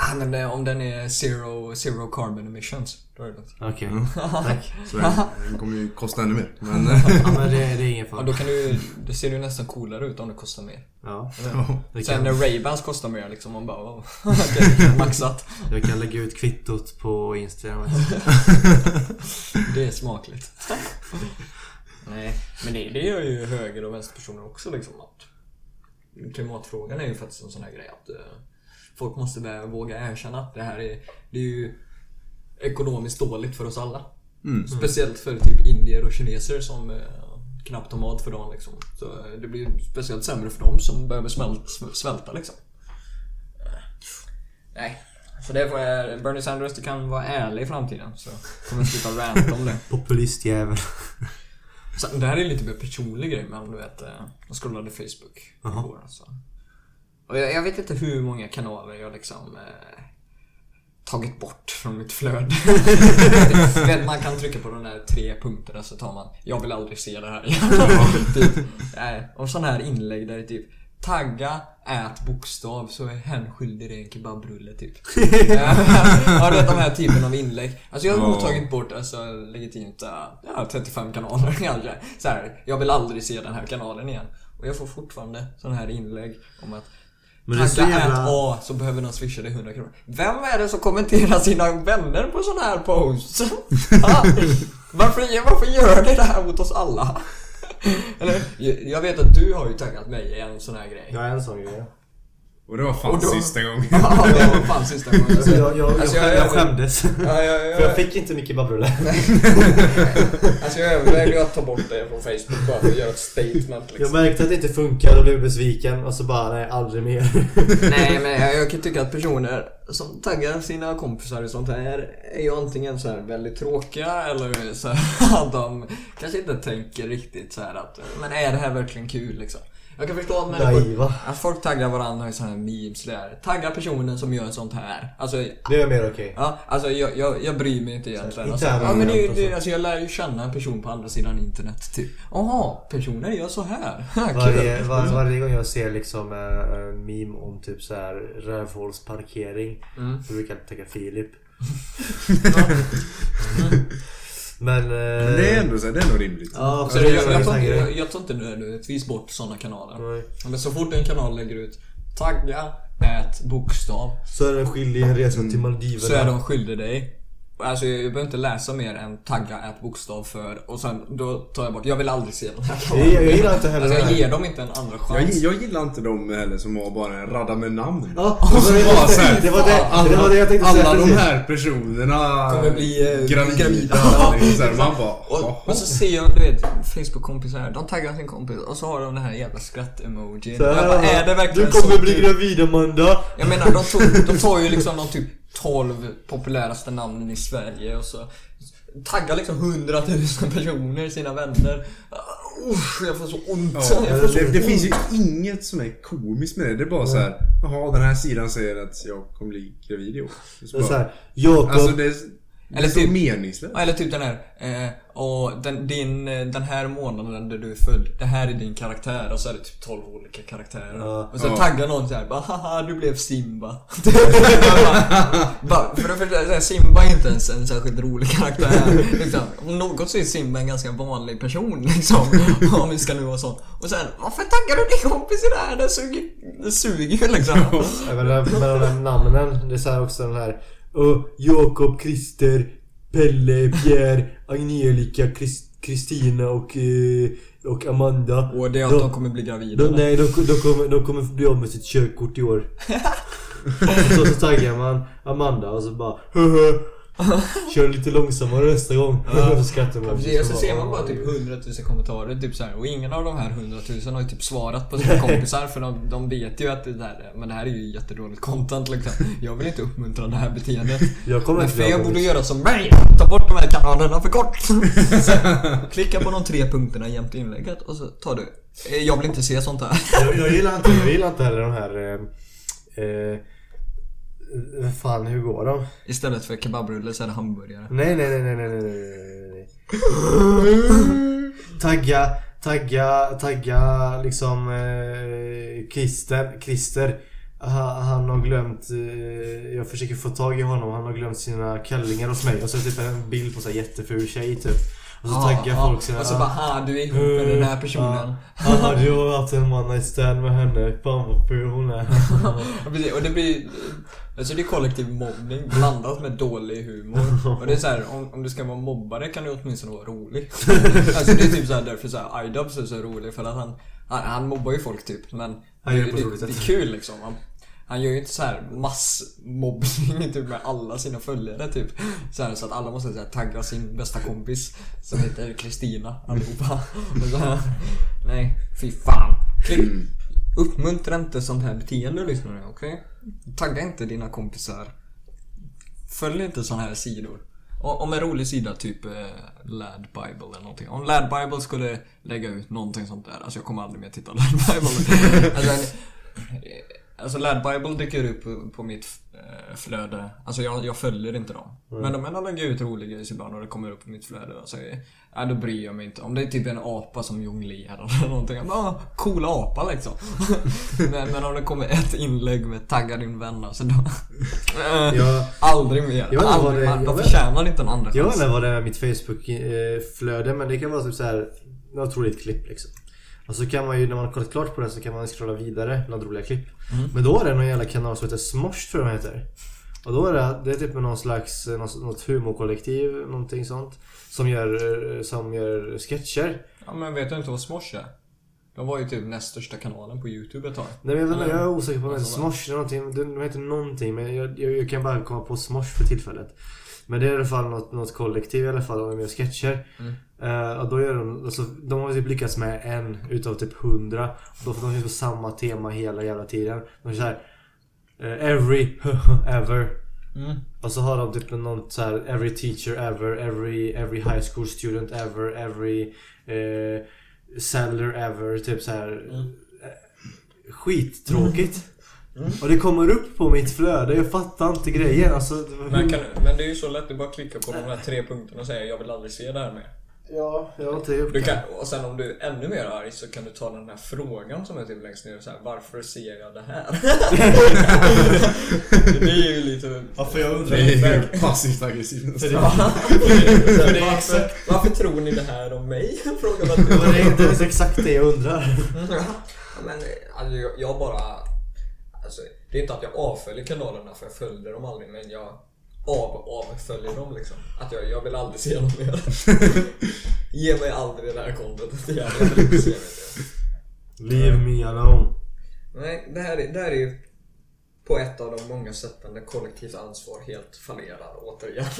Ah, men det, om den är zero, zero carbon emissions, då är det lugnt. Okej, Mm. tack. Så den, den kommer ju kosta ännu mer. Men Ja men det, det är ingen Ja, fara. då kan du, det ser ju nästan coolare ut om det kostar mer. Ja, ja. det Sen kan, när Ray-Bans kostar mer liksom, man bara oh, okej, maxat. jag kan lägga ut kvittot på Instagram. Det är smakligt. Nej, men det, det gör ju höger och vänsterpersoner också liksom. Att klimatfrågan är ju faktiskt en sån här grej att eh, folk måste väl våga erkänna att det här är, det är ju ekonomiskt dåligt för oss alla. Mm. Speciellt för typ indier och kineser som eh, knappt har mat för dagen liksom. Så eh, det blir speciellt sämre för dem som behöver smält, svälta liksom. Nej. Så det får jag, Bernie Sanders, du kan vara ärlig i framtiden så kommer jag sluta ranta om det. Populistjävel. Sen, det här är lite mer personlig grej men du vet, eh, jag scrollade Facebook Jaha. igår alltså. Och jag, jag vet inte hur många kanaler jag liksom eh, tagit bort från mitt flöde. Du vet, man kan trycka på de där tre punkterna så tar man Jag vill aldrig se det här igen. typ, nej, och sådana här inlägg där det typ Tagga, ät bokstav så är hen skyldig dig en kebabrulle typ. ja, det är de här typen av inlägg. Alltså jag har nog Ja. tagit bort alltså, legitimt äh, ja, 35 kanaler kanske. Så här, jag vill aldrig se den här kanalen igen. Och jag får fortfarande sådana här inlägg om att Men det är så Tagga jävla- A så behöver någon swisha dig 100 kronor. Vem är det som kommenterar sina vänner på sådana här posts? Ah, varför, varför gör ni det här mot oss alla? Eller, jag- vet att du har ju taggat mig i en sån här grej. Jag är en sån grej. Och det var fan då- sista gången. Ja, det var fan sista gången. Alltså, jag, jag, Alltså, jag, jag- jag, Jag skämdes. Ja, jag, För jag fick inte mycket babrulle. alltså jag övervägde att ta bort det från Facebook bara för att göra ett statement Jag liksom. märkte att det inte funkade och blev besviken och så bara nej, aldrig mer. Nej men jag, jag kan tycka att personer som taggar sina kompisar och sånt här är ju antingen så här väldigt tråkiga eller så här att de kanske inte tänker riktigt så här att men är det här verkligen kul liksom? Jag kan förstå att människor, Naiva. att folk taggar varandra i sådana här memes där. Tagga personen som gör sånt här. Alltså, Det är mer okej. Ja, alltså jag, jag, jag bryr mig inte egentligen. Alltså, ja, men det, det, så. alltså, jag lär ju känna en person på andra sidan internet. Typ. Jaha, personer gör så här. Varje, var, varje gång jag ser liksom en meme om typ så här rövhålsparkering Mm. så brukar jag tagga Filip. Eh, Men det är ändå så det är ändå rimligt. Ja, Så jag, det jag, är jag, tar jag, jag tar inte nödvändigtvis bort sådana kanaler. Nej. Men så fort en kanal lägger ut tagga, ät, bokstav. Så är den skyldig en resa till Maldiverna. Så är de skyldig dig. Alltså jag behöver inte läsa mer än tagga, ät, bokstav för och sen då tar jag bort. Jag vill aldrig se den här. Jag, jag gillar inte heller Alltså det jag här. ger dem inte en andra Jag, chans. jag gillar inte de heller som har bara en radda med namn. Ja, och så så här, det, var det, alla, det var det jag tänkte säga Alla de här personerna Kommer bli, eh, gravida. gravida. Ja, är så här, man bara, Och, och så ser jag, du vet, Facebook-kompisar, de taggar sin kompis och så har de den här jävla skratt-emojin. Så Jag här, bara, är det verkligen Du kommer så bli gravid Amanda. Jag menar, de, tog, de tar ju liksom de typ 12 populäraste namnen i Sverige och så taggar liksom 100 000 personer, sina vänner. Uh, usch, jag får så ont. Ja, får så det, det ont. finns ju inget som är komiskt med det. Det är bara så här. Jaha, den här sidan säger att jag kommer bli gravid i år. Det Det är så här, Jakob. alltså det det är Eller så typ- meningslöst. Eller typ den här, eh, och den, din, eh, den här månaden där du är född, det här är din karaktär och så är det typ 12 olika karaktärer. Ja. och så Ja. taggar någon såhär, bara haha du blev Simba. bara, för det första, så här, Simba är inte ens en särskilt rolig karaktär. Liksom. Om något så är Simba en ganska vanlig person liksom. Om vi ska nu vara sån. Och sen, varför taggar du din kompis i det här? Det suger, det suger ju liksom. Ja, men men de där namnen, det är så här också den här uh, Jakob, Christer, Pelle, Pierre, Angelica, Kristina och uh, och Amanda. Och det är att de, de kommer bli gravida. de, nej, de, de, kommer, de kommer bli av med sitt körkort i år. så, så taggar man Amanda och så bara Kör lite långsammare nästa gång. så skrattar man. Ja, så ser man bara typ 100 000 kommentarer typ så här, och ingen av de här 100 000 har ju typ svarat på sina kompisar för de, de vet ju att det där, men det här är ju jättedåligt content liksom. Jag vill inte uppmuntra det här beteendet. Jag kommer Men fler borde göra som mig. Ta bort de här kanalerna för kort. Så, klicka på de tre punkterna jämte inlägget och så tar du. Eh, Jag vill inte se sånt här. jag, jag, gillar inte, jag gillar inte heller de här... Eh, eh, Fan, hur går de? Istället för kebabrulle så är det hamburgare. Nej, nej, nej, nej, nej, nej, nej, nej. Tagga, tagga, tagga liksom eh, Christer. Christer. Han, han har glömt, eh, jag försöker få tag i honom, han har glömt sina kallingar hos mig. Och så typ en bild på en jätteful tjej typ. Och så taggar folk sina... Och så bara ha du är ihop med den här personen. Ja, du har haft en one night stand med henne. Fan vad ful hon är. Precis. Och det blir... Alltså det är kollektiv mobbning blandat med dålig humor. Och det är så här, om, om du ska vara mobbare kan du åtminstone vara rolig. Alltså det är typ så här, därför så här, Idubs är så rolig för att han, han, han mobbar ju folk typ men Han det det, det, det är kul liksom. Han, han gör ju inte så här massmobbning typ med alla sina följare typ. Så, här, så att alla måste så här, tagga sin bästa kompis som heter Kristina allihopa. Och så här, nej, fy fan. Klipp. Uppmuntra inte sånt här beteende lyssnare, okej? Tagga inte dina kompisar. Följ inte såna här sidor. Om en rolig sida, typ eh, Lad Bible eller någonting. Om Lad Bible skulle lägga ut någonting sånt där, alltså jag kommer aldrig mer titta på Lad Bible. alltså, alltså Lad Bible dyker upp på, mitt eh, flöde. Alltså jag, jag följer inte dem. Men de ändå lägger ut roliga grejer ibland och det kommer upp på mitt flöde. Säger, ja, då bryr jag mig inte. Om det är typ en apa som jonglerar eller någonting. Jag bara, ah, coola apa liksom. men, men om det kommer ett inlägg med tagga din vän alltså då... Eh, Jag, Aldrig mer. Jag Aldrig det- jag De förtjänar inte en andra jag vet chans. inte vad det är med mitt Facebook-flöde men det kan vara typ så här roligt klipp liksom. Och så kan man ju, när man har kollat klart på det så kan man scrolla vidare, några roliga klipp. Men då är det någon jävla kanal som heter Smosh tror jag de heter. Och då är det, det är typ någon slags, något, humorkollektiv, någonting sånt. Som gör, som gör sketcher. Ja, men vet du inte vad Smosh är? De var ju typ näst största kanalen på YouTube ett tag. Nej men jag, är osäker på om det Alltså, heter Smosh eller någonting. De de heter någonting men jag, jag, jag kan bara komma på Smosh för tillfället. Men det är i alla fall något, något kollektiv i alla fall. De gör sketcher. Mm. Eh, och då gör de, alltså, de har typ lyckats med en utav typ hundra. Och då får de på samma tema hela jävla tiden. De kör såhär eh, Every ever. Mm. Och så har de typ någon så här Every teacher ever, every, every high school student ever, every eh, seller ever. Typ så här Mm. eh, Skittråkigt. Och det kommer upp på mitt flöde, jag fattar inte grejen. Alltså, Men, kan, men det är ju så lätt, du bara klicka på de här tre punkterna och säga jag vill aldrig se det här mer. Ja, jag har inte gjort Du kan, och sen om du är ännu mer arg så kan du ta den här frågan som är typ längst ner så här, Varför ser jag det här? det är ju lite... Ja, för jag undrar Det ju passivt aggressivt. Varför, varför tror ni det här om mig? Frågar man det är inte ens exakt det jag undrar. Ja, men alltså, jag, jag bara... Det är inte att jag avföljer kanalerna för jag följde dem aldrig men jag av, avföljer dem liksom. Att jag, jag vill aldrig se dem mer. Ge mig aldrig det här contentet igen. Jag vill inte se det. Leave me alone. Nej, det här, är, det här är ju på ett av de många sätten där kollektivt ansvar helt fallerar återigen.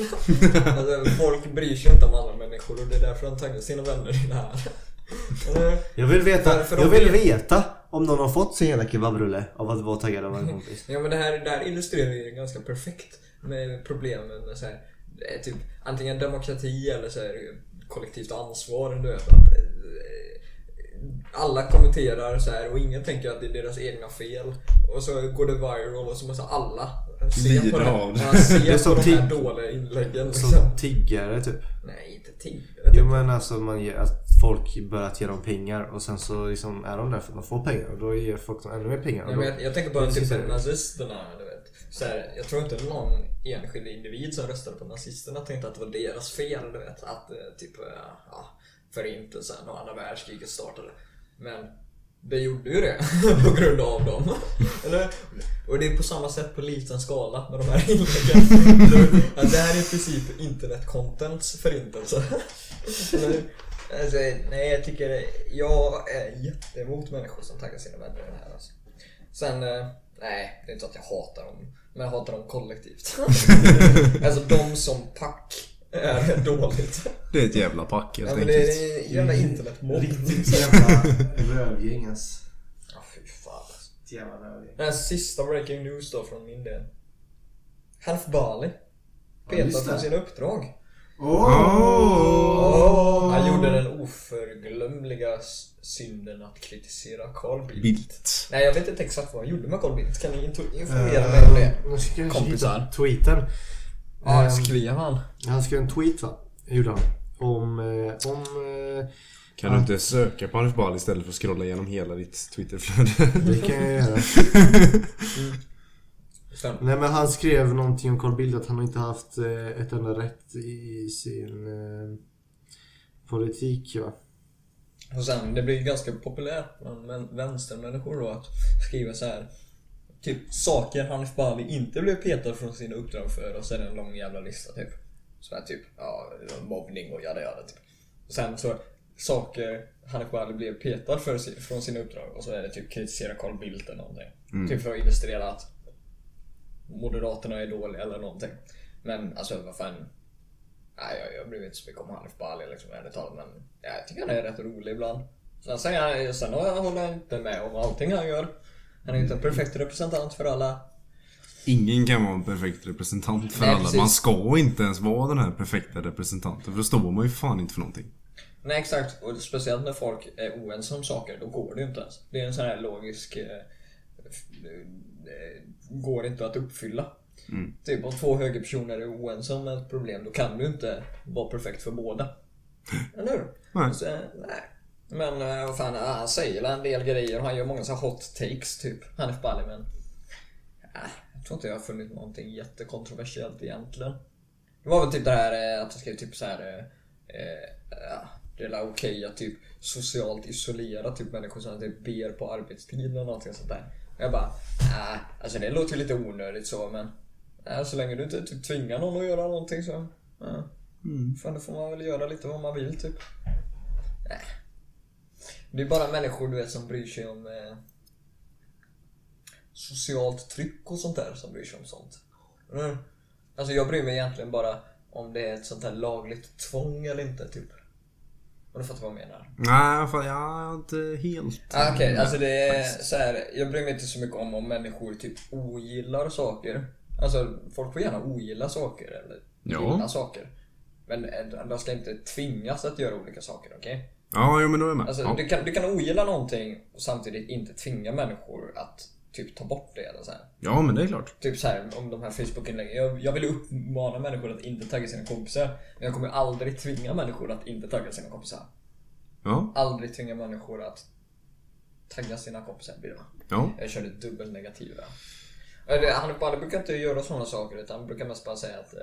alltså, folk bryr sig inte om alla människor och det är därför de taggar sina vänner i det här. Jag vill veta, För- för jag vill vet- veta om någon har fått sin hela kebabrulle av att vara taggad av en kompis. Ja men det här, det här illustrerar ju ganska perfekt med problemen med så här, är typ antingen demokrati eller så här, kollektivt ansvar. Du vet, att, eh, alla kommenterar så här och ingen tänker att det är deras egna fel. Och så går det viral och så måste alla se på, det, av det. Ja, se Det är på de här dåliga inläggen. Liksom. Som tiggare typ. Nej, inte tiggare. Jo typ. men alltså man ger, att folk börjat ge dem pengar och sen så liksom är de där för att de får pengar och då ger folk dem ännu mer pengar. Ja, men jag, jag tänker bara är typ så nazisterna. Du vet. Så här, jag tror inte någon enskild individ som röstade på nazisterna tänkte att det var deras fel. Du vet, att eh, typ eh, ja, förintelsen och andra världskriget startade. Men det gjorde ju det på grund av dem. Eller? Och det är på samma sätt på liten skala med de här inläggen. Det här är i princip internet-contents förintelse. Alltså, nej, jag tycker... Jag är jätteemot människor som taggar sina vänner i det här alltså. Sen, eh, nej, det är inte så att jag hatar dem. Men jag hatar dem kollektivt. alltså de som pack är dåligt. Det är ett jävla pack helt Ja, men det enkelt. är en jävla internetmobb. Riktigt jävla rövgäng alltså. Ja, fy fan alltså. Ett jävla rövgäng. Den här sista breaking news då från min del. Hanif Bali. Ja, just Petad från sina uppdrag. Åh! Han gjorde den oförglömliga synden att kritisera Carl Bildt. Vilt. Nej, jag vet inte exakt vad han gjorde med Carl Bildt. Kan ni info- informera mig om det? Nu ska jag Kompisar. tweeten. Ja, Ehm, skrev han? Han skrev en tweet va? Gjorde han. Om... eh, om eh, Kan du inte söka på Hanif Bali istället för att scrolla igenom hela ditt Twitterflöde? det kan jag göra. Stäm. Nej men han skrev någonting om Carl Bildt att han har inte haft eh, ett enda rätt i sin eh, politik va? Och sen, det blir ganska populärt bland vän- vänstermänniskor då att skriva så här. Typ saker Hanif Bali inte blev petad från sina uppdrag för och det en lång jävla lista typ. Så här typ, ja, mobbning och jada jada typ. Och sen så saker Hanif Bali blev petad för, från sina uppdrag och så är det typ kritisera Carl Bildt eller någonting. Typ för att illustrera att Moderaterna är dåliga eller någonting. Men alltså vad fan. Nej, jag, jag bryr mig inte så mycket om Hanif Bali liksom ärligt talat men ja, jag tycker han är rätt rolig ibland. Sen, säger han, sen håller jag inte med om allting han gör. Han är inte en perfekt representant för alla. Ingen kan vara en perfekt representant för Nej, alla. precis. Man ska inte ens vara den här perfekta representanten. För då står man ju fan inte för någonting. Nej exakt, och speciellt när folk är oense om saker, då går det ju inte ens. Det är en sån här logisk... Eh, eh, går inte att uppfylla. Typ om två högerpersoner är oense om ett problem, då kan du inte vara perfekt för båda. Eller hur? Nej. Så, eh, nej. Men eh, vad fan, ja, han säger en del grejer, han gör många så hot takes typ, Hanif Bali men... Jag tror inte jag har funnit någonting jättekontroversiellt egentligen. Det var väl typ det här eh, att han skrev typ så här. eh, eh, det är okej att typ socialt isolera typ människor som typ ber på arbetstid eller någonting sånt där. Jag bara, äh, alltså det låter ju lite onödigt så men äh, så länge du inte typ tvingar någon att göra någonting så, äh, fan då får man väl göra lite vad man vill typ. Äh. Det är bara människor du vet som bryr sig om eh, socialt tryck och sånt där som bryr sig om sånt. Mm. Alltså jag bryr mig egentligen bara om det är ett sånt här lagligt tvång eller inte typ. Om du fattar vad jag menar? Nej, fan, jag är inte helt... Ah, Okej, alltså det är så här. Jag bryr mig inte så mycket om om människor typ ogillar saker. Alltså folk får gärna ogilla saker eller Ja. gilla saker. Men de ska inte tvingas att göra olika saker, okej? Ja, jo, men då är jag med. Alltså ja. du, kan, du kan ogilla någonting och samtidigt inte tvinga människor att typ ta bort det eller så här. ja, men det är klart. Typ så här om de här Facebook-inläggen. Jag, jag vill uppmana människor att inte tagga sina kompisar. Men jag kommer aldrig tvinga människor att inte tagga sina kompisar. Ja, Aldrig tvinga människor att tagga sina kompisar blir det ja. Jag körde dubbelnegativa. Eller, Han bara brukar inte göra sådana saker utan han brukar mest bara säga att äh,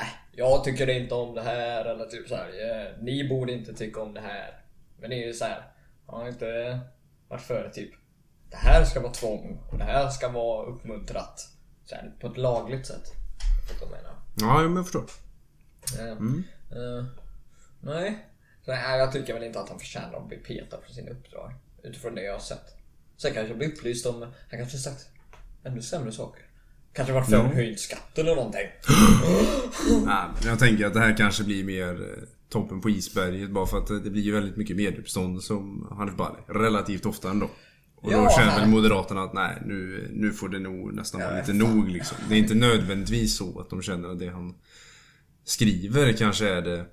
äh, jag tycker inte om det här eller typ så här. "Eh, Ni borde inte tycka om det här. Men det är ju så här. Har inte varit för typ. Det här ska vara tvång och det här ska vara uppmuntrat. Så här, på ett lagligt sätt. Vad jag menar? Ja, men jag förstår. Eh, eh, nej. Så. Jag tycker väl inte att han förtjänar att bli petad från sina uppdrag. Utifrån det jag har sett. Sen kanske jag blir upplyst om... Han kanske sagt ännu sämre saker. Kanske varit för Ja. höjd skatt eller någonting. Nej, men jag tänker att det här kanske blir mer eh, toppen på isberget bara för att eh, det blir ju väldigt mycket medieuppstånd som Hanif Bali. Relativt ofta ändå. Och då Ja, känner väl Moderaterna att nej, nu, nu får det nog nästan vara lite nog liksom. Det är inte nödvändigtvis så att de känner att det han skriver kanske är det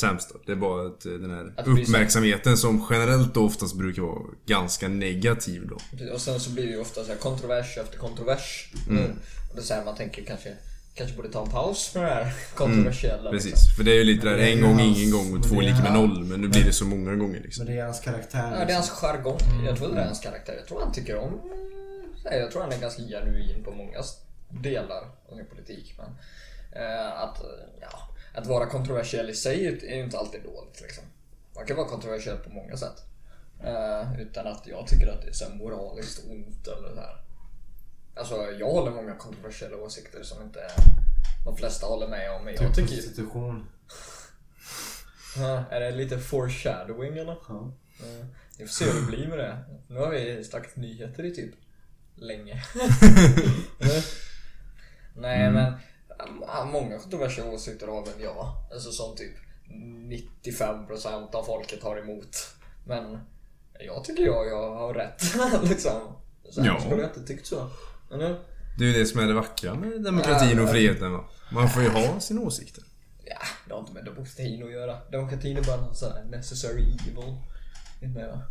sämsta. Det är bara att eh, den här Att uppmärksamheten som generellt då oftast brukar vara ganska negativ då. Och sen så blir det ju ofta så här kontrovers efter kontrovers. Mm. Och det är så här man tänker kanske... Kanske borde ta en paus med det här kontroversiella. liksom. Precis, för det är ju lite där en gång, hans- ingen gång och två är lika med noll. Men nu blir det så många gånger liksom. Men det är hans karaktär. Ja, det är hans liksom. jargong. Jag tror det är hans karaktär. Jag tror han tycker om... Nej, Jag tror han är ganska genuin på många delar av sin politik. Men eh, att, ja, att vara kontroversiell i sig är ju inte alltid dåligt. Liksom. Man kan vara kontroversiell på många sätt. Eh, utan att jag tycker att det är så moraliskt ont eller så här. Alltså jag håller många kontroversiella åsikter som inte de flesta håller med om. Men jag Typ prostitution. Ja, är det lite foreshadowing eller? Ja. Vi får se hur det blir med det. Nu har vi snackat nyheter i typ länge. Nej men, ja, många kontroversiella åsikter har väl jag. Alltså som typ 95% av folket har emot. Men jag tycker jag, jag har rätt liksom. Så Ja. skulle jag inte tyckt så. Eller? Det är ju det som är det vackra med demokratin och friheten va. Man får ju ha sina åsikter. Ja, det har inte med demokratin att göra. Demokratin är bara någon sån här necessary evil. Inte med va?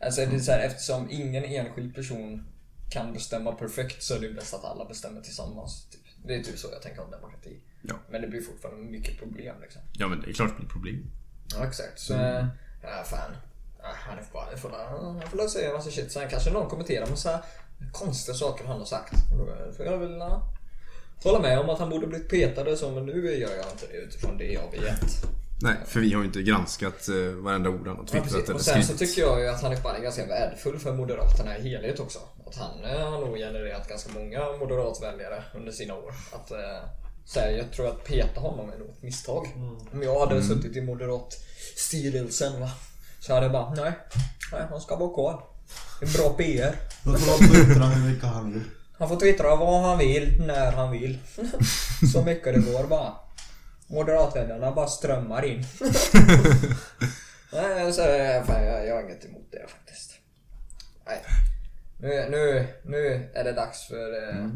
Alltså det är så här, eftersom ingen enskild person kan bestämma perfekt så är det bäst att alla bestämmer tillsammans. Typ. Det är typ så jag tänker om demokrati. Ja. Men det blir fortfarande mycket problem liksom. Ja men det är klart det blir problem. Ja exakt. Så, mm. ja fan. Ja, han, får han, får, han får lösa säga en massa shit. Sen kanske någon kommenterar med så här konstiga saker han har sagt. Får jag väl ja, hålla med om att han borde blivit petad så men nu gör jag inte det utifrån det jag vet. Nej, för vi har ju inte granskat eh, varenda ord han har Ja, twittrat precis. eller Och sen så skrivit. tycker jag ju att Bali är ganska värdefull för Moderaterna i helhet också. Att han eh, har nog genererat ganska många moderatväljare under sina år. Att, eh, så här, jag tror att peta honom är nog ett misstag. Om jag hade suttit i moderatstyrelsen va. Så hade jag bara, nej, nej han ska vara kvar. Det är bra PR. Låt honom twittra hur mycket han vill. Han får twittra vad han vill, när han vill. Så mycket det går bara. Moderatvännerna bara strömmar in. Nej, så, fan, jag, jag har inget emot det faktiskt. Nej. Nu, nu, nu är det dags för eh,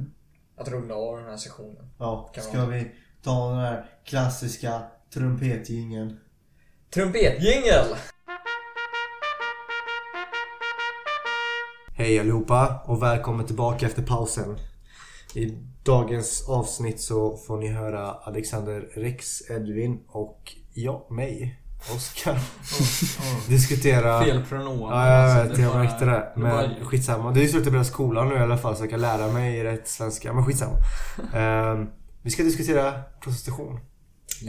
att runda av den här sessionen. Ja, Kan ska man- vi ta den här klassiska trumpetjingeln? Trumpetjingel! Hej allihopa och välkommen tillbaka efter pausen. I dagens avsnitt så får ni höra Alexander Rex, Edvin och jag, mig, Oskar, diskutera... Fel pronomen. Ja, jag alltså, vet. det är Jag märkte det. bara- Men skitsamma. Det är slut att börja skolan nu i alla fall så jag kan lära mig rätt svenska. Men skitsamma. Ehm, vi ska diskutera prostitution.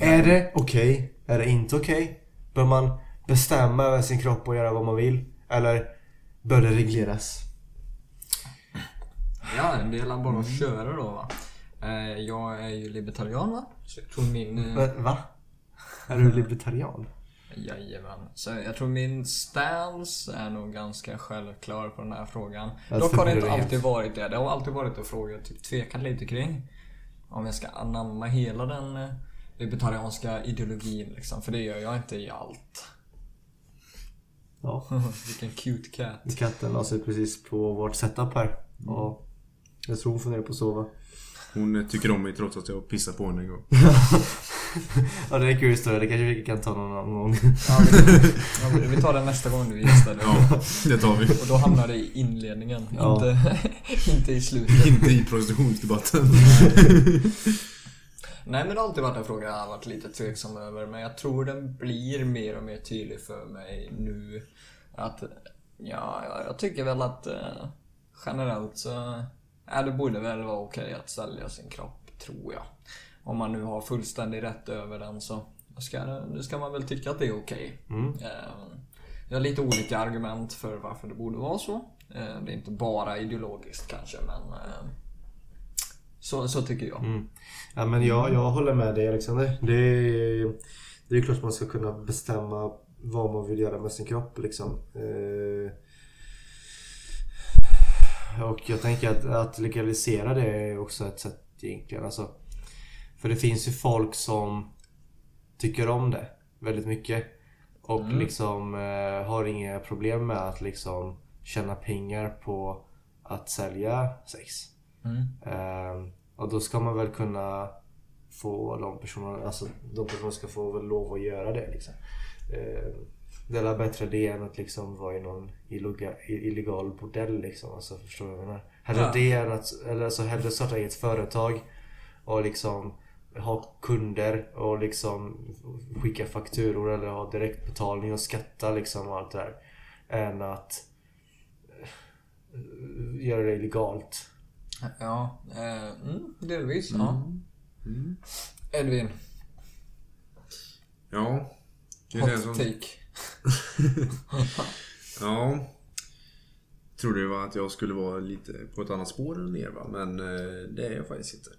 Är det okej? Är det inte okej? Bör man bestämma över sin kropp och göra vad man vill? Eller bör det regleras? Ja, det är bara att köra då va. Eh, Jag är ju libertarian va. Så jag tror min... eh, Va? Är du libertarian? Jajamän. Så jag tror min stance är nog ganska självklar på den här frågan. Jag Dock har det inte alltid varit det. Det har alltid varit en fråga jag typ tvekat lite kring. Om jag ska anamma hela den eh, libertarianska ideologin liksom. För det gör jag inte i allt. Ja. Vilken cute cat. Katten la sig precis på vårt setup här. Och jag tror hon funderar på att sova. Hon tycker om mig trots att jag pissar på henne en gång. Ja det är en kul historia. Det kanske vi kan ta någon annan gång. Ja, vi, ja, vi tar den nästa gång du gästar. Ja, det tar vi. Och då hamnar det i inledningen, Ja. inte, inte i slutet. Inte i prostitutionsdebatten. Nej men det har alltid varit en fråga jag har varit lite tveksam över men jag tror den blir mer och mer tydlig för mig nu. Att, ja, ja, jag tycker väl att eh, generellt så, ja, det borde väl vara okej att sälja sin kropp, tror jag. Om man nu har fullständig rätt över den så ska, det- ska man väl tycka att det är okej. Eh, jag har lite olika argument för varför det borde vara så. Eh, det är inte bara ideologiskt kanske men eh, så, så tycker jag. Mm. Ja men jag, jag håller med dig Alexander. Det är, det är klart man ska kunna bestämma vad man vill göra med sin kropp liksom. Eh, och jag tänker att, att legalisera det är också ett sätt egentligen. Alltså, för det finns ju folk som tycker om det väldigt mycket. Och liksom eh, har inga problem med att liksom tjäna pengar på att sälja sex. Ehm, och då ska man väl kunna få de personerna, alltså de personerna ska få väl lov att göra det liksom. Ehm, det är bättre det än att liksom vara i någon illoga, i- illegal bordell liksom. Alltså förstår du vad jag menar? Hellre Ja. det än att, eller alltså hellre starta eget företag och liksom ha kunder och liksom skicka fakturor eller ha direktbetalning och skatta liksom och allt det där. Än att eh, göra det illegalt. Ja, eh, mm, delvis. Ja. Edvin, Ja. Det är det hot som... take. Ja. Trodde det var att jag skulle vara lite på ett annat spår än er va, men eh, det är jag faktiskt inte.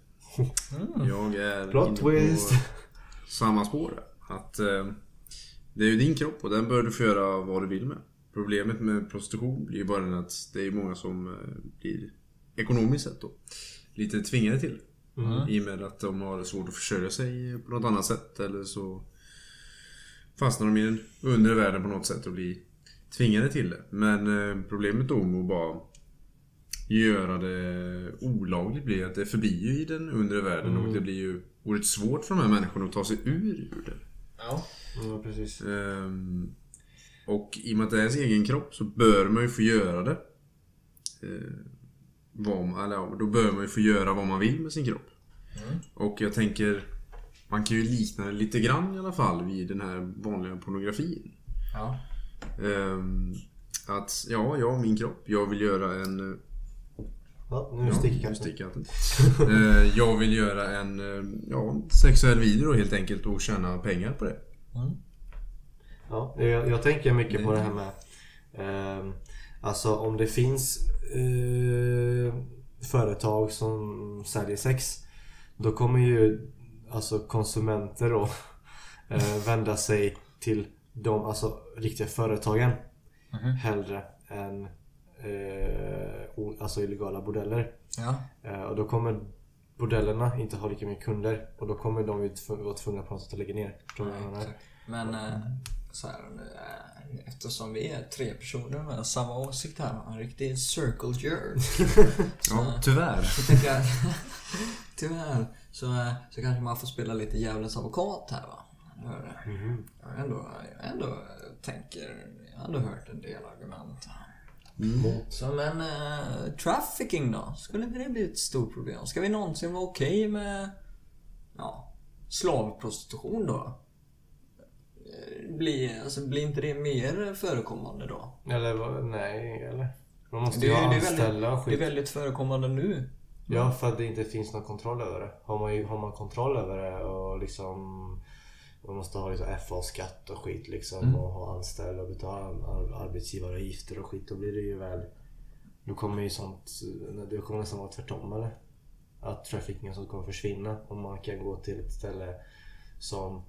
Jag är Plot inne twist. på samma spår. Att eh, det är ju din kropp och den bör du få göra vad du vill med. Problemet med prostitution blir ju bara att det är många som eh, blir ekonomiskt sett då lite tvingade till det. Mm. I och med att de har svårt att försörja sig på något annat sätt eller så fastnar de i den undre världen på något sätt och blir tvingade till det. Men eh, problemet då med att bara göra det olagligt blir att det förblir ju i den undre världen och det blir ju oerhört svårt för de här människorna att ta sig ur, ur det. Ja. Ja, precis. Ehm, och i och med att det är ens egen kropp så bör man ju få göra det. Ehm, vad, man- eller då bör man ju få göra vad man vill med sin kropp. Och jag tänker, man kan ju likna det lite grann i alla fall vid den här vanliga pornografin. Ja. Ehm, att, ja, jag min kropp. Jag vill göra en... eh, Ja, nu Ja, sticker nu katten. sticker katten. Eh, jag vill göra en eh, ja, sexuell video helt enkelt och tjäna pengar på det. Ja, jag, jag tänker mycket på det här med ehm, Alltså om det finns eh, företag som säljer sex Då kommer ju alltså konsumenter då eh, vända sig till de alltså, riktiga företagen hellre än eh, alltså illegala bordeller. Ja. Eh, och då kommer bordellerna inte ha lika mycket kunder och då kommer de ju vara tvungna på något sätt att lägga ner. Förstår du vad jag menar? Men eh, så här, eh, eftersom vi är tre personer med samma åsikt här, en riktig circle jerk. Ja, tyvärr. Så tänker jag, tyvärr, så, eh, så kanske man får spela lite djävulens advokat här va. Det. Jag ändå, jag ändå eh, tänker, jag har ändå hört en del argument. Så men, eh, trafficking då? Skulle inte det bli ett stort problem? Ska vi någonsin vara okej med, ja, slavprostitution då? Blir, alltså, blir inte det mer förekommande då? Eller nej, eller? Man måste Det ju ha det, väldigt, och det är skit. väldigt förekommande nu. Ja, för att det inte finns någon kontroll över det. Har man, ju, har man kontroll över det och liksom man måste ha liksom FA-skatt och skit liksom Mm. och ha anställda och betala ar- arbetsgivaravgifter och skit. Då blir det ju väl... Då kommer ju sånt... Det kommer nästan vara tvärtom eller? Att trafficking kommer försvinna om man kan gå till ett ställe som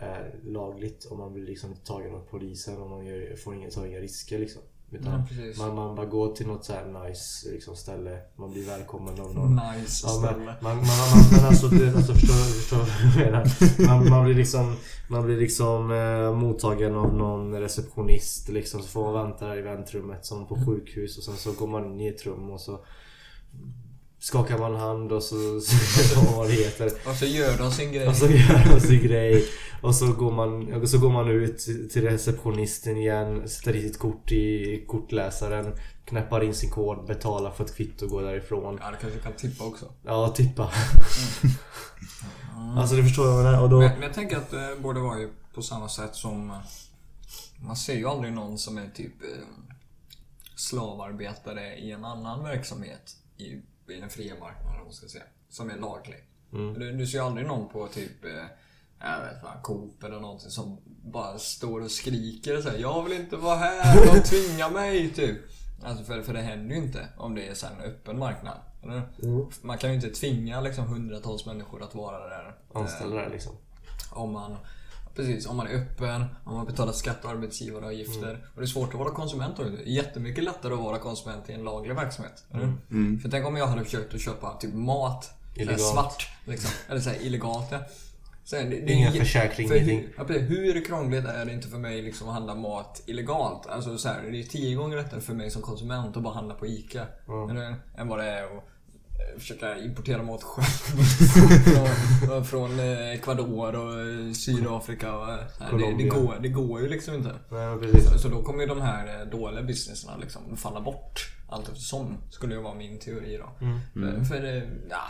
är lagligt och man blir liksom inte tagen av polisen och man gör, får inga, tar inga risker liksom. Utan Ja, man, man bara går till något så nice liksom, ställe. Man blir välkommen av någon. Nice Ja, ställe. man, man, man, men alltså, det, alltså förstår, förstår vad jag menar? Man, man blir liksom, man blir liksom eh, mottagen av någon receptionist liksom. Så får man vänta där i väntrummet som på sjukhus och sen så går man in i ett rum och så skakar man hand och så, så vad det heter. Och så gör de sin grej. Och så gör man sin grej. Och så går man, och så går man ut till receptionisten igen, sätter i sitt kort i kortläsaren, knäppar in sin kod, betalar för ett kvitto och går därifrån. Ja, det kanske kan tippa också. Ja, tippa. Alltså det förstår jag vad det är. Och då... Men, men jag tänker att det borde vara på samma sätt som... eh, Man ser ju aldrig någon som är typ eh, slavarbetare i en annan verksamhet i, i den fria marknaden, man ska säga. Som är laglig. Du, du ser ju aldrig någon på typ eh, jag vet vad, Coop eller någonting som bara står och skriker och säger Jag vill inte vara här, de tvingar mig typ. Alltså för, för det händer ju inte om det är så här en öppen marknad. Eller? Man kan ju inte tvinga liksom hundratals människor att vara där. eh, Anställda där liksom. om man, precis, om man är öppen, om man betalar skatt och arbetsgivaravgifter. Mm. Och det är svårt att vara konsument då. Det är jättemycket lättare att vara konsument i en laglig verksamhet. eller? För tänk om jag hade försökt att köpa typ mat Mm. Illegalt. svart. Liksom, eller så här, illegalt. Ja. Så här, det, det jä- försäkring, för ingenting. hur, hur krångligt är det inte för mig liksom att handla mat illegalt? Alltså så här, det är tio gånger lättare för mig som konsument att bara handla på ICA. Eller, än vad det är att försöka importera mat själv. från, från eh, Ecuador och eh, Sydafrika. Och, eh, det, det, går, det går ju liksom inte. Nej. Så, så då kommer ju de här eh, dåliga businesserna liksom falla bort allt eftersom. Skulle ju vara min teori då. För, för eh, ja,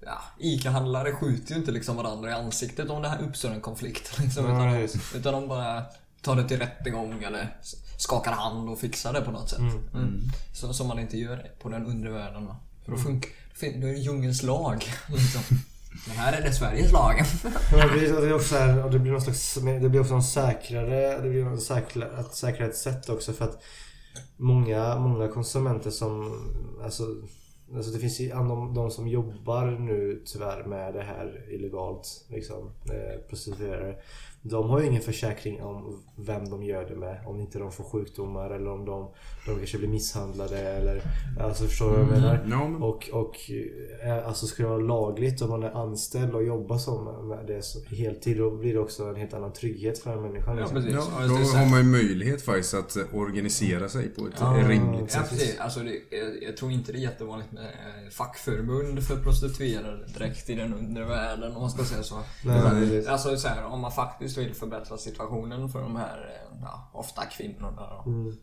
ja, ICA-handlare skjuter ju inte liksom varandra i ansiktet om det här uppstår en konflikt. Liksom, utan, utan de bara tar det till rättegång eller skakar hand och fixar det på något sätt. Mm. Så, som man inte gör på den undre världen. Va? För då funkar då är det djungelns lag. Liksom. Men här är det Sveriges lag. Men det blir, också så här, och det blir någon slags, det blir också en säkrare, det blir något säkrare, ett säkrare sätt också för att många, många konsumenter som, alltså Alltså det finns ju de, de som jobbar nu tyvärr med det här illegalt. Liksom, eh, prostituerade. De har ju ingen försäkring om vem de gör det med. Om inte de får sjukdomar eller om de, de kanske blir misshandlade eller... Alltså förstår du vad jag menar? Ja, men, Och, och eh, alltså ska det vara lagligt om man är anställd och jobbar som med det så, heltid då blir det också en helt annan trygghet för den människan. Ja, liksom. precis. ja, Ja, då har man ju möjlighet faktiskt att eh, organisera sig på ett Ja, rimligt Ja, sätt. precis. Alltså, det, jag, tror inte det är jättevanligt med eh, fackförbund för prostituerade direkt i den undre världen om man ska säga så. Nej, Men, alltså så här, om man faktiskt vill förbättra situationen för de här, ja, ofta kvinnorna då, Mm.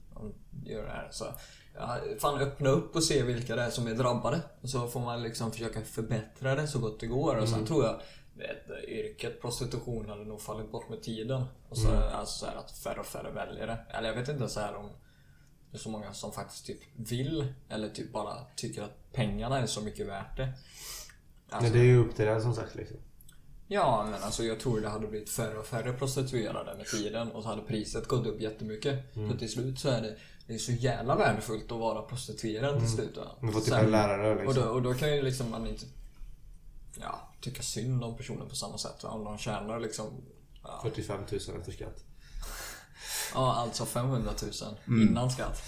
Gör det här. Så, ja, fan öppna upp och se vilka det är som är drabbade. Och så får man liksom försöka förbättra det så gott det går. Och sen tror jag vet, yrket prostitution hade nog fallit bort med tiden. Och så, alltså så här att färre och färre väljer det. Eller jag vet inte så här om det är så många som faktiskt typ vill eller typ bara tycker att pengarna är så mycket värt det. Alltså, Men det är ju upp till den som sagt liksom. Ja, men alltså jag tror det hade blivit färre och färre prostituerade med tiden och så hade priset gått upp jättemycket. Så till slut så är det, det är så jävla värdefullt att vara prostituerad till slut. Va? Man får typ en lärare och, liksom. då, och då kan ju liksom man inte ja, tycka synd om personen på samma sätt. Va? Om de tjänar liksom ja, 45 000 efter skatt. ja, alltså 500 000 Mm. innan skatt.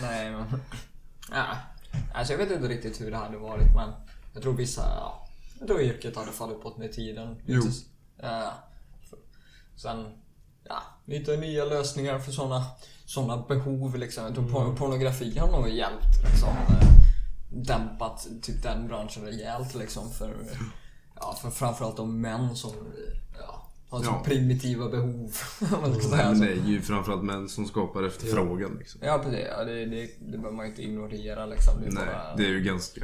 Nej men... Ja. Alltså jag vet inte riktigt hur det hade varit men jag tror vissa... Ja, jag tror yrket hade fallit bort med tiden. Jo. Ja. Sen... Ja, lite nya lösningar för såna, såna behov liksom. Jag tror por- pornografi har nog hjälpt liksom. eh, Dämpat typ den branschen rejält liksom för... Ja, för framförallt de män som ja, har så Ja. primitiva behov. om man ska säga Men så. det är ju framförallt män som skapar efterfrågan liksom. Ja precis, ja, det, det, det behöver man ju inte ignorera liksom. Det är Nej, bara... det är ju ganska...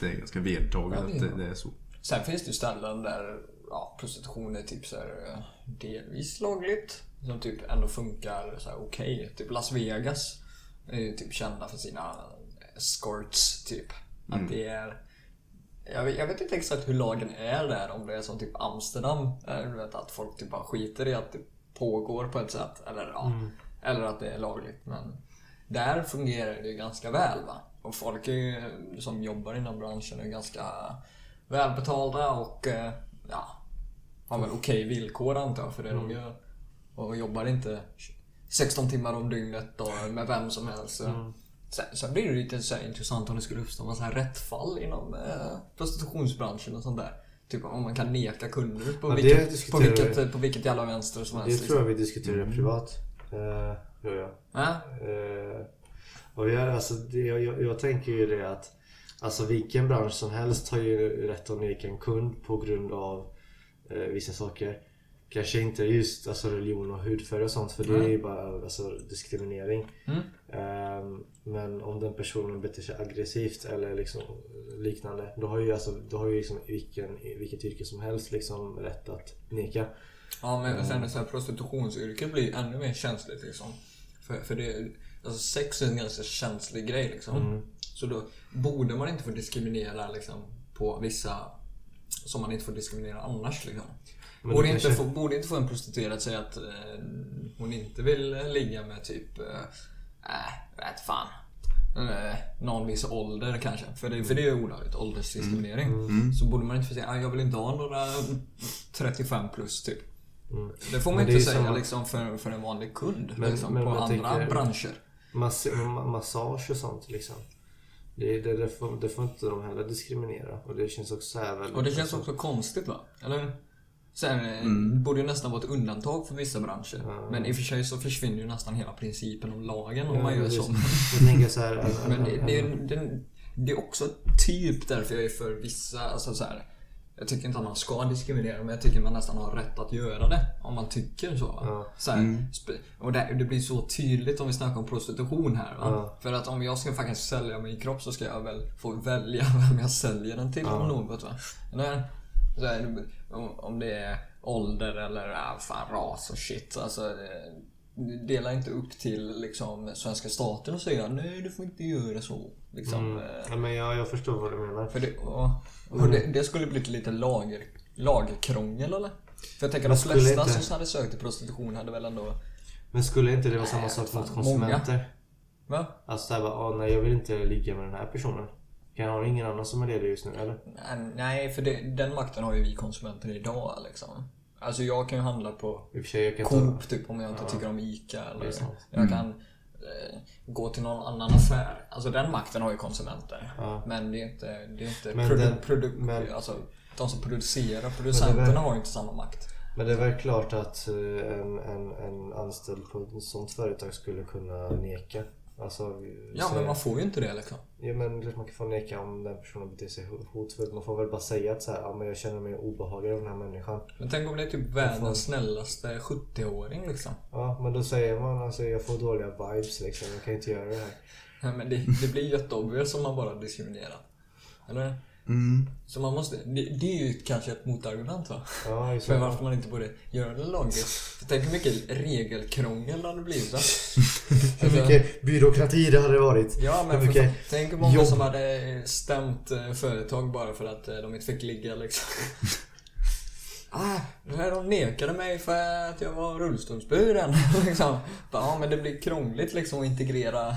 Det är ganska vedertaget Ja, att det, är så. Sen finns det ju ställen där ja, prostitution är typ så här, eh, delvis lagligt. Som typ ändå funkar så här okej. Typ Las Vegas är ju typ kända för sina escorts typ. Att det är... Jag vet, jag vet inte exakt hur lagen är där. Om det är som typ Amsterdam. Eller du vet att folk typ bara skiter i att det pågår på ett sätt. Eller, ja, eller att det är lagligt. Men där fungerar det ju ganska väl va. Och folk är, ju- som jobbar inom branschen är ganska välbetalda och eh, ja, har väl okej villkor antar jag för det de gör. Och jobbar inte 16 timmar om dygnet och med vem som helst. så. Sen, sen blir det lite så här intressant om det skulle uppstå massa rättfall inom eh, prostitutionsbranschen och sånt där. Typ om man kan neka kunder på, Ja, det vilket, på, vilket, på vilket jävla vänster som Det helst. tror jag vi diskuterar privat. Uh, jag. Ja? Eh, och jag, alltså, det, jag, jag, tänker ju det att Alltså vilken bransch som helst har ju rätt att neka en kund på grund av eh, vissa saker. Kanske inte just alltså, religion och hudfärg och sånt för det är ju bara alltså, diskriminering. Mm. Ehm, men om den personen beter sig aggressivt eller liksom liknande då har ju, alltså, då har ju liksom vilken, vilket yrke som helst liksom rätt att neka. Ja men sen så här, prostitutionsyrket blir ännu mer känsligt liksom. För, för det, alltså sex är en ganska känslig grej liksom. Så då borde man inte få diskriminera liksom på vissa som man inte får diskriminera annars liksom. Borde det inte, kanske- få, borde inte få en prostituerad säga att eh, hon inte vill eh, ligga med typ, eh, äh, vet fan. Eh, någon viss ålder kanske. För det, för det är olagligt, åldersdiskriminering. Mm. Så borde man inte få säga att jag vill inte ha några 35 plus typ. Det får man inte ju säga samma- liksom för, för en vanlig kund Men- liksom, men på andra tänker- branscher. Mass ma- massage och sånt liksom. Det, det, det, får, det får inte de heller diskriminera. Och det känns också så här väldigt... Och det känns också konstigt va? Eller? Sen eh, borde ju nästan vara ett undantag för vissa branscher. Men i och för sig så försvinner ju nästan hela principen om lagen om man gör så. Jag tänker så här... en- Men det, det, är- det, det är också typ därför jag är för vissa, alltså så här. Jag tycker inte att man ska diskriminera men jag tycker man nästan har rätt att göra det. Om man tycker så. Ja. så här, spe- och det, det blir så tydligt om vi snackar om prostitution här. Va? Ja. För att om jag ska faktiskt sälja min kropp så ska jag väl få välja vem jag säljer den till om något. Va? Så här, om- om det är ålder eller ja, fan, ras och shit. Alltså, eh, dela inte upp till liksom, svenska staten och säga nej du får inte göra så. Liksom, eh, Ja, men jag, jag förstår vad du menar. för det, och, och det, det skulle bli lite lager, lagerkrångel eller? För jag tänker Men de flesta inte- som hade sökt till prostitution hade väl ändå... Men skulle inte det vara samma sak mot konsumenter? Va? Alltså såhär bara, åh nej jag vill inte ligga med den här personen. Kan har ingen annan som är ledig just nu eller? Nej, Nej, för det, den makten har ju vi konsumenter idag liksom. Alltså jag kan ju handla på sig. Coop typ om jag inte tycker om ICA eller jag kan eh, gå till någon annan affär. Alltså den makten har ju konsumenter. Ja. Men det är inte, det är inte Men produ- den- produ- men- alltså, de som producerar, producenterna har ju inte samma makt. Men det är väl klart att eh, en, en, en anställd på ett sånt företag skulle kunna neka. Alltså, Ja säga- men man får ju inte det liksom. Ja men det- man kan få neka om den personen beter sig ho- hotfullt. Man får väl bara säga att så här, ja, men jag känner mig obehaglig av den här människan. Men tänk om det är typ världens snällaste 70-åring liksom. Ja men då säger man alltså jag får dåliga vibes liksom. Jag kan inte göra det här. Ja, men det, det blir jätteobvious om man bara diskriminerar. Eller? Mm. Så man måste, det, det är ju kanske ett motargument va? Ja, För varför man inte borde göra det lagligt. För tänk hur mycket regelkrångel det hade blivit va? Hur mycket byråkrati det hade varit. Ja men Hur för mycket fan, tänk hur många jobb. som hade stämt eh, företag bara för att eh, de inte fick ligga liksom. Ah, det här de nekade mig för att jag var rullstolsburen. liksom. Bara, Ja men det blir krångligt liksom att integrera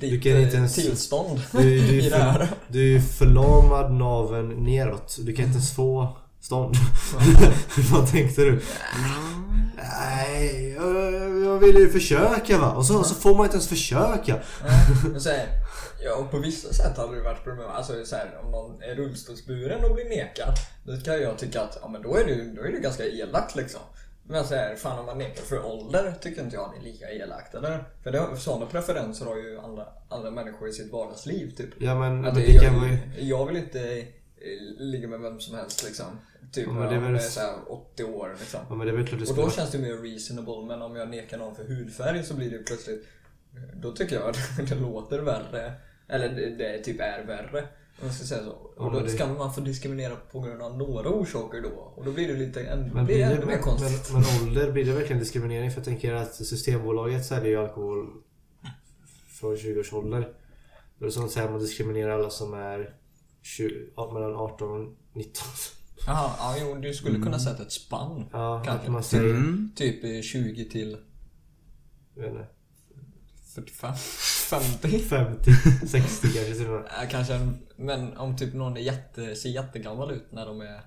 ditt kan inte eh, ens- tillstånd Du, du, i är det här. du är förlamad naven neråt. Du kan inte ens få stånd. Vad tänkte du? Nej, jag, jag ville ju försöka va. Och så, så får man inte ens försöka. Men så här, ja, och på vissa sätt hade det varit problem. Alltså så här, om någon är rullstolsburen och blir nekad. Då kan jag tycka att ja, men då är det, då är det ganska elakt liksom. Men så här, fan om man nekar för ålder tycker inte jag det är lika elakt eller? För det, sådana preferenser har ju andra, andra människor i sitt vardagsliv typ. Ja men, Att men det, det kan jag, ju... jag vill inte eh, ligga med vem som helst liksom. Typ Ja, men det är väl- så här 80 år liksom. Ja men det är väl klart det Och då känns det mer reasonable, men om jag nekar någon för hudfärg så blir det plötsligt... Då tycker jag att det låter värre. Eller det, det typ är värre. Jag ska säga så. Och Ja, då det- ska man få diskriminera på grund av några orsaker då. Och då blir det lite än, Men, blir det ännu mer konstigt. men, men ålder, blir det verkligen diskriminering? För jag tänker att Systembolaget säljer ju alkohol från 20 års ålder. Då är det som att säga att man diskriminerar alla som är 20, ja, mellan 18 och 19. Jaha, ja, jo, du skulle Mm. kunna sätta ett spann. Ja, Kanske. att man säger... Mm. Typ eh, 20 till Jag vet inte, 45, 50. 50, 60 kanske till och med. Ja, kanske en, men om typ någon är jätte, ser jättegammal ut när de är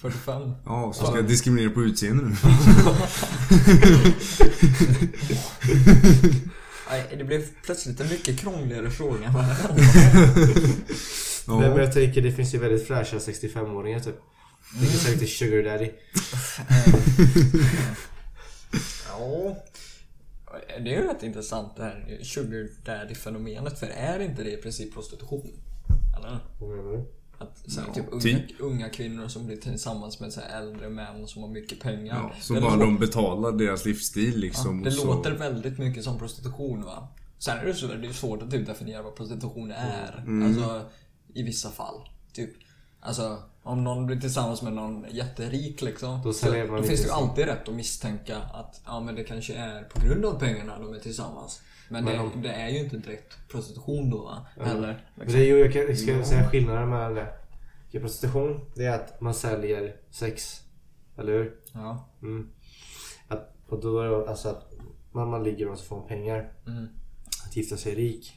45. Ja, så ska jag diskriminera på utseende nu. Nej, det blev plötsligt en mycket krångligare fråga var. Nej, men Ja. jag tänker det finns ju väldigt fräscha 65-åringar typ. Det är så riktigt sugar daddy. Ja. Det är ju rätt intressant det här sugar daddy-fenomenet. För är inte det i princip prostitution? Eller? Vad menar du? Att så här, Ja, typ unga, typ. unga kvinnor som blir tillsammans med så här äldre män som har mycket pengar. Ja, så det bara lå- de betalar deras livsstil liksom. ja, det så... låter väldigt mycket som prostitution va? Sen är det så det är svårt att typ definiera vad prostitution är. Mm. Alltså, i vissa fall. Typ, alltså om någon blir tillsammans med någon jätterik liksom. Då så, då finns det ju alltid rätt att misstänka att ja, men det kanske är på grund av pengarna de är tillsammans. Men, Men det, om- det är ju inte direkt prostitution då va? Eller, Men liksom. det är ju, jag kan- jag ska säga skillnaden. Okej, Prostitution, det är att man säljer sex. Eller hur? Ja. Mm. Att, och då är det alltså att man, man ligger och så får man pengar. Mm. Att gifta sig rik.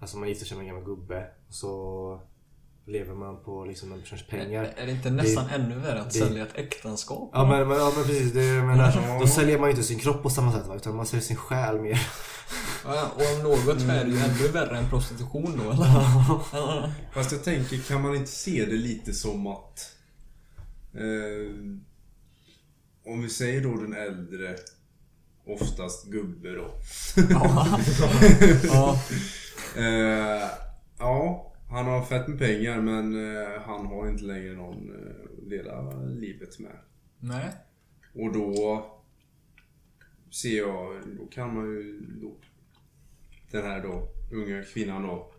Alltså man gifter sig med en gammal gubbe. Och så lever man på liksom en persons pengar. Är det inte nästan ännu värre att det- sälja ett äktenskap? Ja men, men, ja, men precis, det är det jag menar. Då säljer man ju inte sin kropp på samma sätt va? Utan man säljer sin själ mer. Ja, och om något så är det ju ännu värre än prostitution då eller? Fast jag tänker, kan man inte se det lite som att... Eh, om vi säger då den äldre, oftast gubbe då. Ja. ja. Eh, ja, han har fett med pengar men eh, han har inte längre någon eh, att dela livet med. Nej. Och då ser jag, då kan man ju då, den här då, unga kvinnan då,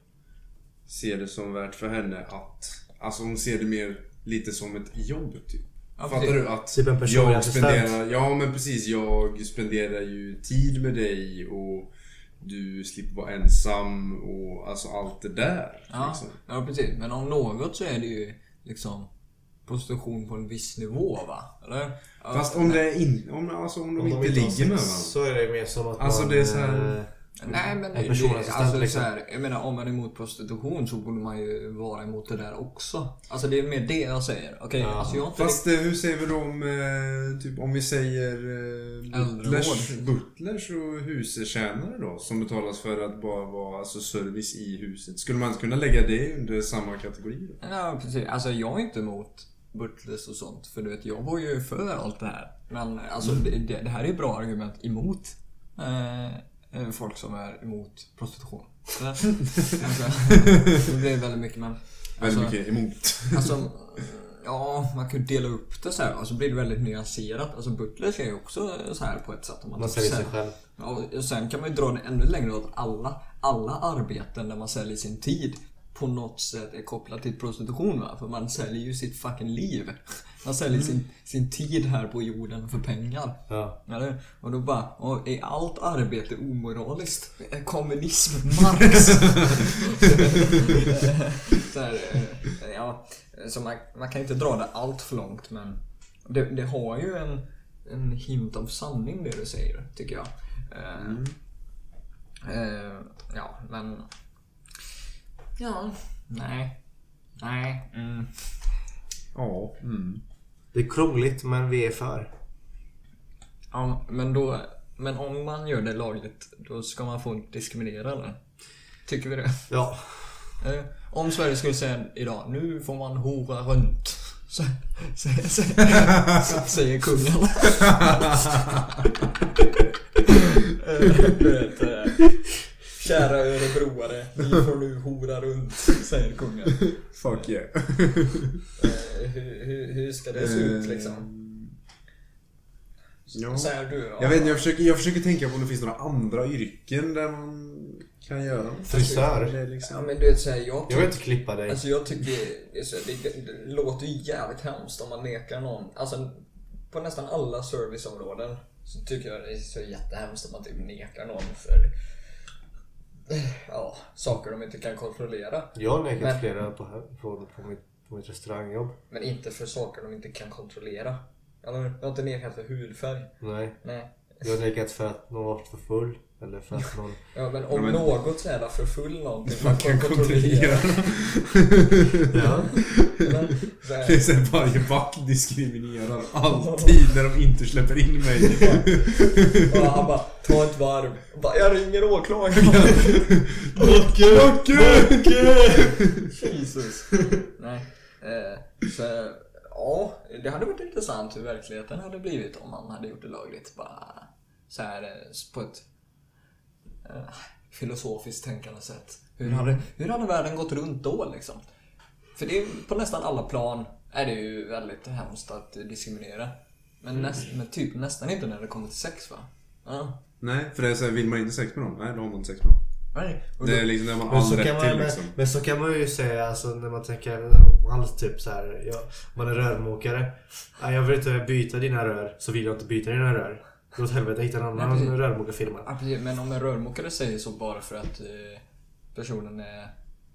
se det som värt för henne att, alltså hon ser det mer lite som ett jobb typ. Ja, Fattar precis. du? Att Typ en personlig jag assistent. spenderar, ja men precis, jag spenderar ju tid med dig och du slipper vara ensam och alltså allt det där. Ja, Liksom. ja, precis. Men om något så är det ju liksom prostitution på en viss nivå va? Eller? Fast om det är in, om, alltså om de Om inte har ligger med varandra. Så är det mer som att Alltså, man det är så här- eh, Nej men En personassistent, alltså, liksom. så här, jag menar om man är emot prostitution så borde man ju vara emot det där också. Alltså det är mer det jag säger. Okej, Ja. alltså jag inte Fast eh, hur säger vi då om, eh, typ, om vi säger eh, butlers, butlers och husetjänare då? Som betalas för att bara vara alltså, service i huset. Skulle man inte kunna lägga det under samma kategori då? Ja, precis. Alltså jag är inte emot butlers och sånt. För du vet, jag var ju för allt det här. Men alltså det, det, det här är ju bra argument emot eh, folk som är emot prostitution. Så, alltså, det är väldigt mycket men... Väldigt Alltså, mycket emot. Alltså, ja, man kan ju dela upp det så här och så blir det väldigt nyanserat. Alltså butlers är ju också så här på ett sätt. Om man Man typ säljer sig själv. Ja, och sen kan man ju dra det ännu längre åt alla, alla arbeten där man säljer sin tid på något sätt är kopplat till prostitution va? För man säljer ju sitt fucking liv. Man säljer sin, sin tid här på jorden för pengar. Ja. Eller? Och då bara, och är allt arbete omoraliskt? Kommunism, Marx? så här, eh, ja, så man, man kan inte dra det allt för långt men det, det har ju en, en hint av sanning det du säger, tycker jag. Eh, eh, ja, men... Ja, nej. Nej. Mm. Ja. Mm. Det är krångligt men vi är för. Ja, men då... Men om man gör det lagligt, då ska man få diskriminera eller? Tycker vi det? Ja. Eh, om Sverige skulle säga idag, nu får man hora runt. Så, så, så, säger kungen. Eh, eh, Kära örebroare, ni får nu hora runt, säger kungen. Fuck yeah. Eh, hur, hur, hur ska det se ut liksom? Ja. Säger du då? Jag vet inte, jag försöker, jag försöker tänka på om det finns några andra yrken där man kan göra. Frisör. Liksom... Ja men du vet såhär, jag Jag vill inte klippa dig. Alltså jag tycker det, det, det låter ju jävligt hemskt om man nekar någon. Alltså på nästan alla serviceområden så tycker jag det är så jättehemskt om man typ nekar någon för ja, saker de inte kan kontrollera. Jag har nekat Men- flera på, på, på, mitt, på mitt restaurangjobb. Men inte för saker de inte kan kontrollera. Eller, jag har inte nekat för hudfärg. Nej. Nej. Jag har nekat för att någon varit för full. Eller för att någon... Ja men om Ja, men- något så är det för full någonting man kan kontrollera. Ja. Men, Det är såhär, varje back diskriminerar alltid när de inte släpper in mig. Och han bara, ta ett varv. Bara, jag ringer åklagaren. Jesus. Nej. Eh, så, ja, det hade varit intressant hur verkligheten hade blivit om man hade gjort det lagligt. Bara så här eh, på ett eh, filosofiskt tänkande sätt. Hur hade, hur hade världen gått runt då liksom? För det är, på nästan alla plan är det ju väldigt hemskt att diskriminera. Men, näst, men typ nästan inte när det kommer till sex va? Ja. Nej, för det är såhär, vill man inte sex med dem? Nej, då har man inte sex med dem. Nej. Och Det då, är liksom det man Men har så, all kan rätt man, till men, liksom. men så kan man ju säga alltså, när man tänker allt typ så här. Ja, man är rörmokare. Ja, jag vill inte byta dina rör så vill jag inte byta dina rör. Gå åt helvete, hitta en annan precis. rörmokarfirma. ja, precis. Men om en rörmokare säger så bara för att eh, personen är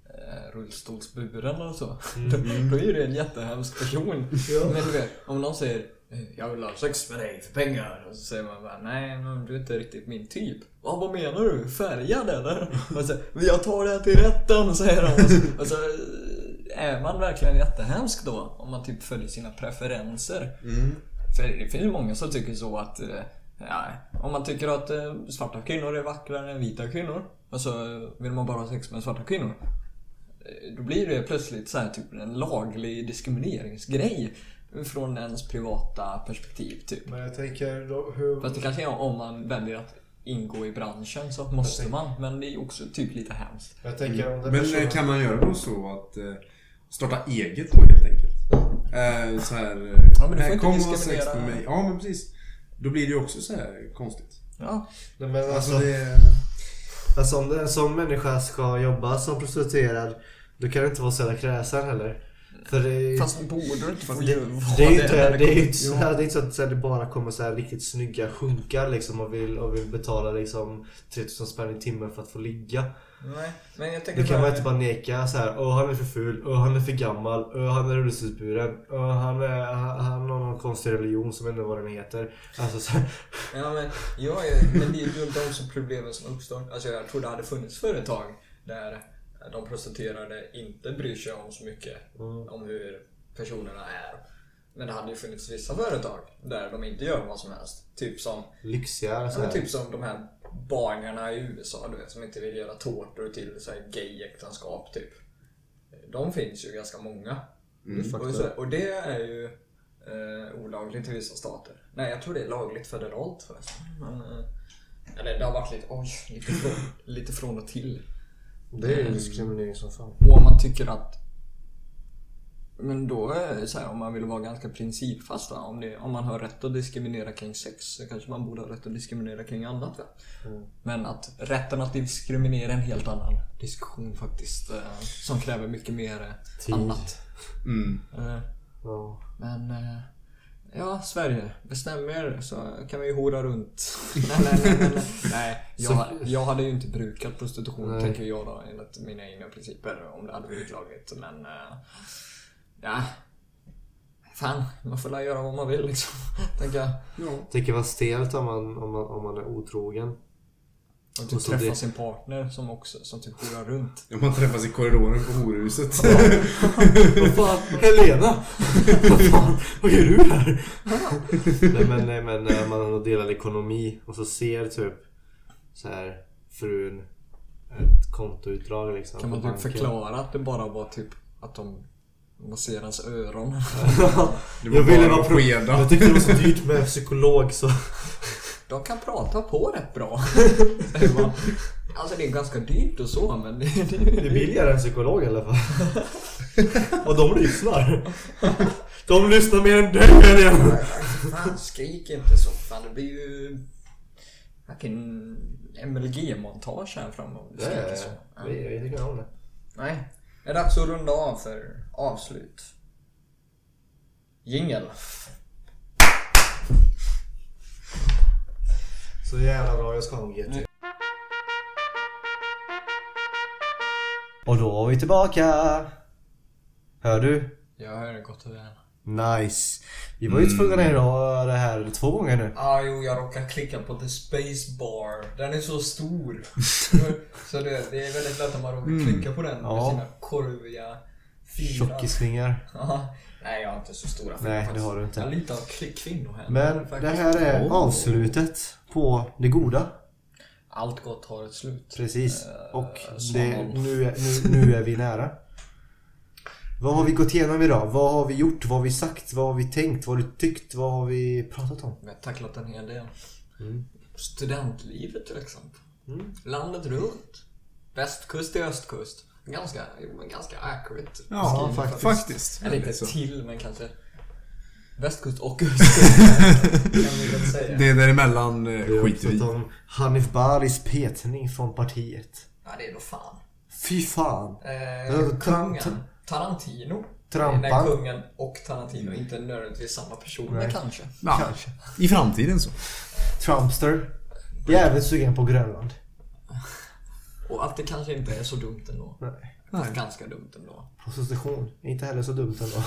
eh, rullstolsburen eller så. Då, då är det en jättehemsk person. Men du vet, om någon säger eh, jag vill ha sex med dig för pengar. Och så säger man bara nej men du är inte riktigt min typ. Ja, vad menar du? Färgad eller? Och så, jag tar det här till rätten säger de. Och så, och så är man verkligen jättehemsk då. Om man typ följer sina preferenser. Mm. För det finns ju många som tycker så att ja, om man tycker att eh, svarta kvinnor är vackrare än vita kvinnor och så vill man bara ha sex med svarta kvinnor. eh, Då blir det plötsligt så här, typ en laglig diskrimineringsgrej från ens privata perspektiv typ. Men jag tänker då, hur... Fast det kanske är om man väljer att ingå i branschen så måste man. Men det är också typ lite hemskt. Jag tänker om den Men personen... eh, kan man göra då så att starta eget då helt enkelt? Eh, så här, Ja, men du får här, inte kom och ha sex diskriminera- med mig. Ja men precis. Då blir det ju också så här konstigt. Ja. Nej, men alltså, Alltså det... alltså om en sån människa ska jobba som prostituerad då kan det inte vara så jävla kräsen heller. För det är, Fast borde du inte få det, det är ju det inte, när det är ju inte, så här, det är inte så att det bara kommer så här riktigt snygga sjunkar liksom och vill, och vill betala liksom 3000 spänn i timmen för att få ligga. Nej, men jag tänker Då kan bara- inte bara neka så här. Åh han är för ful, åh han är för gammal, åh han är rullstolsburen, åh han, är, han, han har någon konstig religion som inte vad den heter. Alltså så här, Ja men, ja, ja, men det är ju de som problemen som uppstår. Alltså jag tror det hade funnits företag där de prostituerade inte bryr sig om så mycket om hur personerna är. Men det hade ju funnits vissa företag där de inte gör vad som helst. Typ som, lyxiga ja, så här. typ som de här bagarna i USA du vet, som inte vill göra tårtor till så här gay-äktenskap typ. De finns ju ganska många. och, så, och det är ju eh, olagligt i vissa stater. Nej, jag tror det är lagligt federalt förresten. Men, eh, eller det har varit lite, oj, lite från, lite från och till. Det är ju diskriminering som fan. Och om man tycker att men då är det så här, om man vill vara ganska principfast va? Om, det, om man har rätt att diskriminera kring sex så kanske man borde ha rätt att diskriminera kring annat va? Men att rätten att diskriminera är en helt annan diskussion faktiskt. Eh, som kräver mycket mer eh, Tid. annat. Mm. Eh, Ja. men eh, ja, Sverige. Bestäm er så kan vi ju hora runt. nej, nej, nej, nej, nej. nej jag, jag hade ju inte brukat prostitution Nej. tänker jag då enligt mina egna principer om det hade blivit lagligt. Men eh, ja. Fan, man får la göra vad man vill liksom. Tänker jag. Tycker vad stelt om man, om man, om man är otrogen. Och typ Och träffa det- sin partner som också som typ horar runt. Om man träffas i korridoren på horhuset. Vad fan, Helena! Vad fan, vad gör du här? nej men, nej, men eh, man har delad ekonomi och så ser typ så här frun ett kontoutdrag liksom. Kan man typ banken. förklara att det bara var typ att de man ser hans öron. Det var Jag ville vara pro-. Jag tyckte det var så dyrt med psykolog så... De kan prata på rätt bra. Alltså det är ganska dyrt och så men det, det, Det är billigare än psykolog i alla fall. och de lyssnar. De lyssnar mer än dig Helena! Fan skrik inte så. Fan det blir ju... Vilken MLG-montage här framme om du skriker så. Ja. Vi, vi tycker om det. Nej. Det är dags att runda av för avslut. Jingel. Så jävla bra, jag ska ha en GT. Och då var vi tillbaka! Hör du? Jag hör det gott och väl. Nice! Vi var ju tvungna att göra det här två gånger nu. Ah, jo, jag råkar klicka på the space bar. Den är så stor. så det, det är väldigt lätt om man råkar klicka på den med Ja. sina korviga fingrar. Tjockisfingar. Ja. Nej, jag har inte så stora fingrar Nej, det har du inte. Jag har lite av kli- kvinnohänder Men det här är Oh. avslutet på det goda. Allt gott har ett slut. Precis. Eh, Och det, nu, nu, nu är vi nära. Vad har vi gått igenom idag? Vad har vi gjort? Vad har vi sagt? Vad har vi tänkt? Vad har du tyckt? Vad har vi pratat om? Vi har tacklat en hel del. Mm. Studentlivet till exempel. Landet runt. Västkust till östkust. Ganska, ganska accurate. Ja, faktiskt. faktiskt. Eller inte till, men kanske västkust och östkust. Det däremellan eh, skiter vi om Hanif Baris petning från partiet. Ja, det är då fan. Fy fan. Eh, kungen. Tarantino. Trampan. Nej, kungen och Tarantino. Inte nödvändigtvis samma personer Nej. kanske. Ja, Kanske. I framtiden så. Trumpster. Jävligt sugen på Grönland. Och att det kanske inte är så dumt ändå. Nej. Fast ganska dumt ändå. Prostitution. Inte heller så dumt ändå.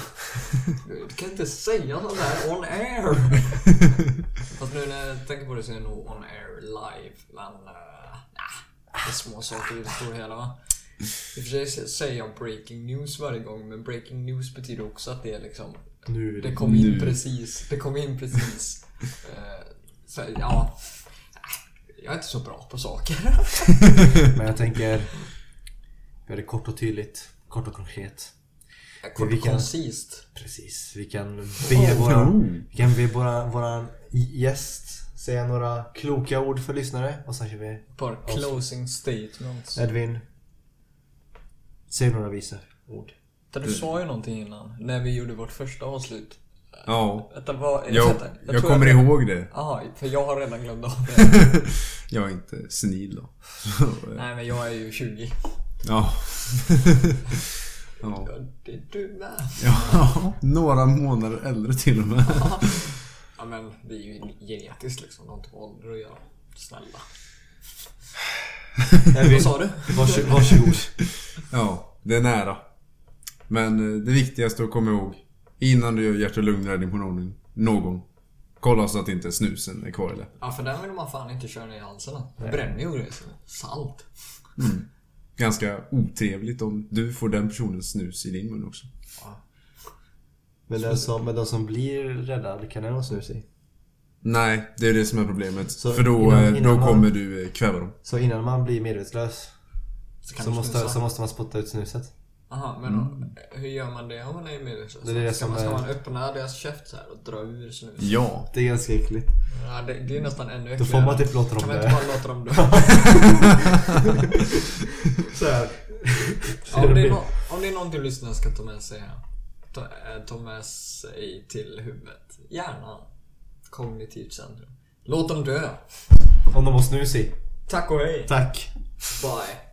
Du kan inte säga sånt där on air. Fast nu när jag tänker på det så är det nog on air live. Men uh, det är små saker i det stora hela va. I och för sig säger jag breaking news varje gång men breaking news betyder också att det är liksom Nu är Det det... kom in Nu. precis. Det kom in precis. Eh, så, ja. Jag är inte så bra på saker. Men jag tänker... Gör det kort och tydligt. Kort och konkret. Kort Vi och koncist. Precis. Vi kan be våran, vi kan be våran, våran gäst säga några kloka ord för lyssnare. Och sen kör vi Ett par closing statements. Edvin. Säg några visa ord. Du sa ju någonting innan, när vi gjorde vårt första avslut. Ja. Detta var, Jag, vänta, jag tror kommer ihåg det. Jaha, för jag har redan glömt av det. Jag är inte senil då. Nej men jag är ju 20. ja. Ja. Ja, det är du med. ja, några månader äldre till och med. Ja men det är ju genetiskt liksom. Det har inte med ålder att göra. Snälla. Vad sa du? Varsågod. Ja, det är nära. Men eh, det viktigaste att komma ihåg innan du gör hjärt och lungräddning på någon, någon kolla så att inte snusen är kvar läppen. Ja för den vill man fan inte köra ner i halsen. Det bränner ju grejer. så. Salt. Ganska otrevligt om du får den personens snus i din mun också. Men den som, men de som blir räddade, kan den ha snus i? Nej, det är det som är problemet. Så För då, innan- eh, innan då man- kommer du eh, kväva dem. Så innan man blir medvetslös så du måste, snusa. så måste man spotta ut snuset. Aha, men hur gör man det om man är medvetslös? Det är det ska, som man, ska är- man öppna deras käft så här och dra ur snus? Ja. Det är ganska äckligt. Ja, det, det är nästan ännu äckligare. Då får man typ låta dem Kan man dö. inte bara låta dem dö? Så här. Ja, om, det är no- om det är någonting lyssnaren ska ta med sig ta, eh, ta med sig till huvudet. Gärna kognitivt centrum. Låt dem dö. Om de har snus i. Tack och hej. Tack. Bye.